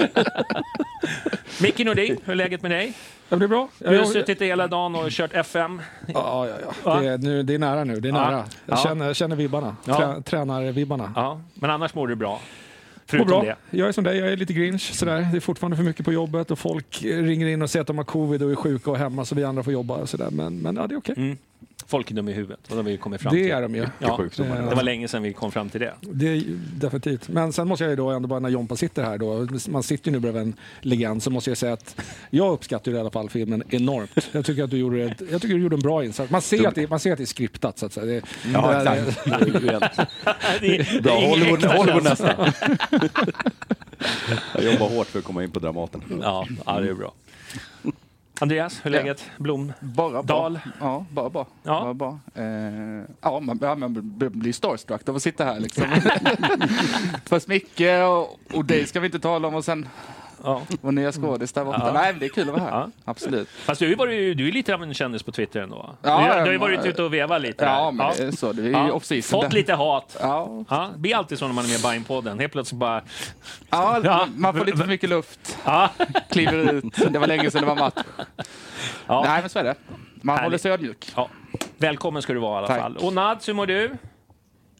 Micke Nordin, hur är läget med dig? Ja, det är bra. Du har suttit hela dagen och kört FM. Ja, ja, ja. Va? Det, är, nu, det är nära nu. Det är Ja. nära. Jag, Ja. känner, jag känner vibbarna. Ja. Trä, Tränar-vibbarna. Ja, men annars mår du bra. Förutom bra. det. Jag är som dig, jag är lite grinch. Sådär. Det är fortfarande för mycket på jobbet och folk ringer in och säger att de har covid och är sjuka och hemma så vi andra får jobba. Sådär. Men, men ja, det är okej. Mm. Folk är dumma i huvudet. Och det har vi kommit fram Det till. är de ju. Ja, det var länge sedan vi kom fram till det. Det är ju definitivt. Men sen måste jag ju då ändå bara när Jompa sitter här då, man sitter ju nu bredvid en legend, så måste jag säga att jag uppskattar ju i alla fall filmen enormt. Jag tycker att du gjorde, ett, jag tycker du gjorde en bra insats. Man ser, att det, man ser att det är skriptat så att säga. Det, Ja, det- exakt. Det är- Bra, det är ingen Hollywood, Hollywood nästan. Jag jobbar hårt för att komma in på Dramaten. Ja, ja, det är bra. Andreas, hur är läget? Blom? Bara bra. Dal? Ja, bara bra. Ja. Bara bra. Eh, ja, man, ja, man blir starstruck av att sitta här liksom. Först Micke och, och dig ska vi inte tala om och sen Ja. vår nya skådis där borta. Ja. Nej, det är kul att vara här. Ja. Absolut. Fast du, varit, du är lite av en kändis på Twitter ändå. Ja, du, du har ju varit ute och vevat lite. Ja, men det är så. Det är Ja. off-season. Fått lite hat. Ja. Ja, det blir alltid så när man är med i Bajen-podden. Helt plötsligt bara... Ja, Ja. man får lite för mycket luft. Ja. Kliver ut. Det var länge sedan det var match. Ja. Nej, men så är det. Man Härligt. håller sig ödmjuk. Ja. Välkommen ska du vara i alla Tack. fall. Och Nads, hur mår du?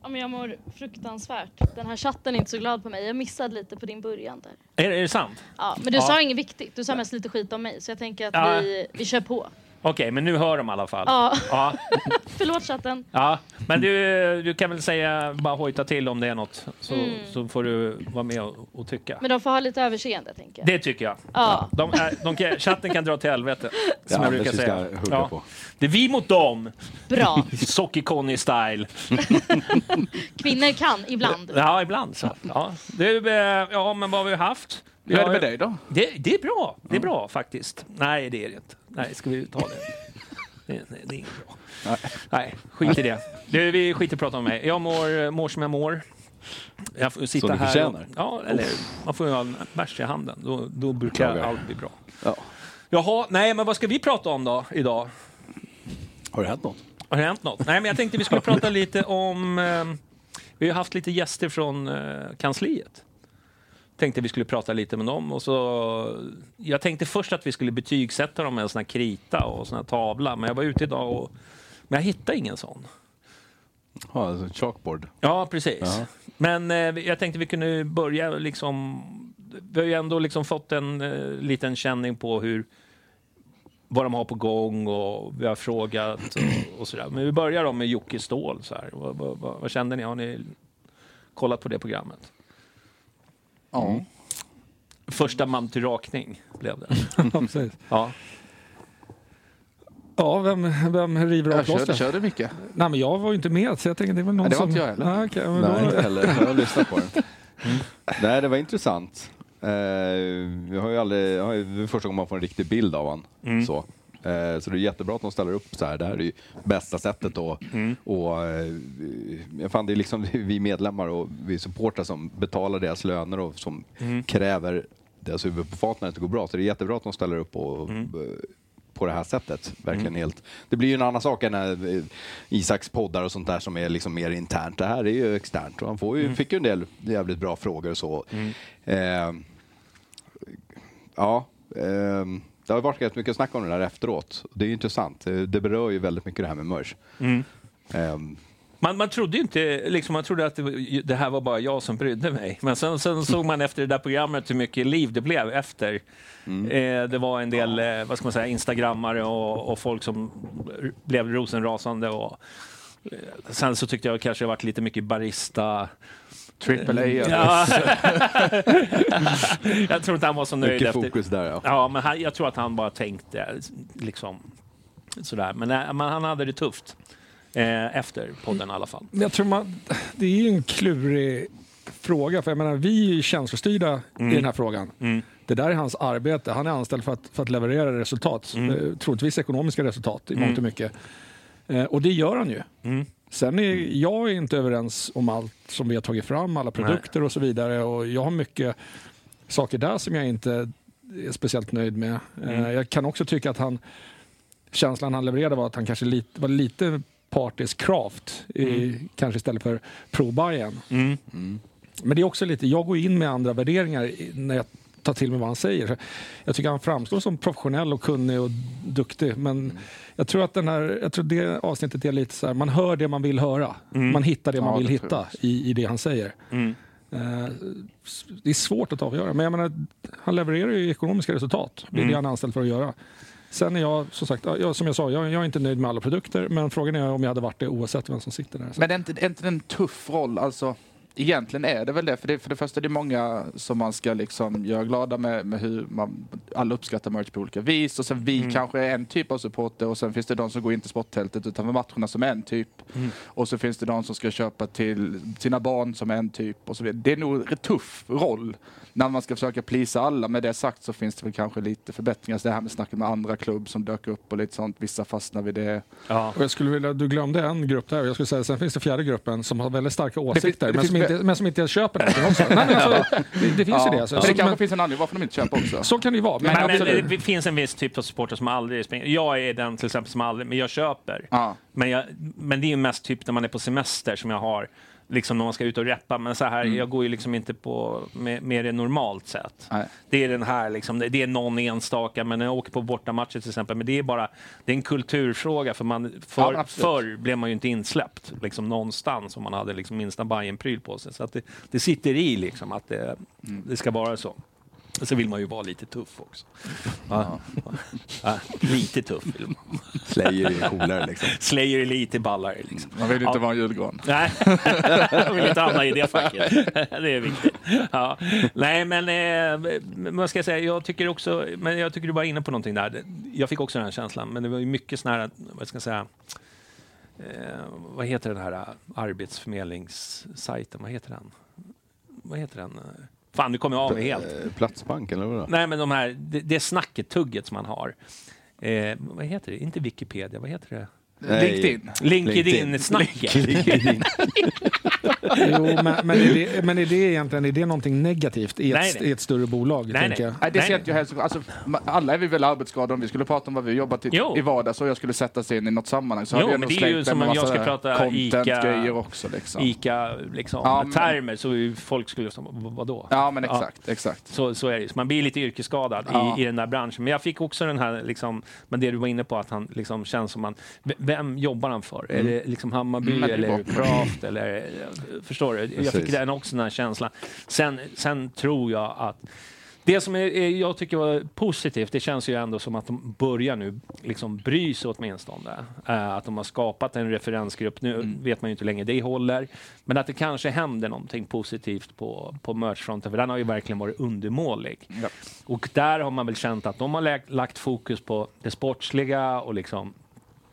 Ja, men jag mår fruktansvärt. Den här chatten är inte så glad på mig. Jag missade lite på din början där. Är, är det sant? Ja, men du Ja. sa inget viktigt. Du sa mest lite skit om mig. Så jag tänker att Ja. vi, vi kör på. Okej, men nu hör de i alla fall. Ja, Ja, förlåt chatten. ja. Men du, du kan väl säga, bara hojta till om det är något, så, Mm. så får du vara med och, och tycka. Men de får ha lite överseende tänker jag. Det tycker jag. Ja. De är, de kan, chatten kan dra till helvete, som Ja, jag brukar det ska säga. jag hugga på. Det är vi mot dem, Bra. Socker-Conny-style. Kvinnor kan ibland. Ja, ibland så. Ja, du, eh, ja men vad har vi haft? Hur är det med dig då? Det, det är bra. Det är bra faktiskt. Nej, det är det inte. Nej, ska vi ta det? Det, nej, det är inget bra. Nej. skit i det. Du, vi skiter i att prata om mig. Jag mår, mår som jag mår. Jag får sitta du här. förtjänar. Ja, eller man får ju ha en bärs i handen. Då, då brukar Klagar. allt bli bra. Ja. Jaha, nej, men vad ska vi prata om då idag? Har det hänt något? Har det hänt något? Nej, men jag tänkte vi skulle prata lite om... Eh, vi har haft lite gäster från eh, kansliet. Tänkte vi skulle prata lite med dem. Och så, jag tänkte först att vi skulle betygsätta dem med en sån här krita och sån här tavla. Men jag var ute idag och men jag hittade ingen sån. Ja, alltså chalkboard. Ja, precis. Ja. Men eh, jag tänkte vi kunde börja liksom... Vi har ju ändå liksom fått en eh, liten känning på hur vad de har på gång och vi har frågat och, och sådär. Men vi börjar då med Jocke Ståhl. Så här. Vad, vad, vad, vad kände ni? Har ni kollat på det programmet? Ja. Första man till rakning blev det. Ja, precis. Ja. Ja, vem, vem river av Jag körde, plåstret? körde mycket. Nej, men jag var ju inte med, så jag tänkte det väl någon Nej, det var som... inte jag heller. Nej, okej, men Nej, då... inte heller. Jag har lyssnat på den. Nej, det var intressant. Eh, vi har ju aldrig, jag har ju, det är första gången man får en riktig bild av honom. Mm. Så. Eh, så det är jättebra att de ställer upp så här. Det här är ju bästa sättet då. Mm. Och, eh, fan, det är liksom vi medlemmar och vi supportrar som betalar deras löner och som Mm. kräver deras huvud på fat när det inte går bra. Så det är jättebra att de ställer upp och, Mm. eh, på det här sättet. Verkligen helt. Det blir ju en annan sak än eh, Isaks poddar och sånt där som är liksom mer internt. Det här är ju externt och han får ju, fick ju en del jävligt bra frågor och så. Eh, ja, ehm, det har varit rätt mycket snack om det där efteråt. Det är ju intressant. Det, det berör ju väldigt mycket det här med merch. Ehm, Man, man trodde ju inte, liksom, man trodde att det, det här var bara jag som brydde mig. Men sen, sen såg man efter det där programmet hur mycket liv det blev efter. Eh, det var en del eh, vad ska man säga, instagrammare och, och folk som blev rosenrasande. Och, eh, sen så tyckte jag kanske det varit lite mycket barista... Triple A. Ja. jag tror inte han var så nöjd mycket efter. fokus där ja. Ja, men han, jag tror att han bara tänkte liksom sådär. Men, eh, men han hade det tufft eh, efter podden i alla fall. Jag tror man, det är ju en klurig fråga, för jag menar, vi är ju känslostyrda i den här frågan. Mm. Det där är hans arbete. Han är anställd för att, för att leverera resultat. Mm. Eh, troligtvis ekonomiska resultat i mångt och mycket. Eh, och det gör han ju. Mm. Sen är jag är inte överens om allt som vi har tagit fram, alla produkter och så vidare. Och jag har mycket saker där som jag inte är speciellt nöjd med. Eh, Mm. jag kan också tycka att han, känslan han levererade var att han kanske lite, var lite partisk craft, i, kanske istället för pro-Bayern. Mm. Men det är också lite, jag går in med andra värderingar när jag tar till mig vad han säger. Jag tycker han framstår som professionell och kunnig och duktig. Men jag tror att den här, jag tror det avsnittet är lite så här, man hör det man vill höra. Man hittar det man Ja, vill det hitta i, i det han säger. Mm. Eh, det är svårt att avgöra, men jag menar, han levererar ju ekonomiska resultat. Det är det han är anställd för att göra. Sen är jag, som sagt, jag, som jag sa, jag, jag är inte nöjd med alla produkter, men frågan är om jag hade varit det oavsett vem som sitter där. Men är inte, är inte det en tuff roll? Alltså, egentligen är det väl det. För det, för det första är det många som man ska liksom göra glada med, med hur man, alla uppskattar merch på olika vis. Och sen vi kanske är en typ av supporter och sen finns det de som går in till sporttältet utanför matcherna som är en typ. Och så finns det de som ska köpa till sina barn som är en typ och så vidare. Det är nog en tuff roll när man ska försöka plisa alla. Med det sagt så finns det väl kanske lite förbättringar. Så det här med snacket med andra klubb som dök upp och lite sånt. Vissa fastnar vid det. Ja. Och jag skulle vilja, du glömde en grupp där. Jag skulle säga, sen finns det fjärde gruppen som har väldigt starka åsikter, det men, som finns- inte, men som inte köper någonting också. Nej, men alltså, det, det finns ju det. Alltså. Men det kanske men, finns en anledning varför de inte köper också. så kan det ju vara. Men, Men, men det finns en viss typ av supporter som aldrig springer. Jag är den till exempel som aldrig, men jag köper. Ja. Men, jag, men det är ju mest typ när man är på semester som jag har, liksom när man ska ut och reppa. Men så här, jag går ju liksom inte på med, med det normalt. Nej. Det är den här, liksom, det det är någon enstaka, men när jag åker på bortamatcher till exempel, men det är bara, det är en kulturfråga för man, för, Ja, förr blev man ju inte insläppt liksom någonstans om man hade liksom minsta Bajen-pryl på sig. Så att det, det sitter i liksom att det, det ska vara så. Och så vill man ju vara lite tuff också. Ja. Ja, lite tuff vill man. Slayer är coolare liksom. Slayer är lite ballare liksom. Man vill inte Ja. vara en julgran. Nej, jag vill inte hamna i det facket. Det är viktigt. Ja. Nej, men eh, vad ska jag säga? Jag tycker också, men jag tycker du var inne på någonting där. Jag fick också den här känslan, men det var ju mycket sån här, vad ska jag säga, eh, vad heter den här arbetsförmedlingssajten? Vad heter den? Vad heter den? Fan, nu kommer jag av mig helt. Eh, Platsbank eller vadå? Nej, men de här, det, det snacket, tugget som man har. Eh, vad heter det? Inte Wikipedia, vad heter det? Nej. LinkedIn. LinkedIn-snacket. Jo, men, men, är det, men är det egentligen är det någonting negativt i ett, Nej, nej. i ett större bolag? Nej, nej. jag? Nej, det ser jag helst. Alltså, alla är vi väl arbetsskadade om vi skulle prata om vad vi jobbat i, Jo. i vardags och jag skulle sätta sig in i något sammanhang så Jo, hade jag men nog det är ju slängt som med om jag massa ska prata content-grejer också. Liksom. Ica liksom, Ja, men- termer så folk skulle som, "Vad- vadå? Ja, men exakt. exakt. Så, så är det. Så man blir lite yrkesskadad Ja. i, i den där branschen. Men jag fick också den här, liksom, men det du var inne på, att han liksom känns som man, vem jobbar han för? Är det liksom Hammarby Mm, eller är det Liverpool. Craft? Eller, förstår du? Jag fick Precis. den också, den här känslan. Sen, sen tror jag att det som är, jag tycker var positivt, det känns ju ändå som att de börjar nu liksom bry sig åtminstone. Uh, att de har skapat en referensgrupp. Nu Mm. vet man ju inte hur länge det håller. Men att det kanske händer någonting positivt på, på merchfronten, för den har ju verkligen varit undermålig. Ja. Och där har man väl känt att de har lagt fokus på det sportsliga och liksom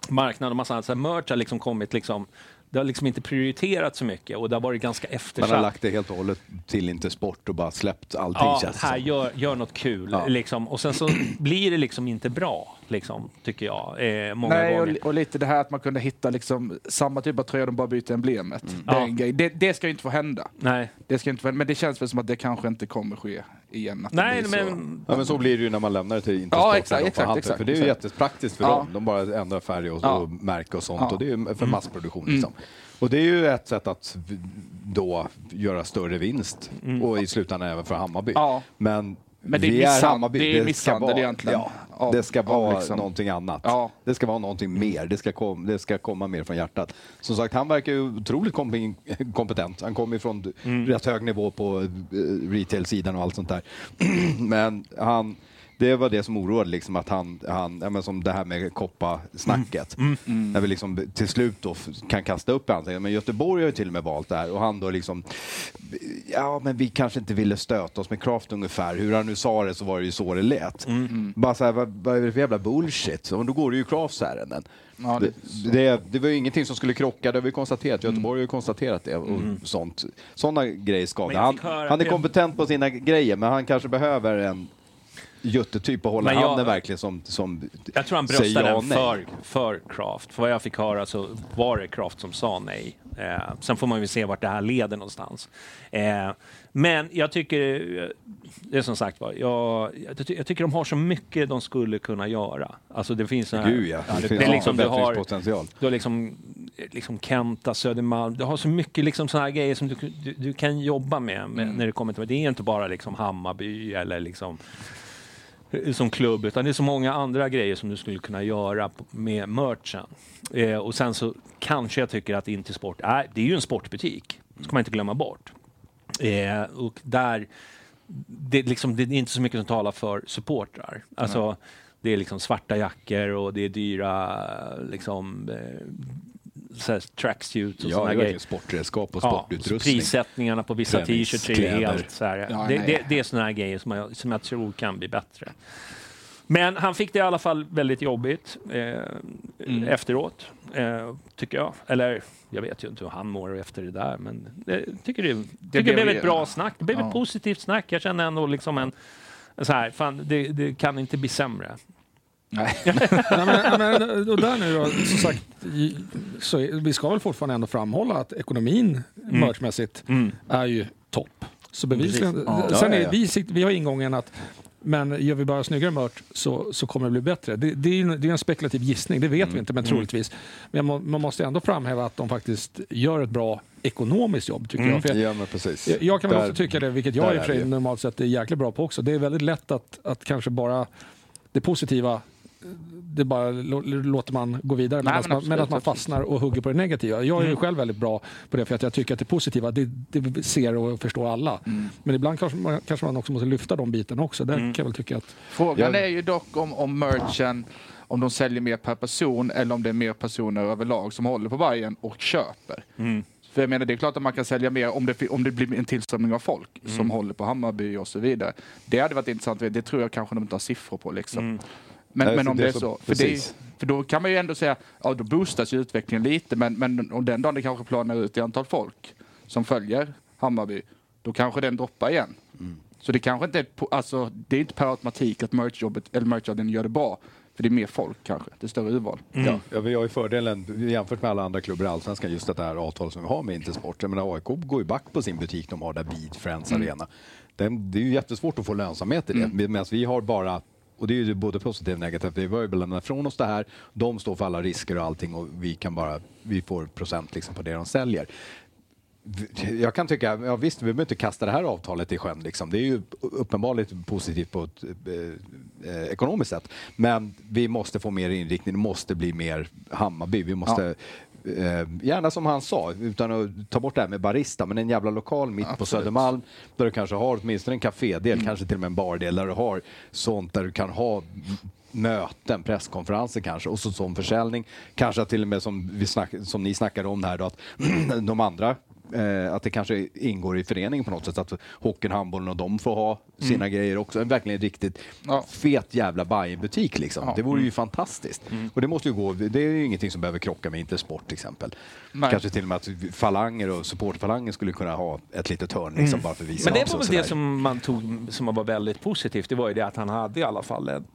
marknaden och massa annat. Så merch har liksom kommit liksom det har liksom inte prioriterats så mycket och det har varit ganska Man eftersatt. har lagt det helt och hållet till inte sport och bara släppt allting Ja, känns det här, som. gör, gör något kul. Ja. Liksom. Och sen så blir det liksom inte bra, liksom, tycker jag. Eh, många Nej, och, gånger. li- och lite det här att man kunde hitta liksom samma typ av tröja, de bara byter emblemet. Det, är Ja. Det, det ska ju inte få hända. Nej, Det ska inte få hända. Men det känns väl som att det kanske inte kommer ske igen. Att det Nej blir så. men... Ja, men så blir det ju när man lämnar det till Intersport. Ja, exakt, exakt, exakt, För det är ju exakt. jättepraktiskt för Ja. dem. De bara ändrar färg och, Ja. och märke och sånt. Ja. Mm. Och det är ju för massproduktion. Liksom. Och det är ju ett sätt att då göra större vinst. Och i slutändan även för Hammarby. Ja. Men, Men det är vi är misshan- Hammarby. det är misshandel egentligen. Ja, Av- det ska vara liksom- någonting annat. Ja. Det ska vara någonting mer. Det ska, kom, det ska komma mer från hjärtat. Som sagt, han verkar ju otroligt kom- kompetent. Han kommer från rätt hög nivå på eh, retail-sidan och allt sånt där. Men han, det var det som oroade, liksom, att han, han ja, men som det här med koppa-snacket. När vi liksom till slut då kan kasta upp ansiktet. Men Göteborg har ju till och med valt det här och han då liksom, ja men vi kanske inte ville stöta oss med Kraft ungefär. Hur han nu sa det så var det ju så det lät. Bara så här, vad, vad är det för jävla bullshit? Och då går det ju Krafts ärenden. Ja, det, det- det, var ju ingenting som skulle krocka, det har vi konstaterat. Göteborg har ju konstaterat det och sånt. Sådana grejer ska Men det. jag Han, han är kompetent på sina grejer, men han kanske behöver en juttetyp och hålla Men jag- handen verkligen som, som Jag tror han bröstade den för, för Kraft. För vad jag fick höra så var det Kraft som sa nej. Eh, sen får man ju se vart det här leder någonstans. Eh, men jag tycker, eh, det är som sagt var, jag, jag, ty- jag tycker de har så mycket de skulle kunna göra. Alltså det finns såna här, Gud ja, det, det, finns är liksom, du har, du har liksom, liksom Kenta, Södermalm, du har så mycket liksom såna här grejer som du, du, du kan jobba med, med när det kommer till, det är inte bara liksom Hammarby eller liksom som klubb, utan det är så många andra grejer som du skulle kunna göra med merchen. Eh, och sen så kanske jag tycker att Intersport är, det är ju en sportbutik, ska man inte glömma bort. Eh, och där, det, är liksom, det är inte så mycket som talar för supportrar. Alltså, det är liksom svarta jackor och det är dyra liksom, eh, så tracksuits och Ja, det är grejer. sportredskap och Ja, sportutrustning. prissättningarna på vissa t-shirts är helt så här. Ja, det, det, det är såna här grejer som jag, som jag tror kan bli bättre. Men han fick det i alla fall väldigt jobbigt eh, efteråt, eh, tycker jag. Eller jag vet ju inte hur han mår efter det där, men jag tycker det, tycker det blev ett bra snack. Det blev Ja. ett positivt snack. Jag känner ändå liksom en så här, fan, det, det kan inte bli sämre. Nej. Nej, men, men, och där nu då, som sagt, så vi ska väl fortfarande ändå framhålla att ekonomin merchmässigt är ju topp. Så bevisligen. Ja. sen är, ja, ja. Vi, sikt- vi har ingången att men gör vi bara snyggare merch så, så kommer det bli bättre. Det, det, är, en, det är en spekulativ gissning, det vet vi inte, men troligtvis. Men må, man måste ändå framhäva att de faktiskt gör ett bra ekonomiskt jobb, tycker jag. För jag, Ja, men precis. jag, jag kan väl Där- också tycka det, vilket jag i och för sig normalt sett är jäkligt bra på också. Det är väldigt lätt att, att kanske bara det positiva det bara lå- låter man gå vidare Nej, medan men man, medan man fastnar och hugger på det negativa. Jag är ju själv väldigt bra på det för att jag tycker att det positiva, det, det ser och förstår alla. Men ibland kanske man, kanske man också måste lyfta de bitarna också. Där kan jag väl tycka att... Frågan är ju dock om, om merchen, om de säljer mer per person eller om det är mer personer överlag som håller på Bajen och köper. För jag menar, det är klart att man kan sälja mer om det, om det blir en tillströmning av folk som håller på Hammarby och så vidare. Det hade varit intressant, det tror jag kanske de inte har siffror på. Liksom. Men, Nej, men för om det är så- så. För, det, för då kan man ju ändå säga, ja då boostas ju utvecklingen lite, men, men om den dagen det kanske planar ut i antal folk som följer Hammarby, då kanske den droppar igen. Så det kanske inte är, alltså, det är inte per automatik att merchjobbet eller merchavdelningen gör det bra. För det är mer folk kanske, det är större urval. Ja, ja, vi har ju fördelen jämfört med alla andra klubbar i Allsvenskan just det här avtalet som vi har med Intersport. Jag menar, AIK går ju back på sin butik de har där vid Friends Arena. Den, det är ju jättesvårt att få lönsamhet i det medan vi har bara och det är ju både positivt och negativt. Vi har ju lämnat från oss det här. De står för alla risker och allting och vi kan bara, vi får procent liksom på det de säljer. Jag kan tycka, ja visst, vi behöver inte kasta det här avtalet i sjön. Liksom. Det är ju uppenbarligen positivt på ett eh, eh ekonomiskt sätt. Men vi måste få mer inriktning, det måste bli mer Hammarby. Vi måste, eh, gärna som han sa, utan att ta bort det här med barista, men en jävla lokal mitt på Absolut. Södermalm där du kanske har åtminstone en kafédel, kanske till och med en bardel där du har sånt där du kan ha möten, presskonferenser kanske och så som försäljning. Kanske till och med som, vi snack, som ni snackade om här då, att de andra eh, att det kanske ingår i föreningen på något sätt. Att hockeyn, handbollen och de får ha sina grejer också. En verkligen riktigt Ja. fet jävla Bajen-butik liksom. Ja. Det vore ju fantastiskt. Och det måste ju gå, det är ju ingenting som behöver krocka med Intersport till exempel. Nej. Kanske till och med att falanger och supportfalanger skulle kunna ha ett litet hörn liksom, bara för att visa Men det var väl det som man tog som var väldigt positivt. Det var ju det att han hade i alla fall en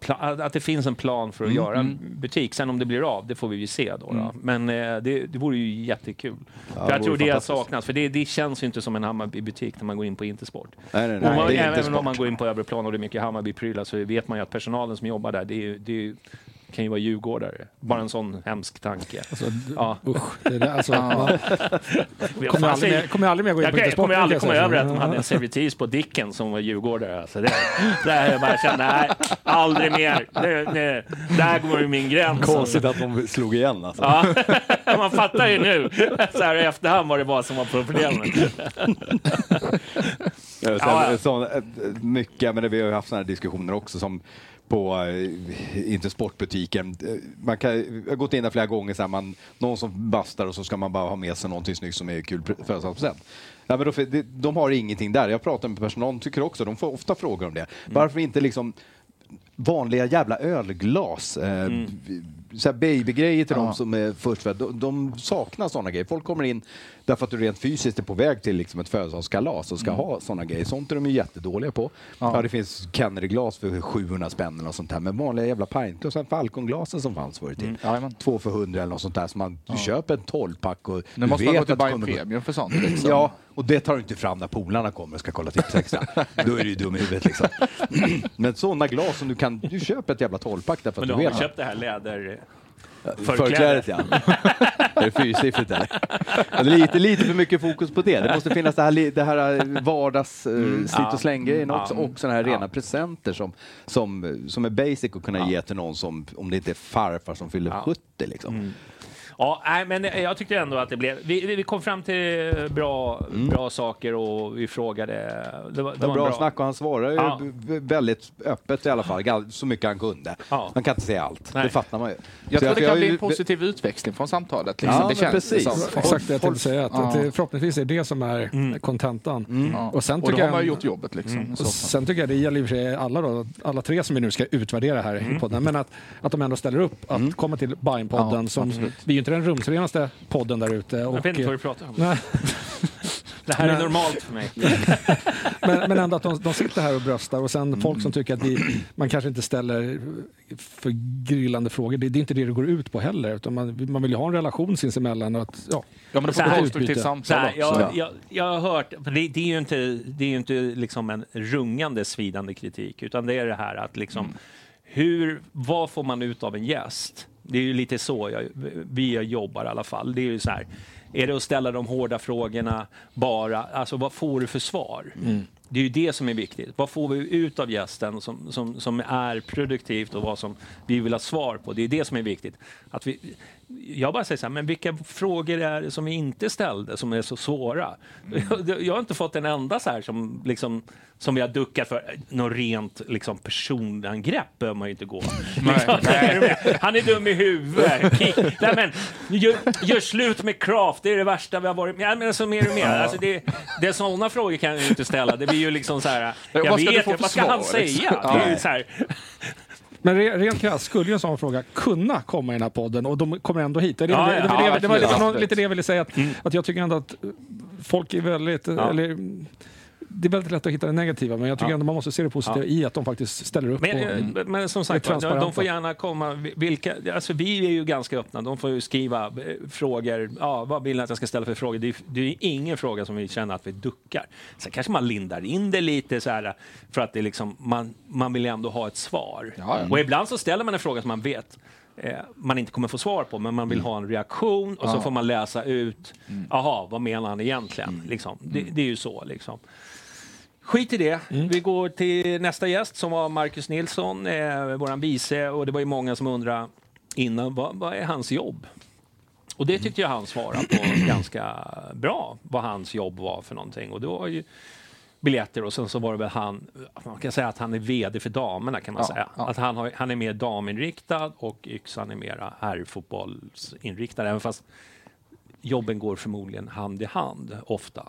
att det finns en plan för att göra en butik. Sen om det blir av, det får vi ju se då. då. Men eh, det, det vore ju jättekul. för det jag tror det jag saknas. För det, det känns ju inte som en Hammarby-butik när man går in på Intersport. Nej, nej, nej, man, även om man går in på övre plan och det är mycket Hammarby-prylar så vet man ju att personalen som jobbar där, det, är, det är, kan ju vara djurgårdare. Bara en sån hemsk tanke. Alltså, Ja. Usch, det där, alltså, man Vad kommer aldrig mer, kommer aldrig mer gå in Jag, på jag Intersport. kommer aldrig komma jag över att de hade en servitris på Dicken som var djurgårdare. Alltså det, där jag bara kände, nej, aldrig mer. Det, det, där går ju min gräns. Konstigt att de slog igen alltså. Ja, man fattar ju nu, så här i efterhand, vad det var som var problemet. Ja, sen, Ja, ja. Sån, mycket, men vi har ju haft sådana här diskussioner också som på eh, Intersportbutiken. Eh, Man kan, jag har gått in där flera gånger, så här, man, någon som bastar och så ska man bara ha med sig någonting snyggt som är kul pre- födelsedagspresent. Ja, men då, de, har ingenting där. Jag pratar med personalen, tycker också, de får ofta frågor om det. Varför inte liksom vanliga jävla ölglas. Eh, här babygrejer till de som är först för de, de saknar sådana grejer. Folk kommer in därför att du rent fysiskt är på väg till liksom ett födelsedagskalas och ska ha sådana grejer. Sånt är de ju jättedåliga på. Ja. det finns Kennedy-glas för 700 spänn och sånt här. Men vanliga jävla pint och sen Falcon-glasen som fanns förr i tiden. Jajamän. Två för 100 eller något sånt där. Så man, du köper en 12-pack och Nu du måste man gå vet till gå- Premium för sånt. Liksom. Ja, och det tar du inte fram när polarna kommer och ska kolla tips extra. Då är du ju dum i huvudet liksom. Men sådana glas som du kan, du köper ett jävla 12-pack därför Men att du du har vet. köpt det här läder... Förklädet ja. är det fyrsiffrigt eller? Ja, lite, lite för mycket fokus på det. Det måste finnas det här, det här eh, vardags eh, slit och släng-grejen Ja. också. Och sådana här rena presenter som, som, som är basic att kunna ge till någon som, om det inte är farfar som fyller 70 liksom. Ja, nej, men jag tyckte ändå att det blev... Vi, vi vi kom fram till bra, bra saker och vi frågade... Det var, det Det var en bra snack och han svarade ju Ja. väldigt öppet i alla fall, så mycket han kunde. Ja. Man kan inte säga allt, Nej. det fattar man ju. Jag Så tror det jag kan har bli en positiv utväxling från samtalet. Liksom. Ja, det känns precis. som. Exakt det jag tänkte säga. Att, att förhoppningsvis är det som är kontentan. Ja. Och sen och tycker då har jag- man ju gjort jobbet. Liksom, så Och sen tycker jag det gäller i och för sig alla, då, alla tre som vi nu ska utvärdera här i podden, men att, att de ändå ställer upp att komma till Bajen-podden. Ja, som, absolut. vi ju inte den rumsrenaste podden där ute. Jag vet inte vad du pratar om. Det här är Nej. normalt för mig. men, men ändå att de, de sitter här och bröstar och sen folk Mm. som tycker att vi, man kanske inte ställer för grillande frågor. Det, det är inte det det går ut på heller. Utan man, man vill ju ha en relation sinsemellan. Och att, ja, Ja, men det får konstruktivt samtal här, jag, jag, jag har hört, för det, det är ju inte, det är ju inte liksom en rungande svidande kritik, utan det är det här att liksom, hur, vad får man ut av en gäst? Det är ju lite så jag, vi jobbar i alla fall. Det är ju så här, är det att ställa de hårda frågorna bara, alltså vad får du för svar? Det är ju det som är viktigt. Vad får vi ut av gästen som, som, som är produktivt och vad som vi vill ha svar på? Det är det som är viktigt. Att vi, jag bara säger så här, men vilka frågor är det som vi inte ställde som är så svåra? Jag, jag har inte fått en enda så här som, liksom, som vi har duckat för. Något rent liksom, personangrepp behöver man ju inte gå. Liksom? Han är dum i huvudet. Kick. Nej, men, gör, gör slut med craft, det är det värsta vi har varit med men alltså, mer och mer. Alltså, det, det är sådana frågor kan jag ju inte ställa. Det blir ju liksom så här, jag vad ska vet vad ska han säga? Det är så här, Men re, rent krasst, skulle ju en sån fråga kunna komma i den här podden och de kommer ändå hit? Det, är det, Ja, det, ja, det, var ja, det, det var absolut. lite det jag ville säga, att, att jag tycker ändå att folk är väldigt, eller, det är väldigt lätt att hitta det negativa, men jag tycker Ja. ändå man måste se det positiva i att de faktiskt ställer upp. Men, på, eh, men som sagt, de, får gärna komma. Vilka, alltså vi är ju ganska öppna. De får ju skriva eh, frågor. Ja, vad vill ni att jag ska ställa för frågor? Det är, det är ingen fråga som vi känner att vi duckar. Sen kanske man lindar in det lite så här för att det är liksom, man, man vill ändå ha ett svar. Ja, ja. Och ibland så ställer man en fråga som man vet eh, man inte kommer få svar på, men man vill ha en reaktion och så får man läsa ut, jaha, vad menar han egentligen? Liksom. Det, det är ju så liksom. Skit i det. Vi går till nästa gäst som var Marcus Nilsson, eh, våran vice. Och det var ju många som undrade innan, vad, vad är hans jobb? Och det tyckte jag han svarade på ganska bra, vad hans jobb var för någonting. Och det var ju biljetter och sen så var det väl han, man kan säga att han är VD för damerna kan man Ja, säga. ja. Att han, har, han är mer daminriktad och Yxan är mera herrfotbollsinriktad. Även fast jobben går förmodligen hand i hand ofta.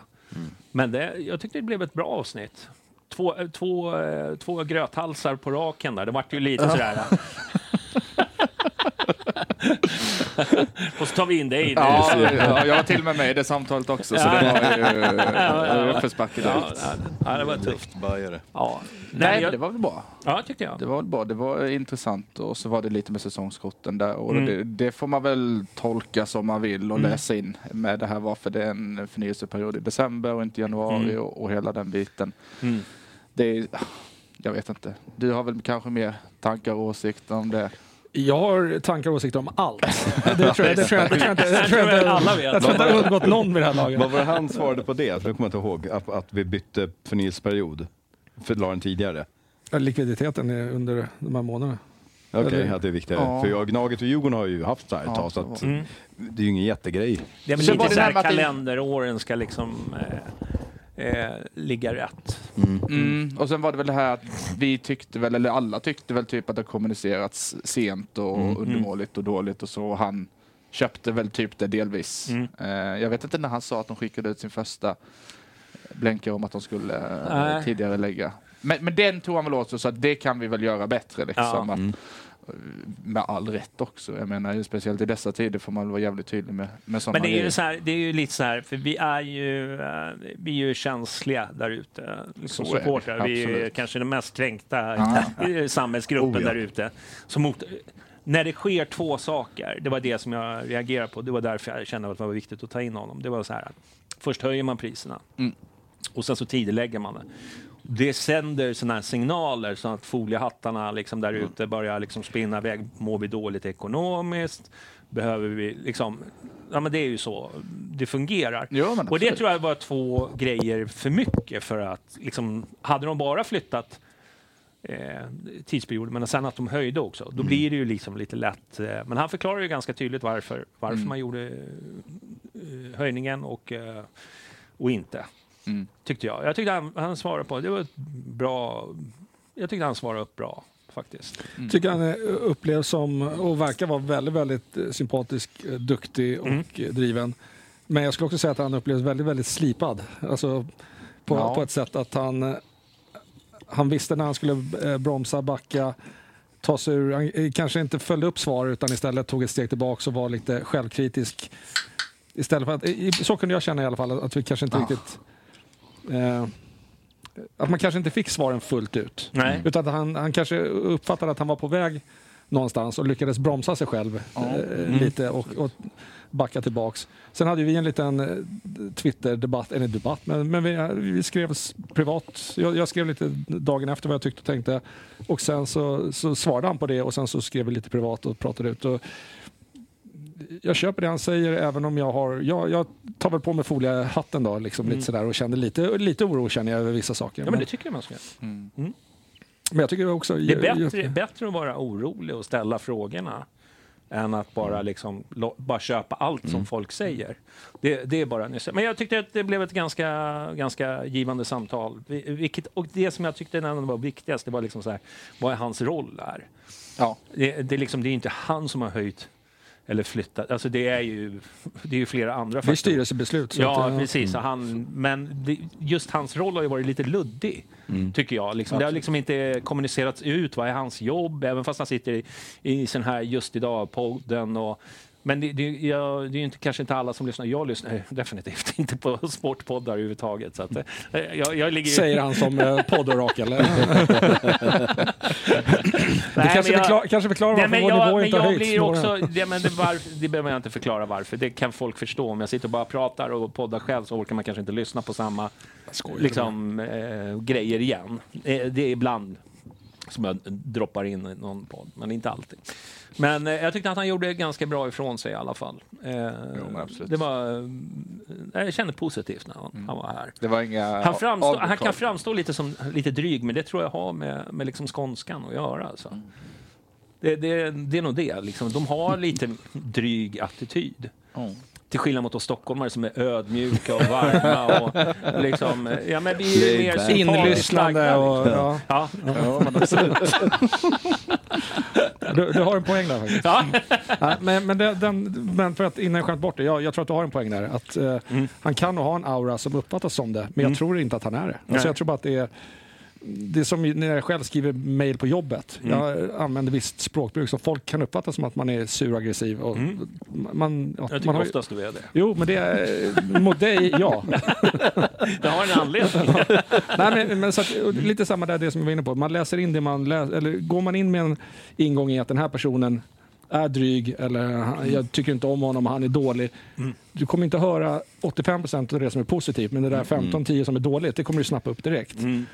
Men det, jag tyckte det blev ett bra avsnitt. två, eh, två, eh, två gröthalsar på raken där. Det vart ju lite sådär... Och så tar vi in dig nu. Ja, ja, jag var till med mig i det samtalet också, så det var ju uppförsbacke Ja, direkt. ja, det var tufft. Bajare. Ja, Nej, jag, det var väl bra. ja tyckte jag. Det var väl bra. Det var intressant och så var det lite med säsongskorten där. Och Mm. det, det får man väl tolka som man vill och Mm. läsa in med det här varför det är en förnyelseperiod i december och inte januari Mm. och, och hela den biten. Mm. Det är, jag vet inte. Du har väl kanske mer tankar och åsikter om det? Jag har tankar och åsikter om allt. Det tror jag, det tror jag, det tror jag inte, det tror jag inte, alla vet. jag tror inte det har undgått någon vid det här laget. Vad var det han svarade på det? Jag kommer inte ihåg. Att, att vi bytte förnyelseperiod. För la den tidigare. Likviditeten är under de här månaderna. Okej, Eller- att det är viktigare. Ja. För jag, Gnaget och Djurgården har ju haft så här ett tag, så att Mm. det är ju ingen jättegrej. Det är väl lite så där här kalenderåren ska liksom eh, eh, ligga rätt. Mm. Och sen var det väl det här att vi tyckte väl, eller alla tyckte väl typ att det kommunicerats sent och Mm. undermåligt och dåligt och så. Och han köpte väl typ det delvis. Mm. Eh, jag vet inte när han sa att de skickade ut sin första blänkare om att de skulle eh, tidigare lägga. Men, men den tog han väl åt sig så att det kan vi väl göra bättre liksom. Ja. Att, Mm. Med all rätt också. Jag menar, speciellt i dessa tider får man vara jävligt tydlig med, med sådana Men det är, ju så här, det är ju lite så här, för vi är ju, eh, vi är ju känsliga där ute. Liksom Så är supportrar. Vi är kanske den mest kränkta i samhällsgruppen Oh, ja. där ute. När det sker två saker, det var det som jag reagerade på. Det var därför jag kände att det var viktigt att ta in honom. Det var så här, först höjer man priserna Mm. och sen så tidigarelägger man det. Det sänder såna här signaler så att foliehattarna liksom där Mm. ute börjar liksom spinna iväg. Mår vi dåligt ekonomiskt? Behöver vi liksom... Ja, men det är ju så det fungerar. Men och det tror jag var två grejer för mycket för att liksom, hade de bara flyttat eh, tidsperioden, men sen att de höjde också, Mm. då blir det ju liksom lite lätt. Eh, men han förklarar ju ganska tydligt varför, varför Mm. man gjorde eh, höjningen och, eh, och inte. Mm. Tyckte jag. Jag tyckte han, han svarade på det var ett bra. Jag tyckte han svarade upp bra faktiskt. Tycker han är- upplevs som, och verkar vara väldigt, väldigt eh, sympatisk, eh, duktig och Mm. eh, driven. Men jag skulle också säga att han upplevs väldigt, väldigt slipad. Alltså på, Ja. på ett sätt att han, eh, han visste när han skulle eh, bromsa, backa, ta sig ur. Han eh, kanske inte följde upp svar utan istället tog ett steg tillbaka och var lite självkritisk. Istället för att, så kunde jag känna i alla fall, att vi kanske inte Ja. riktigt... Eh, att man kanske inte fick svaren fullt ut. Nej. Utan att han, han kanske uppfattade att han var på väg någonstans och lyckades bromsa sig själv eh, lite och, och backa tillbaks. Sen hade vi en liten eh, Twitter-debatt, eller debatt, men, men vi, vi skrev privat. Jag, jag skrev lite dagen efter vad jag tyckte och tänkte och sen så, så svarade han på det och sen så skrev vi lite privat och pratade ut. Och jag köper det han säger även om jag har, jag, jag tar väl på mig foliehatten då, liksom lite sådär och känner lite, lite oro känner jag över vissa saker. Ja, men men, det tycker jag man ska. Mm. men jag tycker också... Det är bättre, bättre att vara orolig och ställa frågorna än att bara, liksom, lo- bara köpa allt som folk säger. Det, det är bara nyss. Men jag tyckte att det blev ett ganska, ganska givande samtal. Vi- Vilket, och det som jag tyckte var viktigast, det var liksom så här, vad är hans roll där? Ja. Det, det, liksom, det är inte han som har höjt eller flyttat. Alltså det är ju, det är ju flera andra Det är faktorer. styrelsebeslut. Ja, eh, precis. Och Han, men det, just hans roll har ju varit lite luddig, tycker jag. Liksom, det har liksom inte kommunicerats ut. Vad är hans jobb? Även fast han sitter i, i sån här Just idag-podden. Och, men det, det, jag, det är ju inte, kanske inte alla som lyssnar. Jag lyssnar definitivt inte på sportpoddar överhuvudtaget. Så att, eh, jag, jag ligger ju- Säger han som eh, poddorakel. det Nej, kanske, jag- förklar, kanske förklarar varför vår jag, nivå inte har höjts. också, det, men det, varför, det behöver jag inte förklara varför. Det kan folk förstå. Om jag sitter och bara pratar och poddar själv så orkar man kanske inte lyssna på samma liksom, eh, grejer igen. Eh, det är ibland som jag droppar in i någon podd, men inte alltid. Men eh, jag tyckte att han gjorde ganska bra ifrån sig i alla fall. Eh, absolut. det var, eh, jag kände positivt när han, han var här. Det var inga Han, framstå, han kan framstå lite som lite dryg, men det tror jag har med, med liksom skånskan att göra. Alltså. Det, det, det är nog det. Liksom. De har lite dryg attityd. Ja. Till skillnad mot oss stockholmare som är ödmjuka och varma. Och liksom, ja, men vi är ju mer Inlyssnande och... liksom. Ja, Ja. Ja, men absolut. du, du har en poäng där faktiskt. Ja. Nej, men, men, det, den, men för att innan jag skämt bort det, jag, jag tror att du har en poäng där. Att, eh, Mm. Han kan nog ha en aura som uppfattas som det, men jag tror inte att han är det. Alltså, jag tror bara att det är det är som när jag själv skriver mejl på jobbet. Jag använder visst språkbruk som folk kan uppfatta som att man är sur och aggressiv. Och man, ja, Jag tycker man har, oftast du är det. Jo, men det är mot dig, ja. Det har en anledning. Nej, men, men så att, lite samma där, det som jag var inne på. Man läser in det man läser, eller går man in med en ingång i att den här personen är dryg eller han- jag tycker inte om honom, han är dålig. Du kommer inte höra 85% av det som är positivt, men det där 15-10 som är dåligt, det kommer du snappa upp direkt. Mm.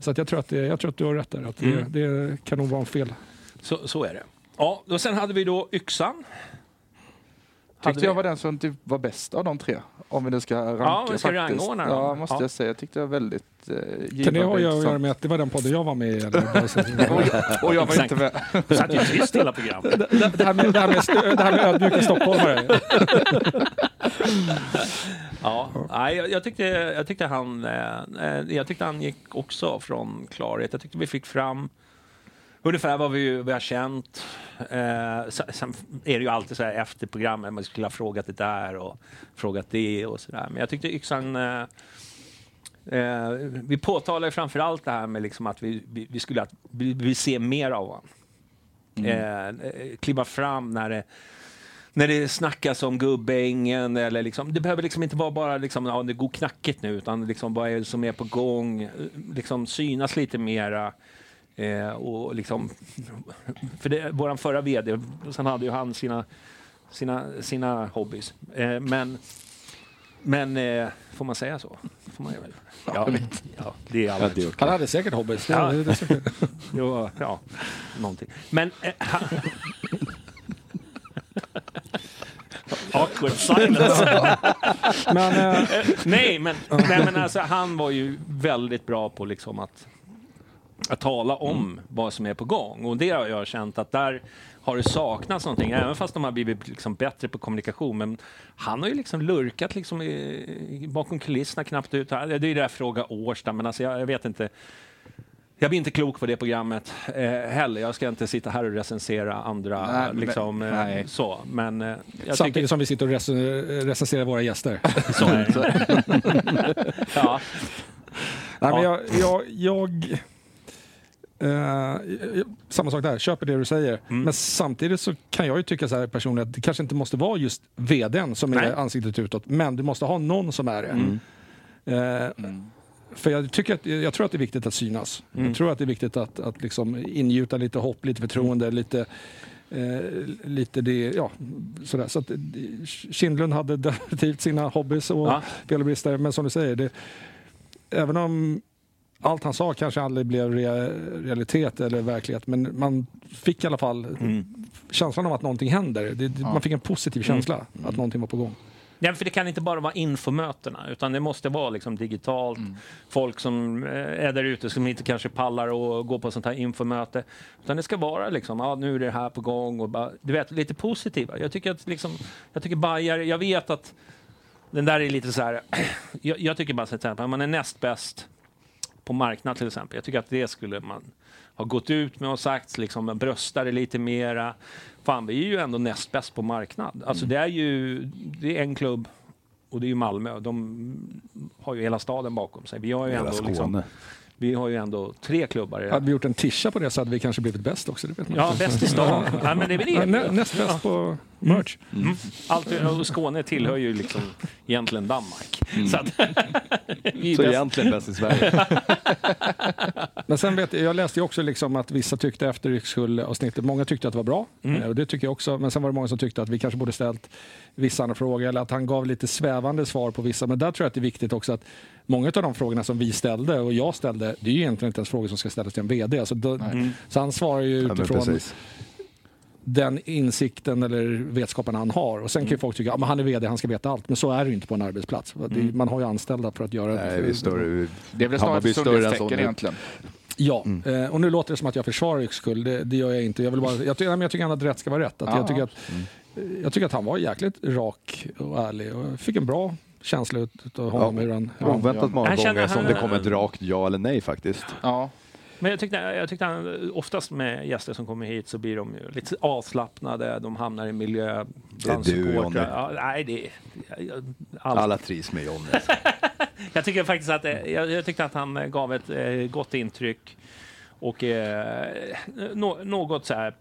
Så att jag, tror att det, jag tror att du har rätt där. Att det, Mm. det kan nog vara en fel. Så, så är det. Ja, och sen hade vi då yxan. Tyckte jag var den som typ var bäst av de tre. Om vi nu ska ranka Ja, vi ska faktiskt. rangordna dem. Ja, måste Ja. jag säga. Jag tyckte det var väldigt eh, givande Kan det ha att göra med att det var den podden jag var med i? Och jag, och jag var inte med. Du satt ju tyst hela programmet. det, det, här med, det, här med, stö- det här med ödmjuka stockholmare. Ja, nej, jag, jag, tyckte, jag, tyckte han, eh, eh, jag tyckte han gick också från klarhet. Jag tyckte vi fick fram ungefär vad vi, vi har känt. Eh, sen, är det ju alltid så här efter programmet, man skulle ha frågat det där och frågat det och så där. Men jag tyckte yxan eh, Eh, vi påtalar ju framför allt det här med liksom att vi, vi, vi skulle att, vi, vi se mer av honom. Eh, kliva fram när det, när det snackas om Gubbängen eller liksom, det behöver liksom inte vara bara liksom, ja, det går knackigt nu utan liksom vad är det som är på gång, liksom synas lite mera. Eh, och liksom, för det, våran förra VD, sen hade ju han sina, sina, sina hobbys. Eh, men men eh, får man säga så? Får man? Ja, ja, det är alla. Han hade säkert hobbys. Det, Ja. Jo, ja, någonting. Men... Eh, han... Awkward silence. Men, eh, nej, men, nej, men alltså, han var ju väldigt bra på liksom att, att tala om vad som är på gång. Och det har jag känt att där har det saknats någonting, även fast de har blivit liksom bättre på kommunikation. Men han har ju liksom lurkat liksom i, bakom kulisserna knappt ut. Det är ju det där Fråga Årsta, men alltså jag, jag vet inte. Jag blir inte klok på det programmet eh, heller. Jag ska inte sitta här och recensera andra. Nej, men- liksom, eh, nej. Så, men eh, jag samtidigt tycker... som vi sitter och rec- recenserar våra gäster. Så är det. ja. Nej, men Ja. jag, jag, jag, eh, samma sak där, köper det du säger. Mm. Men samtidigt så kan jag ju tycka så här personligen att det kanske inte måste vara just vdn som Nej. är ansiktet utåt, men du måste ha någon som är det. Eh, För jag, tycker att, jag tror att det är viktigt att synas. Jag tror att det är viktigt att, att liksom ingjuta lite hopp, lite förtroende, lite Eh, lite det, ja, sådär. Så att, Kindlund hade definitivt sina hobbys och Ja. fel och brister, men som du säger, det, även om allt han sa kanske aldrig blev rea, realitet eller verklighet, men man fick i alla fall känslan av att någonting händer. Det, det, Man fick en positiv känsla att någonting var på gång. Ja, för det kan inte bara vara infomötena, utan det måste vara liksom digitalt. Folk som eh, är där ute som inte kanske pallar och gå på sånt här infomöte. Utan det ska vara liksom, ja, nu är det här på gång och bara, du vet, lite positiva. Jag tycker att liksom, jag tycker Bajar, jag vet att den där är lite så här, jag, jag tycker bara så här, man är näst bäst på marknad till exempel. Jag tycker att det skulle man ha gått ut med och sagt, liksom brösta det lite mera. Fan, vi är ju ändå näst bäst på marknad. Alltså det är ju, det är en klubb och det är ju Malmö. De har ju hela staden bakom sig. Vi har ju Hela ändå, liksom, Skåne. Vi har ju ändå tre klubbar. Hade vi gjort en tischa på det så hade vi kanske blivit bäst också. Det vet man Ja, bäst i stan. Ja, men det är Ja, det. nä, näst bäst på merch. Mm. Allt, och Skåne tillhör ju liksom egentligen Danmark. Så, att, vi Så bäst. egentligen bäst i Sverige. Men sen vet jag, jag läste ju också liksom att vissa tyckte efter Yxkull-avsnittet, många tyckte att det var bra. Mm. Och det tycker jag också. Men sen var det många som tyckte att vi kanske borde ställt vissa andra frågor eller att han gav lite svävande svar på vissa. Men där tror jag att det är viktigt också att många av de frågorna som vi ställde och jag ställde, det är ju egentligen inte ens frågor som ska ställas till en VD. Alltså då, så han svarar ju Ja, utifrån precis. den insikten eller vetskapen han har. Och sen kan ju folk tycka att han är VD, han ska veta allt. Men så är det ju inte på en arbetsplats. Det, man har ju anställda för att göra Nej, vi är större. Det är väl snarare ett är större än så sundhetstecken egentligen. Ja, eh, och nu låter det som att jag försvarar Yxkull. Det, det gör jag inte. Jag, vill bara, jag, men jag tycker ändå att rätt ska vara rätt. Att Ja, jag, tycker att, jag tycker att han var jäkligt rak och ärlig. Och jag fick en bra känsla ut av honom. Ja, hur han, Oväntat många känner gånger som han- det kom ett rakt ja eller nej faktiskt. Ja. Men jag tyckte, jag tyckte han, oftast med gäster som kommer hit så blir de ju lite avslappnade, de hamnar i miljö bland Det är du, supportrar. Johnny. Ja, nej, det är... Alla. Alla trivs med Johnny. jag tycker faktiskt att eh, jag, jag tyckte att han gav ett eh, gott intryck och eh, nå- något så här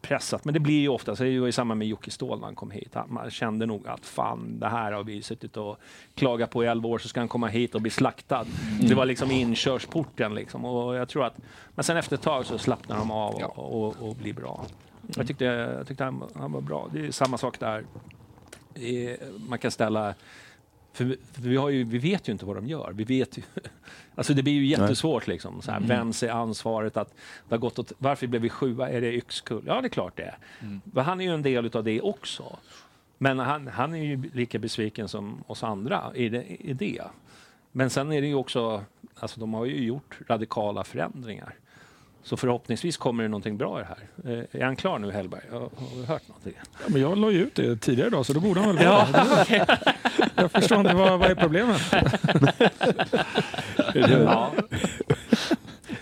pressat. Men det blir ju ofta, så det var i samband med Jocke Ståhl när han kom hit. Han, man kände nog att fan, det här har vi suttit och klagat på i 11 år, så ska han komma hit och bli slaktad. Det var liksom inkörsporten liksom. Och jag tror att, men sen efter ett tag så slappnar de av och, och, och blir bra. Jag tyckte, jag tyckte han, han var bra. Det är samma sak där. Man kan ställa för, vi- för vi, har ju, vi vet ju inte vad de gör. Vi vet ju, alltså det blir ju jättesvårt. Liksom, så här, Vems är ansvaret? att det har gått åt, Varför blev vi sjua? Är det Yxkull? Ja, det är klart det är. Men Han är ju en del av det också. Men han, han är ju lika besviken som oss andra i det, i det. Men sen är det ju också, alltså de har ju gjort radikala förändringar. Så förhoppningsvis kommer det någonting bra i det här. Eh, Är han klar nu Hellberg? Har, har du hört någonting? Ja, men jag la ju ut det tidigare idag så då borde han väl vara det. Jag förstår inte vad, vad är problemet. Ja,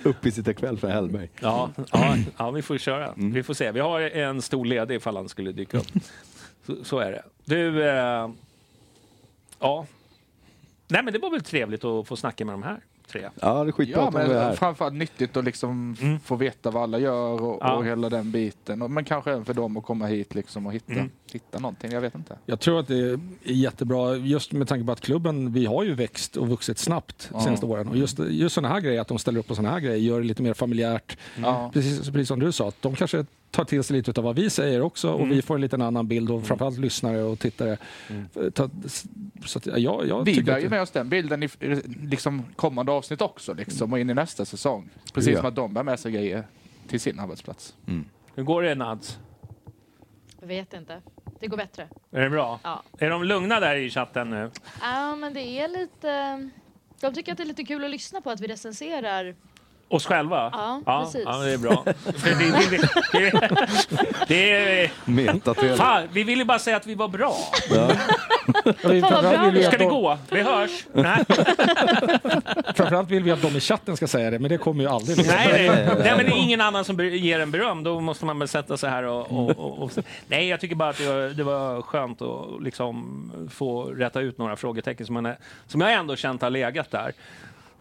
Uppesittarkväll för Hellberg. ja, ja, ja, vi får köra. Vi får se. Vi har en stor ledig ifall han skulle dyka upp. Så, så är det. Du, eh, ja. Nej men det var väl trevligt att få snacka med de här tre. Ja, det är skitbra Ja, att de är här. men framförallt nyttigt att liksom Mm. få veta vad alla gör och, Ja. och hela den biten. Och, men kanske även för dem att komma hit liksom och hitta, Mm. hitta någonting. Jag vet inte. Jag tror att det är jättebra, just med tanke på att klubben, vi har ju växt och vuxit snabbt de Ja. senaste åren. Och just, just sådana här grejer, att de ställer upp på sådana här grejer, gör det lite mer familjärt. Ja. Precis, precis som du sa, att de kanske tar till sig lite av vad vi säger också och Mm. vi får en liten annan bild och framförallt lyssnare och tittare. Ta, så att, ja, jag, jag Vi tycker bär ju med oss den bilden i i liksom kommande avsnitt också liksom, och in i nästa säsong. Precis Ja. som att de bär med sig grejer till sin arbetsplats. Hur går det Nads? Jag vet inte. Det går bättre. Är det bra? Ja. Är de lugna där i chatten nu? Ja, men det är lite... De tycker att det är lite kul att lyssna på att vi recenserar. Oss själva? Ja, ja precis. Ja, det är bra. Det, det, det, det. Fan, vi ville bara säga att vi var bra. Och vi- Fan, bra. vi Ska att vi de- gå? Vi hörs. Nej, Framförallt vill vi att de i chatten ska säga det, men det kommer ju aldrig. Liksom. nej, nej, nej, men det är ingen annan som ger en beröm. Då måste man väl sätta sig här och... och, och, och nej, jag tycker bara att det var, det var skönt att liksom få rätta ut några frågetecken som, man är, som jag ändå känt har legat där.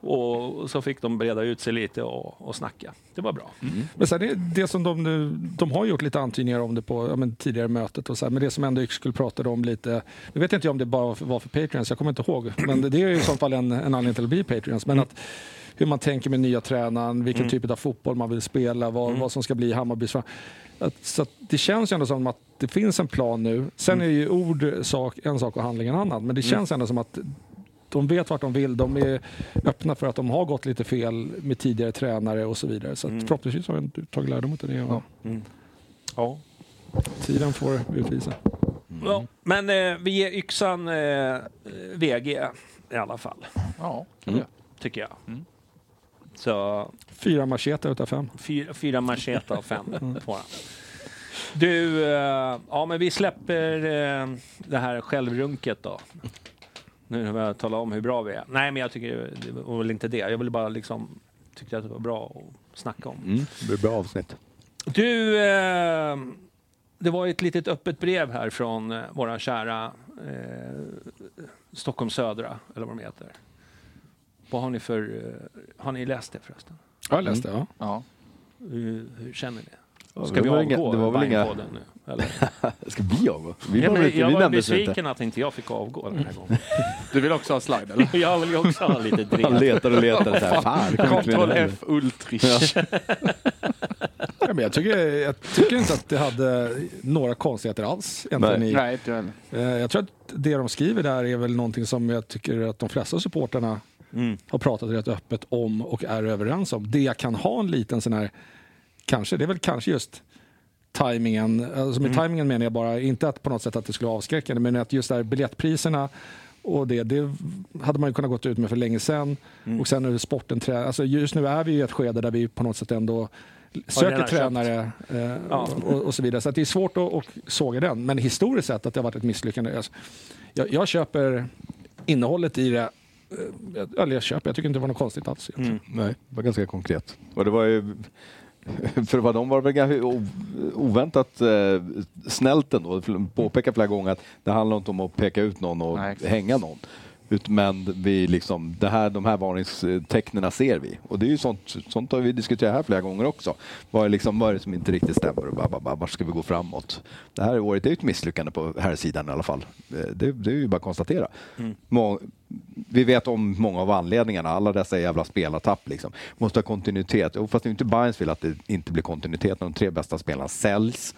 Och så fick de breda ut sig lite och, och snacka. Det var bra. Men sen det, det som de nu, de har gjort lite antydningar om det på ja, men tidigare mötet och så här, men det som ändå Yxkull pratade om lite, nu vet inte jag om det bara var för Patreons, jag kommer inte ihåg, men det, det är ju i så fall en, en anledning till att bli Patreons. Men att hur man tänker med nya tränaren, vilken typ av fotboll man vill spela, vad, vad som ska bli Hammarbys att, så att det känns ju ändå som att det finns en plan nu. Sen är ju ord sak, en sak och handling en annan, men det känns ändå som att de vet vart de vill, de är öppna för att de har gått lite fel med tidigare tränare och så vidare. Så att förhoppningsvis har de tagit lärdom av det. Och Ja. Tiden får utvisa. Ja, men eh, vi ger yxan eh, VG i alla fall, Ja, tycker jag. Så Fyra macheta utav fem. fyra, fyra machete av fem får han. Du, eh, ja men vi släpper eh, det här självrunket då. Nu har jag talat om hur bra vi är. Nej men jag tycker det var väl inte det. Jag ville bara liksom, tyckte att det var bra att snacka om. Mm, det blir bra avsnitt. Du, eh, det var ett litet öppet brev här från eh, våra kära eh, Stockholm Södra, eller vad de heter. Vad har ni för... Eh, har ni läst det förresten? Ja, jag läste. Ja. ja. Hur, hur känner ni? Ska vi avgå det var väl inga-? Eller? Ska vi avgå? Vi Ja, var men väl inte, jag vi var besviken att inte jag fick avgå den här gången. Du vill också ha slide eller? jag vill ju också ha lite Han driv. letar och letar. Så här, fan, Ctrl F Ultrich. Ja, men jag, tycker, jag tycker inte att det hade några konstigheter alls. Egentligen Nej. i, Nej, inte jag eh, jag tror att det de skriver där är väl någonting som jag tycker att de flesta supporterna Mm. har pratat rätt öppet om och är överens om. Det jag kan ha en liten sån här, kanske, det är väl kanske just tajmingen. Alltså med tajmingen menar jag bara, inte att på något sätt att det skulle vara avskräckande, men att just där biljettpriserna och det, det hade man ju kunnat gått ut med för länge sedan. Och sen är det sporten trä- alltså Just nu är vi i ett skede där vi på något sätt ändå söker tränare eh, Ja. och, och så vidare. Så att det är svårt att, att såga den. Men historiskt sett att det har varit ett misslyckande. Alltså, jag, jag köper innehållet i det. eh, jag- Eller jag köper, jag tycker inte det var något konstigt alls. Mm. Nej, det var ganska konkret. Och det var ju... För vad de var väl ganska oväntat eh, snällt ändå. Påpeka flera gånger att det handlar inte om att peka ut någon och Nej, hänga någon. Ut- Men vi liksom, det här, de här varningstecknen ser vi. Och det är ju sånt, sånt har vi diskuterat här flera gånger också. Vad är, liksom, vad är det som inte riktigt stämmer? Och bara, bara, bara, vart ska vi gå framåt? Det här året är ju ett misslyckande på här sidan i alla fall. Eh, Det, det är ju bara att konstatera. Må, vi vet om många av anledningarna. Alla dessa jävla spelartapp. Liksom. Måste ha kontinuitet. Jo, fast det är inte Bayerns fel att det inte blir kontinuitet när de tre bästa spelarna säljs.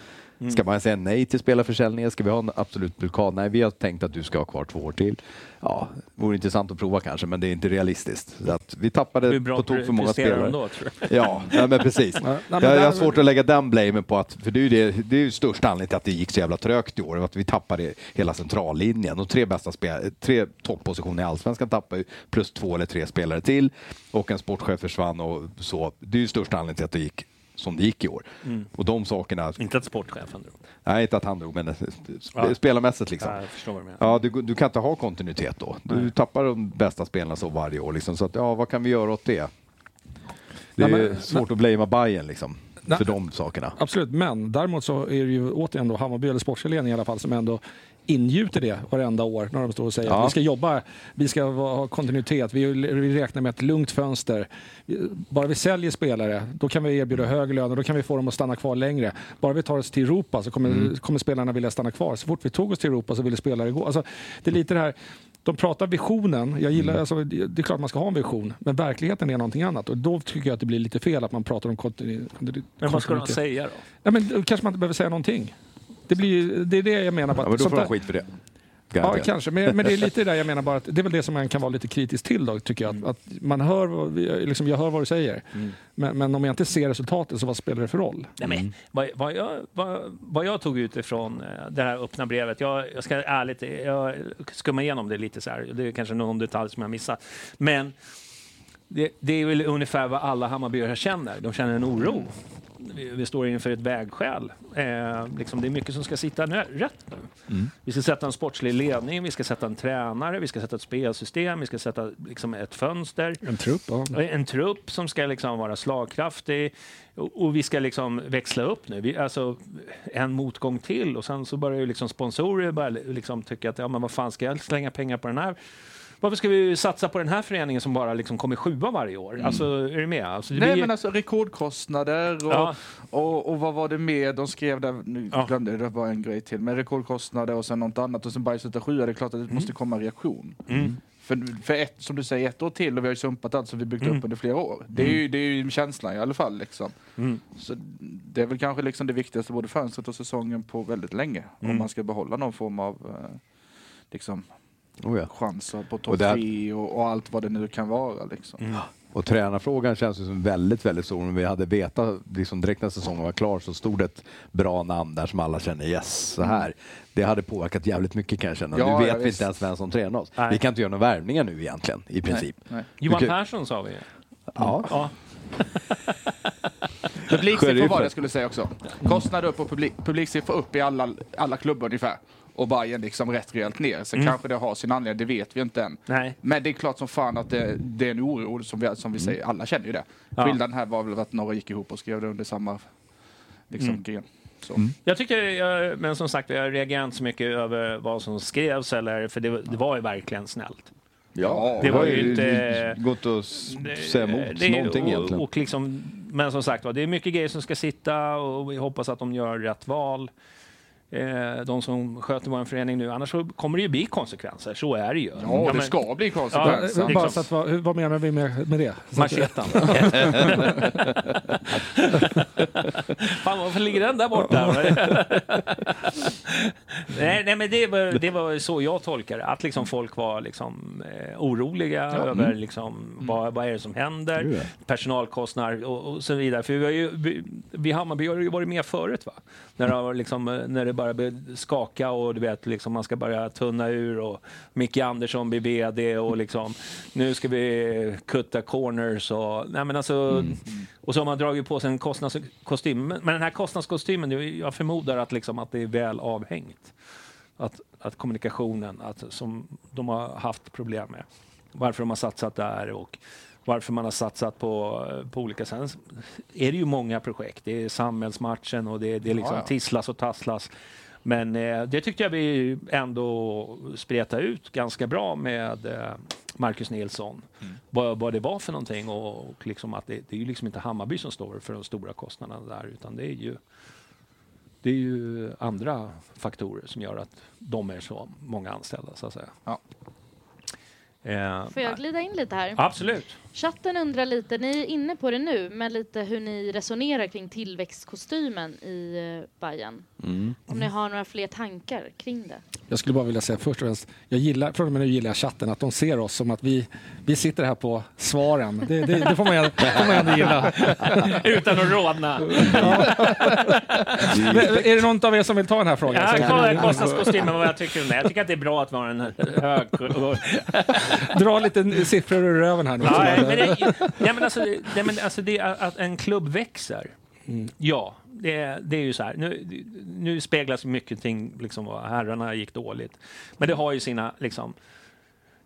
Ska man säga nej till spelarförsäljningen? Ska vi ha en absolut blockad? Nej, vi har tänkt att du ska ha kvar två år till. Ja, vore intressant att prova kanske, men det är inte realistiskt. Så att vi tappade på tok för många spelare. de då, tror du? Ja, nej, men precis. nej, men jag, jag har svårt att lägga den blamen på att, för det är ju, det, det är ju största anledningen till att det gick så jävla trögt i år, att vi tappade hela centrallinjen. De tre bästa spel, tre toppositioner i allsvenskan tappade ju, plus två eller tre spelare till och en sportchef försvann och så. Det är ju största anledningen till att det gick som det gick i år. Mm. Och de sakerna, Inte att sportchefen drog. nej inte att han drog, men sp- Ja. spelarmässigt liksom. Ja, jag förstår vad du menar. Ja, du, du kan inte ha kontinuitet då. Du tappar de bästa spelarna så varje år. Liksom. Så att, ja, vad kan vi göra åt det? Det är Nej, men- svårt att blamea Bayern liksom, Nej. för de sakerna. Absolut, men däremot så är det ju återigen då Hammarby eller sportsledningen i alla fall som ändå ingjuter det varenda år när de står och säger Ja. att vi ska jobba, vi ska ha kontinuitet, vi, vi räknar med ett lugnt fönster. Bara vi säljer spelare, då kan vi erbjuda högre löner, då kan vi få dem att stanna kvar längre. Bara vi tar oss till Europa så kommer, kommer spelarna vilja stanna kvar. Så fort vi tog oss till Europa så ville spelare gå. Alltså, det är lite det här, de pratar visionen, jag gillar, alltså, det är klart man ska ha en vision, men verkligheten är någonting annat. Och då tycker jag att det blir lite fel att man pratar om kontinu- Men vad ska de kontinuitet. säga då? Ja, men då kanske man inte behöver säga någonting. Det, blir, det är det jag menar. Bara, Ja, men då får de där- skit för det. Ja, Garanterat. kanske. Men, men det är lite det där jag menar bara att det är väl det som man kan vara lite kritisk till då, tycker jag. Att, att man hör, liksom, jag hör vad du säger. Men, men om jag inte ser resultatet, så vad spelar det för roll? Nej, men, vad, vad, jag, vad, vad jag tog ut ifrån eh, det här öppna brevet, jag, jag ska ärligt, jag skummar igenom det lite så här, det är kanske någon detalj som jag missat. Men det, det är väl ungefär vad alla Hammarbyare känner, de känner en oro. Vi, vi står inför ett vägskäl. Eh, liksom, det är mycket som ska sitta nö- rätt nu. Vi ska sätta en sportslig ledning, vi ska sätta en tränare, vi ska sätta ett spelsystem, vi ska sätta liksom, ett fönster. En trupp, ja. En trupp som ska liksom vara slagkraftig och, och vi ska liksom växla upp nu. Vi, alltså, en motgång till och sen så börjar ju liksom sponsorer börja liksom tycka att ja, men vad fan ska jag slänga pengar på den här? Varför ska vi satsa på den här föreningen som bara liksom kommer sjua varje år? Alltså, är du med? Alltså, Nej blir- men alltså rekordkostnader och, Ja. och, och vad var det mer de skrev där, nu Ja. glömde jag, det var en grej till, men rekordkostnader och sen något annat och sen Bayern slutar sjua, det är klart att det måste komma en reaktion. Mm. För, för ett, som du säger, ett år till och vi har ju sumpat allt som vi byggt Mm. upp under flera år. Det är ju, det är ju känslan i alla fall liksom. Mm. Så det är väl kanske liksom det viktigaste både fönstret och säsongen på väldigt länge. Mm. Om man ska behålla någon form av eh, liksom, Oh, ja. chanser på topp där- tre och, och allt vad det nu kan vara. Liksom. Mm. Och tränarfrågan känns ju som väldigt, väldigt stor. Om vi hade vetat liksom direkt när säsongen var klar så stod det ett bra namn där som alla känner yes, så här. Det hade påverkat jävligt mycket kan jag känna. Ja, nu vet ja, vi inte ens vem som tränar oss. Nej. Vi kan inte göra några värvningar nu egentligen, i princip. Nej. Johan Vilket- Persson sa vi. Ja. Ja. Publiksiffror var det jag skulle säga också. Kostnader upp och publik, publiksiffror upp i alla, alla klubbar ungefär. Och Bayern liksom rätt rejält ner. Sen kanske det har sin anledning, det vet vi inte än. Nej. Men det är klart som fan att det, det är en oro som vi, som vi säger, alla känner ju det. Ja. Skillnaden här var väl att några gick ihop och skrev det under samma liksom, Mm. gren. Så. Jag tycker, jag, men som sagt, jag reagerar inte så mycket över vad som skrevs, eller, för det, var- det var ju verkligen snällt. Ja, Det var ju inte- gått att säga emot Det- någonting och, egentligen. Och liksom, men som sagt var, det är mycket grejer som ska sitta och vi hoppas att de gör rätt val. Eh, de som sköter vår förening nu. Annars så kommer det ju bli konsekvenser, så är det ju. Ja, det men- ska bli Ja, konsekvenser. liksom. Bara så att, vad, vad menar vi med, med det? Machetan. Fan, varför ligger den där borta? nej, nej, men det var, det var så jag tolkar det. Att liksom folk var liksom, eh, oroliga över liksom, vad, vad är det som händer, Mm. Ja. personalkostnader och, och så vidare. För vi, har ju, vi, vi Hammarby har ju varit med förut. Va? När, det liksom, eh, när det bara började skaka och du vet, liksom, man ska börja tunna ur och Micke Andersson blir VD och liksom, nu ska vi kutta corners och, nej, men alltså, och så har man dragit på sig en kostnadskostym. Men men den här kostnadskostymen, jag förmodar att, liksom, att det är väl avhängt. Att, att kommunikationen, att, som de har haft problem med. Varför de har satsat där och varför man har satsat på, på olika sätt. Sen är det ju många projekt. Det är samhällsmatchen och det, det är liksom Ja, ja. tisslas och tasslas. Men eh, det tyckte jag vi ändå spretade ut ganska bra med eh, Marcus Nilsson. Vad, vad det var för någonting och, och liksom att det, det är ju liksom inte Hammarby som står för de stora kostnaderna där utan det är ju det är ju andra faktorer som gör att de är så många anställda så att säga. Ja. Eh, Får jag glida in lite här? Absolut. Chatten undrar lite, ni är inne på det nu, men lite hur ni resonerar kring tillväxtkostymen i uh, Bayern. Om ni har några fler tankar kring det? Jag skulle bara vilja säga först och främst, jag gillar, från och med nu gillar jag chatten, att de ser oss som att vi, vi sitter här på svaren. Det, det, det får man ju det får man ju ändå gilla. Utan att rodna. Men, är det någon av er som vill ta den här frågan? Jag kollar kostnadskostymen vad jag tycker om det. Jag tycker att det är bra att vara en hög... Dra lite siffror ur röven här nu. Ja, men det, ja, men alltså, nej, men alltså det, att en klubb växer. Ja, det, är- det är ju så här. Nu, nu speglas mycket ting, liksom, vad herrarna gick dåligt. Men det har ju sina, liksom,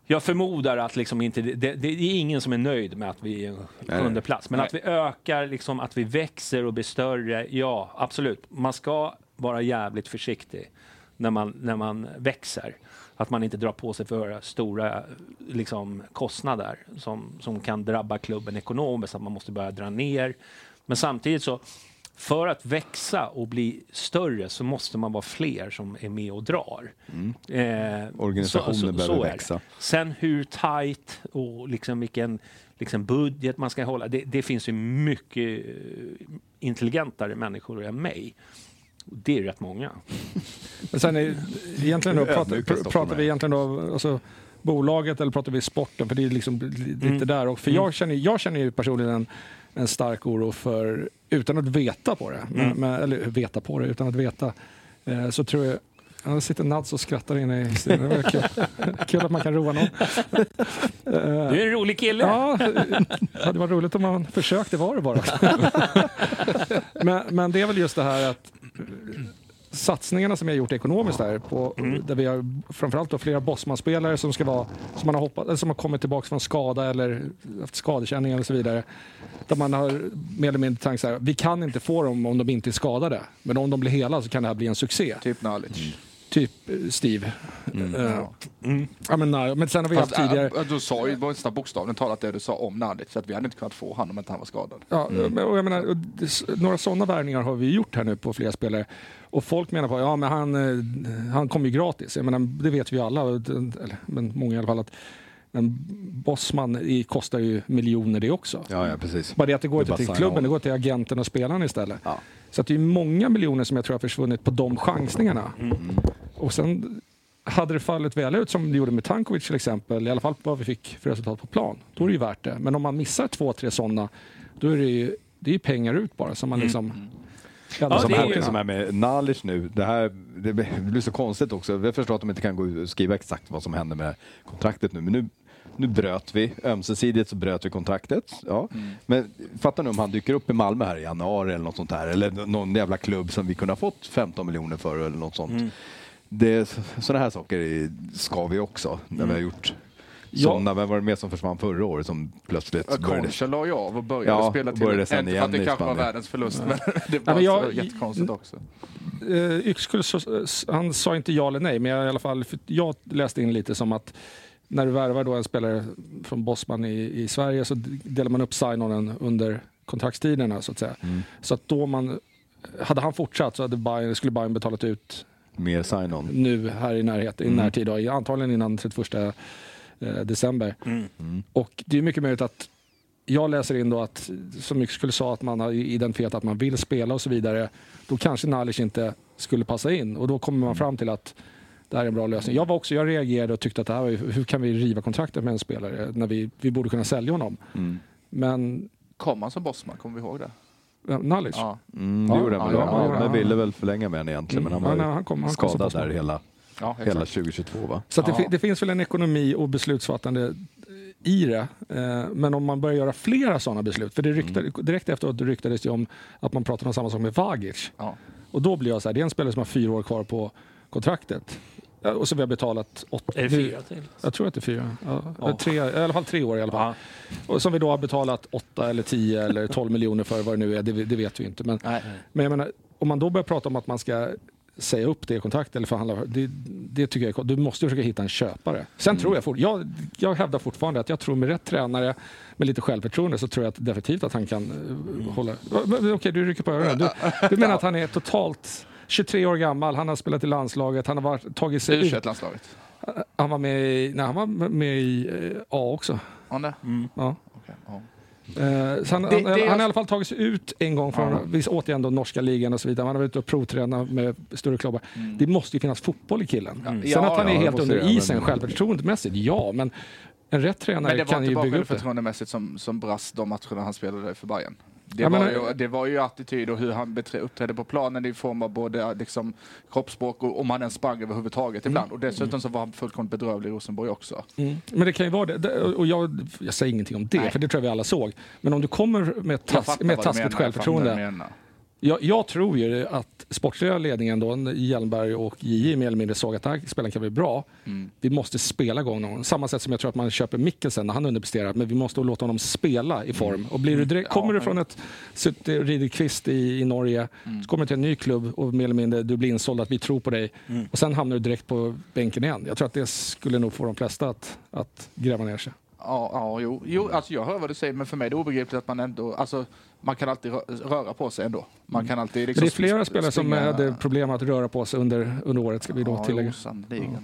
jag förmodar att liksom inte, det, det, är ingen som är nöjd med att vi är sjunde plats. Men Nej. att vi ökar, liksom, att vi växer och blir större, ja absolut. Man ska vara jävligt försiktig när man, när man växer. Att man inte drar på sig för stora liksom, kostnader som, som kan drabba klubben ekonomiskt, att man måste börja dra ner. Men samtidigt så, för att växa och bli större så måste man vara fler som är med och drar. Eh, Organisationen behöver är det. växa. Sen hur tajt och liksom vilken liksom budget man ska hålla, det, det finns ju mycket intelligentare människor än mig. Och Det är rätt många. Men sen är, egentligen då, pratar, pratar vi egentligen då, alltså, bolaget eller pratar vi sporten? För det är liksom lite Mm. där. Och för jag, känner, jag känner ju personligen en, en stark oro för, utan att veta på det, Mm. men, eller veta på det, utan att veta, eh, så tror jag Ja, sitter Nads och skrattar inne i studion. Det var kul. kul att man kan roa någon. Du är en rolig kille. Ja, det hade varit roligt om man försökte vara det bara. men, men det är väl just det här att satsningarna som har gjort ekonomiskt där, på, där vi har framförallt då flera Bosman-spelare som, ska vara, som, man har hoppat, eller som har kommit tillbaka från skada eller haft skadekänning eller så vidare. Där man har mer eller mindre tänkt så här, vi kan inte få dem om de inte är skadade. Men om de blir hela så kan det här bli en succé. Typ knowledge. Typ eh, Steve. Eh, Ja, men, nej, men sen har vi haft Fast, tidigare... äh, du sa ju nästan bokstavligen talat det du sa om Nadic, så att vi hade inte kunnat få honom om inte han var skadad. Ja, men- och jag menar, och några sådana värvningar har vi gjort här nu på flera spelare. Och folk menar på ja men han, eh, han kom ju gratis. Jag menar, det vet vi alla, eller, men många i alla fall. att men Bosman i, kostar ju miljoner det också. Ja, ja, precis. Bara det att det går Det inte till klubben, det går till agenten och spelarna istället. Ja. Så att det är många miljoner som jag tror har försvunnit på de chansningarna. Och sen hade det fallit väl ut som det gjorde med Tankovic till exempel, i alla fall vad vi fick för resultat på plan, då är det ju värt det. Men om man missar två, tre sådana, då är det ju, det är pengar ut bara som man liksom... Ja, som, det är här, ju- som här med knowledge nu, det, här, det blir så konstigt också. Jag förstår att de inte kan gå ut och skriva exakt vad som händer med kontraktet nu, men nu, nu bröt vi, ömsesidigt så bröt vi kontraktet. Ja. Men fatta nu om han dyker upp i Malmö här i januari eller något sånt här, eller någon jävla klubb som vi kunde ha fått 15 miljoner för eller något sånt. Det, sådana här saker ska vi också, när vi har gjort Ja. sådana. Vem var det mer som försvann förra året som plötsligt började... Concha la ju av och började Ja, spela till. började sen igen att det kanske var världens förlust, men det var men jag- så jättekonstigt också. Eh, Yxkull, han sa inte ja eller nej, men jag, i alla fall, för jag läste in lite som att när du värvar då en spelare från Bosman i, i Sverige så delar man upp sign-onen under kontraktstiderna så att säga. Så att då man, hade han fortsatt så hade Bayern, skulle Bayern betalat ut Mer sign-on. nu här i närhet, i närtid, då, i- antagligen innan 31 eh, december. Och det är mycket möjligt att jag läser in då att, som mycket skulle sa, att man har identifierat att man vill spela och så vidare. Då kanske Nalic inte skulle passa in och då kommer man fram till att det här är en bra lösning. Jag var också, jag reagerade och tyckte att det här var, hur kan vi riva kontraktet med en spelare när vi, vi borde kunna sälja honom. Men Kom han som bossman, kommer vi ihåg det? Nalic? Ja. Mm, det Ja, gjorde han ja, Ja, ja, ja. men ville väl förlänga med honom egentligen, men han Mm, var ja, nej, han kom- han skadad där hela, Ja, hela exakt. 2022 va? Så det, det finns väl en ekonomi och beslutsfattande i det. Eh, Men om man börjar göra flera sådana beslut, för det ryktade, Mm. direkt efteråt det ryktades det om att man pratade om samma sak med Vagic. Ja. Och då blir jag så här, det är en spelare som har fyra år kvar på kontraktet. Ja, Och så vi har betalat åtta... Är det fyra till? Jag tror att det är fyra. Ja, Ja. Tre, I alla fall tre år i alla fall. Och som vi då har betalat åtta eller tio eller tolv miljoner för vad det nu är, det, det vet vi inte. Men, Nej. men jag menar, om man då börjar prata om att man ska säga upp det i kontrakt eller förhandla. Det, det tycker jag är, Du måste försöka hitta en köpare. Sen tror jag, fort, jag, jag hävdar fortfarande att jag tror med rätt tränare med lite självförtroende så tror jag att definitivt att han kan uh, hålla... Men, Okej, du rycker på öronen. Du, du menar att han är totalt 23 år gammal, han har spelat i landslaget, han har varit, tagit sig ut. U21-landslaget. Han var med i, nej, han var med i eh, A också. Han det? Ja. Okej, ja. Eh, så han, Det- han, det han är- har i alla fall tagit sig ut en gång från, Ja. vi återigen då norska ligan och så vidare. Han har varit ute och provtränat med större klubbar. Det måste ju finnas fotboll i killen. Sen Ja, att han är ja, det helt måste under det, isen men- självförtroendemässigt, ja. Men en rätt tränare Men det var kan inte ju bara bygga upp det. självförtroendemässigt som, som brast de matcherna han spelade för Bayern. Det, var menar- ju, det var ju attityd och hur han uppträdde på planen i form av både liksom, kroppsspråk och om han ens sprang överhuvudtaget ibland. Och dessutom så var han fullkomligt bedrövlig i Rosenborg också. Mm. Men det kan ju vara det. Och jag, jag säger ingenting om det, Nej. för det tror jag vi alla såg. Men om du kommer med, fattar med taskigt självförtroende. Jag, jag tror ju att sportsliga ledningen då, Hjelmberg och JJ mer eller mindre såg att den här spelaren kan bli bra. Mm. Vi måste spela igång någon. Samma sätt som jag tror att man köper Mikkelsen när han underpresterar. Men vi måste låta honom spela i form. Och blir du direkt, Mm. Ja, kommer du från ett suttit ridit kvist i, i Norge, Mm. så kommer du till en ny klubb och mer eller mindre du blir insåld att vi tror på dig. Mm. Och sen hamnar du direkt på bänken igen. Jag tror att det skulle nog få de flesta att, att gräva ner sig. Ja, ja jo, jo, alltså jag hör vad du säger, men för mig är det obegripligt att man ändå, alltså man kan alltid rö- röra på sig ändå. Man kan alltid Men liksom det är flera sp- spelare som hade problem att röra på sig under, under året, ska vi då ja, tillägga. Jo, sannoliken.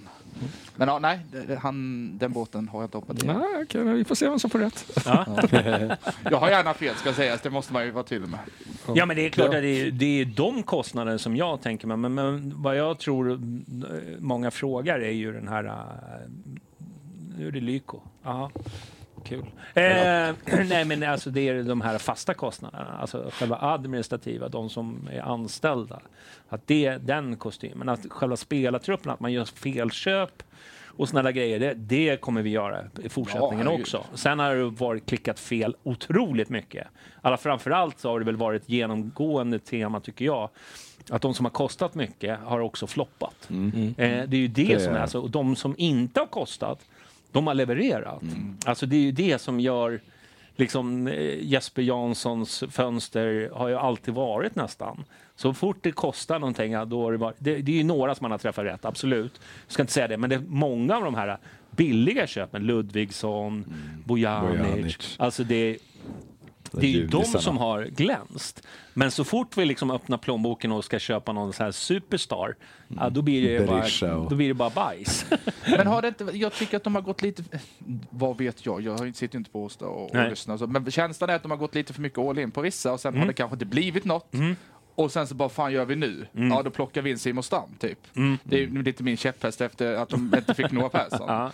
Men ja, nej, han, den båten har jag inte hoppat i. Nej, okej, men vi får se vem som får rätt. Jag har gärna fel ska sägas, det måste man ju vara tydlig med. Ja, men det är klart att det är, det är de kostnader som jag tänker mig. Men, men vad jag tror eh, många frågar är ju den här... eh, Nu är det Lyko. Ja, kul. Eh, nej, men alltså det är de här fasta kostnaderna, alltså själva administrativa, de som är anställda. Att det, den kostymen, att själva spelartruppen, att man gör felköp och sådana grejer, det, det kommer vi göra i fortsättningen herregud. också. Sen har det varit klickat fel otroligt mycket. Alla framförallt så har det väl varit genomgående tema, tycker jag, att de som har kostat mycket har också floppat. Eh, det är ju det, Det som är, är- alltså, och de som inte har kostat, de har levererat. Alltså det är ju det som gör liksom eh, Jesper Janssons fönster har ju alltid varit nästan. Så fort det kostar någonting, ja, då har det, varit, det, det är ju några som man har träffat rätt, absolut. Jag ska inte säga det, men det är många av de här billiga köpen, Ludvigsson, Bojanic, Bojanic. alltså det, det är ju de som har glänst. Men så fort vi liksom öppnar plånboken och ska köpa någon så här superstar, ja, då, blir det bara, och- då blir det bara bajs. Men har det inte, jag tycker att de har gått lite, vad vet jag, jag sitter inte på Åsta och, och lyssnar. Så, men känslan är att de har gått lite för mycket all in på vissa och sen Mm. har det kanske inte blivit något. Och sen så bara, fan gör vi nu? Mm. Ja, då plockar vi in Simon Stam, typ. Det är ju lite min käpphäst efter att de inte fick Noah Persson. Ja.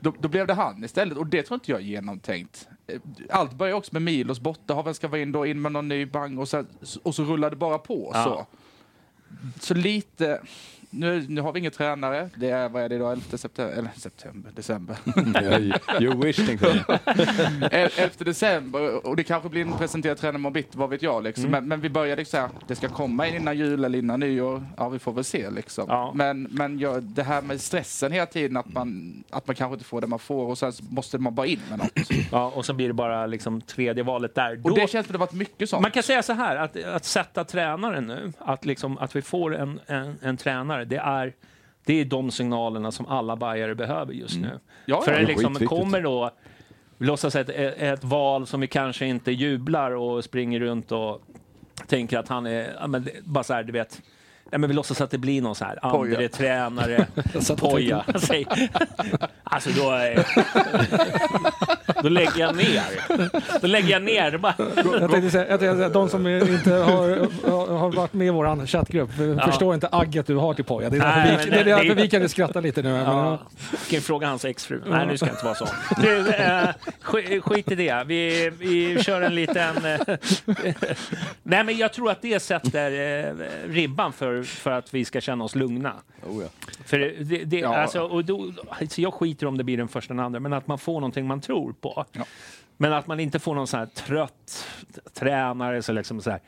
Då, då blev det han istället och det tror inte jag är genomtänkt. Eh, Allt börjar också med Milos borta, Haven ska vara in då, in med någon ny bang och, sen, och så rullar det bara på. Ja. Så. så lite... Nu, nu har vi ingen tränare. Det är, vad är det idag, 11 september? Eller september, december. You wish, tänkte jag. 11 december och det kanske blir en presenterad tränare imorgon bitti, vad vet jag. Liksom. Mm. Men, men vi börjar liksom såhär, det ska komma in innan jul eller innan nyår. Ja, vi får väl se liksom. Ja. Men, men ja, det här med stressen hela tiden, att man, att man kanske inte får det man får och sen så måste man bara in med något. Ja, och så blir det bara liksom tredje valet där. Då, Och det känns som det varit mycket sånt. man kan säga så här, att, att sätta tränaren nu, att, liksom, att vi får en, en, en tränare, det är, det är de signalerna som alla bajare behöver just nu. Ja, För ja, det liksom kommer då, låtsas ett, ett val som vi kanske inte jublar och springer runt och tänker att han är, ja, men bara så här, du vet, Ja, men vi låtsas att det blir någon så här Poja. andre tränare, poja. Säg- Alltså då, är- då lägger jag ner. Då lägger jag ner. Bara, Jag tänkte säga, jag tänkte säga de som inte har, har varit med i vår chattgrupp förstår inte agget du har till Poja. Det är därför, Nej, vi, det är det- därför det- vi kan skratta lite nu. Men, Ja. Kan ju fråga hans exfru. Nej, nu ska jag inte vara så. Du, eh, sk- skit i det. Vi, vi kör en liten... Eh, nej, men jag tror att det sätter eh, ribban för, för att vi ska känna oss lugna. Oh, ja. För det, det, Ja. alltså, och då, alltså jag skiter om det blir den första eller andra, men att man får någonting man tror på. Ja. Men att man inte får någon sån här trött tränare, så liksom så här,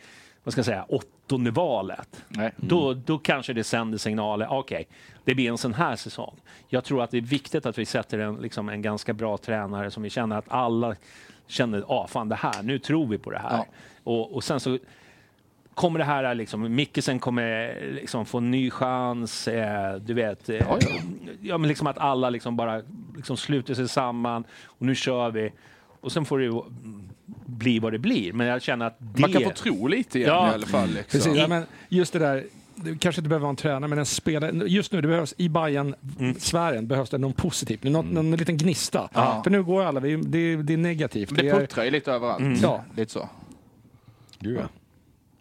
vad ska jag säga, åttonde valet. Nej. Då, då kanske det sänder signaler. Okej, det blir en sån här säsong. Jag tror att det är viktigt att vi sätter en, liksom, en ganska bra tränare som vi känner att alla känner, ah, fan det här, nu tror vi på det här. Ja. Och, och sen så kommer det här liksom, Mickelsen kommer liksom få en ny chans, eh, du vet. Eh, Ja, ja. ja, men liksom att alla liksom bara liksom sluter sig samman och nu kör vi. Och sen får det ju bli vad det blir. Men jag känner att det... Man kan få tro lite igen Ja. i alla fall. Liksom. Precis, ja, men just det där, det kanske inte behöver vara en tränare, men en spelare. Just nu, det behövs i bayern sfären behövs det någon positivt, någon, någon liten gnista. Ja. För nu går alla, vi- det, det är negativt. Det är, puttrar ju lite överallt. Mm. Ja. Lite så. Gud, ja.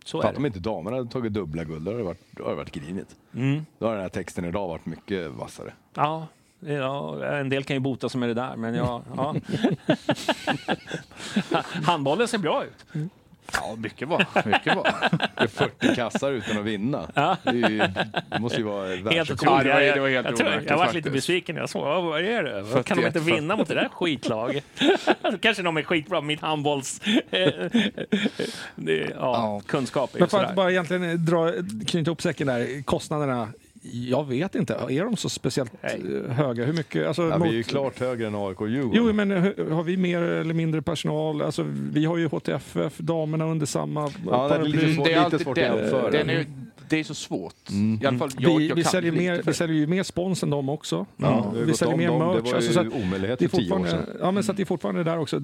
Så är Fan det. om inte damerna hade tagit dubbla guld, då hade det varit, då hade det varit grinigt. Mm. Då har den här texten idag varit mycket vassare. Ja, ja, en del kan ju bota sig med det där, men ja. ja. Handbollen ser bra ut. Ja, mycket bra. Mycket bra. Det är 40 kassar utan att vinna. Det, är ju, det måste ju vara Helt världsrekord. Ja, det var- Jag- det var helt jag, tror- overkligt jag var lite besviken när jag såg vad är det? Vad Kan de inte 41, vinna mot det där skitlaget? Kanske de är skitbra, mitt handbolls... det, ja, Ja. kunskap är ju Men för att bara egentligen dra, knyta ihop säcken där, kostnaderna. Jag vet inte, är de så speciellt Nej. eh, höga? Hur mycket? Alltså, Ja, mot, vi är ju klart högre än AIK och Djurgården. Jo, men hur- har vi mer eller mindre personal? Alltså, vi har ju HTFF, damerna under samma Ja, det är lite svårt, Det är lite alltid svårt den, att jämföra. den är, det är så svårt. I alla fall jag, Vi, jag vi, säljer mer, vi säljer ju mer spons än dem också. Ja, vi har vi säljer mer dem. merch. Det var alltså, ju så att omöjlighet det är för tio år fortfarande, sedan. ja, men så att det är fortfarande där också.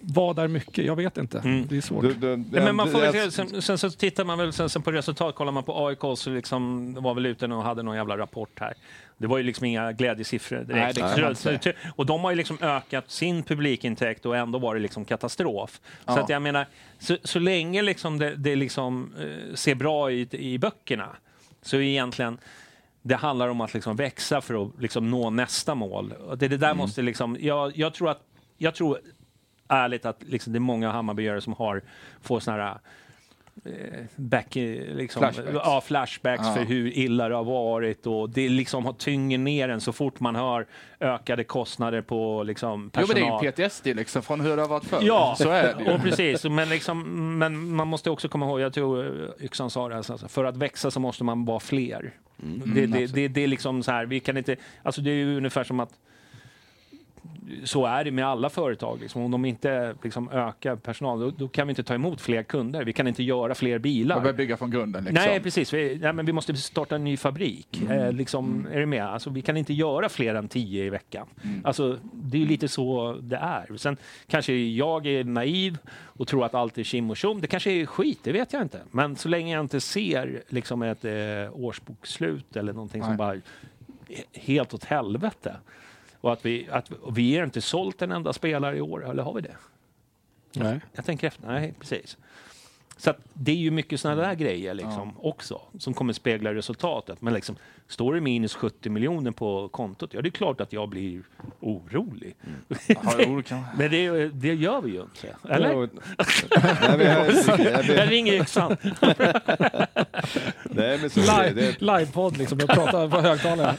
Vad är mycket? Jag vet inte. Det är svårt. Du- du- Ja, men man får väl, sen, sen så tittar man väl sen, sen på resultat, kollar man på AIK så liksom, var väl ute och hade någon jävla rapport här. Det var ju liksom inga glädjesiffror direkt. Nej, det Så- så- och de har ju liksom ökat sin publikintäkt och ändå var det liksom katastrof. Så Ja. att jag menar, så, så länge liksom det, det liksom, eh, ser bra ut i böckerna så är egentligen det handlar om att liksom växa för att liksom nå nästa mål. Det, det där måste liksom, jag, jag tror att, jag tror ärligt att liksom, det är många Hammarbyare som har, får såna här back, eh, liksom, Flashbacks. Ja, flashbacks Ja. för hur illa det har varit och det liksom har tynger ner en så fort man hör ökade kostnader på liksom, Jo, personal. men det är ju PTSD liksom från hur det har varit förr. Ja, Så är det ju. och precis. Men, liksom, men man måste också komma ihåg, jag tror eh, Yxan sa det, här, alltså, för att växa så måste man vara fler. det, det, det, det är liksom så här, vi kan inte, alltså det är ju ungefär som att så är det med alla företag. Liksom. Om de inte liksom, ökar personal, då, då kan vi inte ta emot fler kunder. Vi kan inte göra fler bilar. Man börjar bygga från grunden liksom. Nej, precis. Vi, nej, men vi måste starta en ny fabrik. Eh, liksom, Är du med? Alltså, vi kan inte göra fler än tio i veckan. Alltså, det är lite så det är. Sen kanske jag är naiv och tror att allt är kim och tjom. Det kanske är skit, det vet jag inte. Men så länge jag inte ser liksom, ett eh, årsbokslut eller någonting som Nej. bara är helt åt helvete. Och att vi, att vi har inte sålt en enda spelare i år, eller har vi det? Nej. Jag tänker efter. Nej, precis. Så det är ju mycket sådana där grejer liksom också som kommer spegla resultatet. Men liksom, står det minus 70 miljoner på kontot, ja det är klart att jag blir orolig. Det kan- Men det, det gör vi ju inte. Eller? Jag, ringer yxan. nej, men så, det, Live, det, livepodd liksom, jag pratar på högtalare.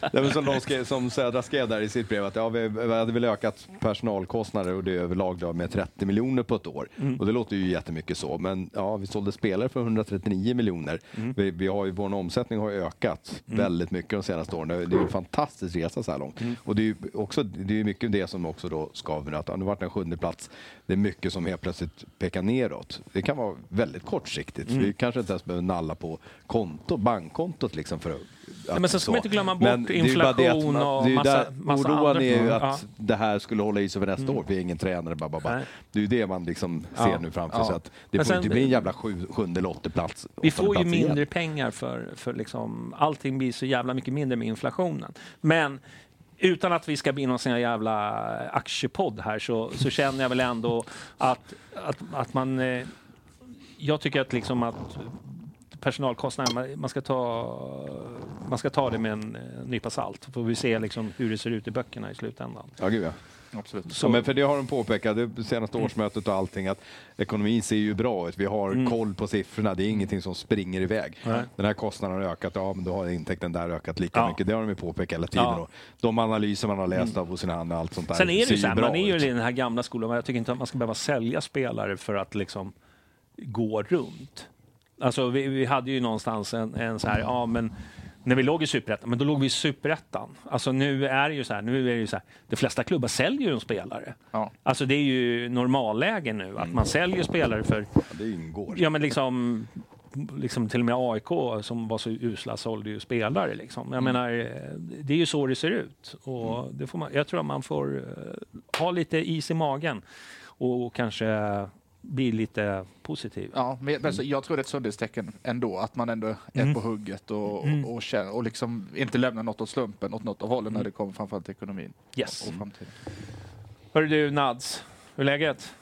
nej, men som, de skrev, som Södra skrev där i sitt brev, att ja, vi, vi hade väl ökat personalkostnader och det överlag då med 30 miljoner på ett år. Och det låter ju jättemycket så, men ja, vi sålde spelare för 139 miljoner. Vi, vi har ju, vår omsättning har ju ökat väldigt mycket de senaste åren. Det är en fantastisk resa så här långt. Och det är ju också, det är mycket det som också då skaver nu, att nu vart en sjunde plats. Det är mycket som helt plötsligt pekar neråt. Det kan vara väldigt kortsiktigt. Vi kanske inte ens behöver nalla på konto, bankkontot liksom för att Ja, men sen ska man inte glömma bort Men ju bara inflation man- och ju massa- där- massa Oroan andra- är ju Ja. att det här skulle hålla i sig för nästa år. Vi är ingen tränare, bara, bara. Nej. Det är ju det man liksom ser Ja. nu framför Ja. sig. Att det Men får sen- inte bli en jävla sju, sjunde eller åttonde plats. Vi får ju plats igen. mindre pengar för, för liksom, allting blir så jävla mycket mindre med inflationen. Men utan att vi ska bli någon sån här jävla aktiepodd här så, så känner jag väl ändå att, att, att man... Eh, jag tycker att liksom att personalkostnader, man, man, ska ta, man ska ta det med en nypa salt. Får vi se liksom hur det ser ut i böckerna i slutändan. Ja, gud ja. Absolut. Så, men för det har de påpekat, det senaste årsmötet och allting, att ekonomin ser ju bra ut. Vi har koll på siffrorna, det är ingenting som springer iväg. Nej. Den här kostnaden har ökat, ja men då har intäkten där ökat lika Ja. mycket. Det har de ju påpekat hela tiden. Ja. De analyser man har läst av hos sina hand och allt sånt där Sen är det ser ju så här, man är ju i den här gamla skolan, jag tycker inte att man ska behöva sälja spelare för att liksom gå runt. Alltså vi, vi hade ju någonstans en, en så här, ja men när vi låg i superettan, men då låg vi i superettan. Alltså nu är det ju så här, nu är det ju så här, de flesta klubbar säljer ju en spelare. Ja. Alltså det är ju normalläge nu, att man säljer spelare för, Ja, det ingår. ja men liksom, liksom till och med AIK som var så usla sålde ju spelare liksom. Jag menar, eh, det är ju så det ser ut. Och det får man, jag tror att man får eh, ha lite is i magen och kanske bli lite positiv. Ja, men men så jag tror det är ett sundhetstecken ändå, att man ändå är Mm. på hugget och, Mm. och, och, känner, och liksom inte lämnar något åt slumpen åt något av hållen Mm. när det kommer framförallt till ekonomin Yes. och framtiden. Hörru du Nads, hur är läget?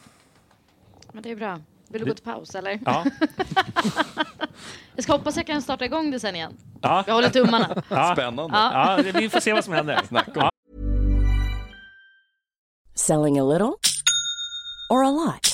Men det är bra. Vill du gå till paus eller? Ja. Jag ska hoppas jag kan starta igång det sen igen. ja. Jag håller tummarna. ja. Spännande. Ja. ja vi får se vad som händer. Ja. Selling a little or a lot?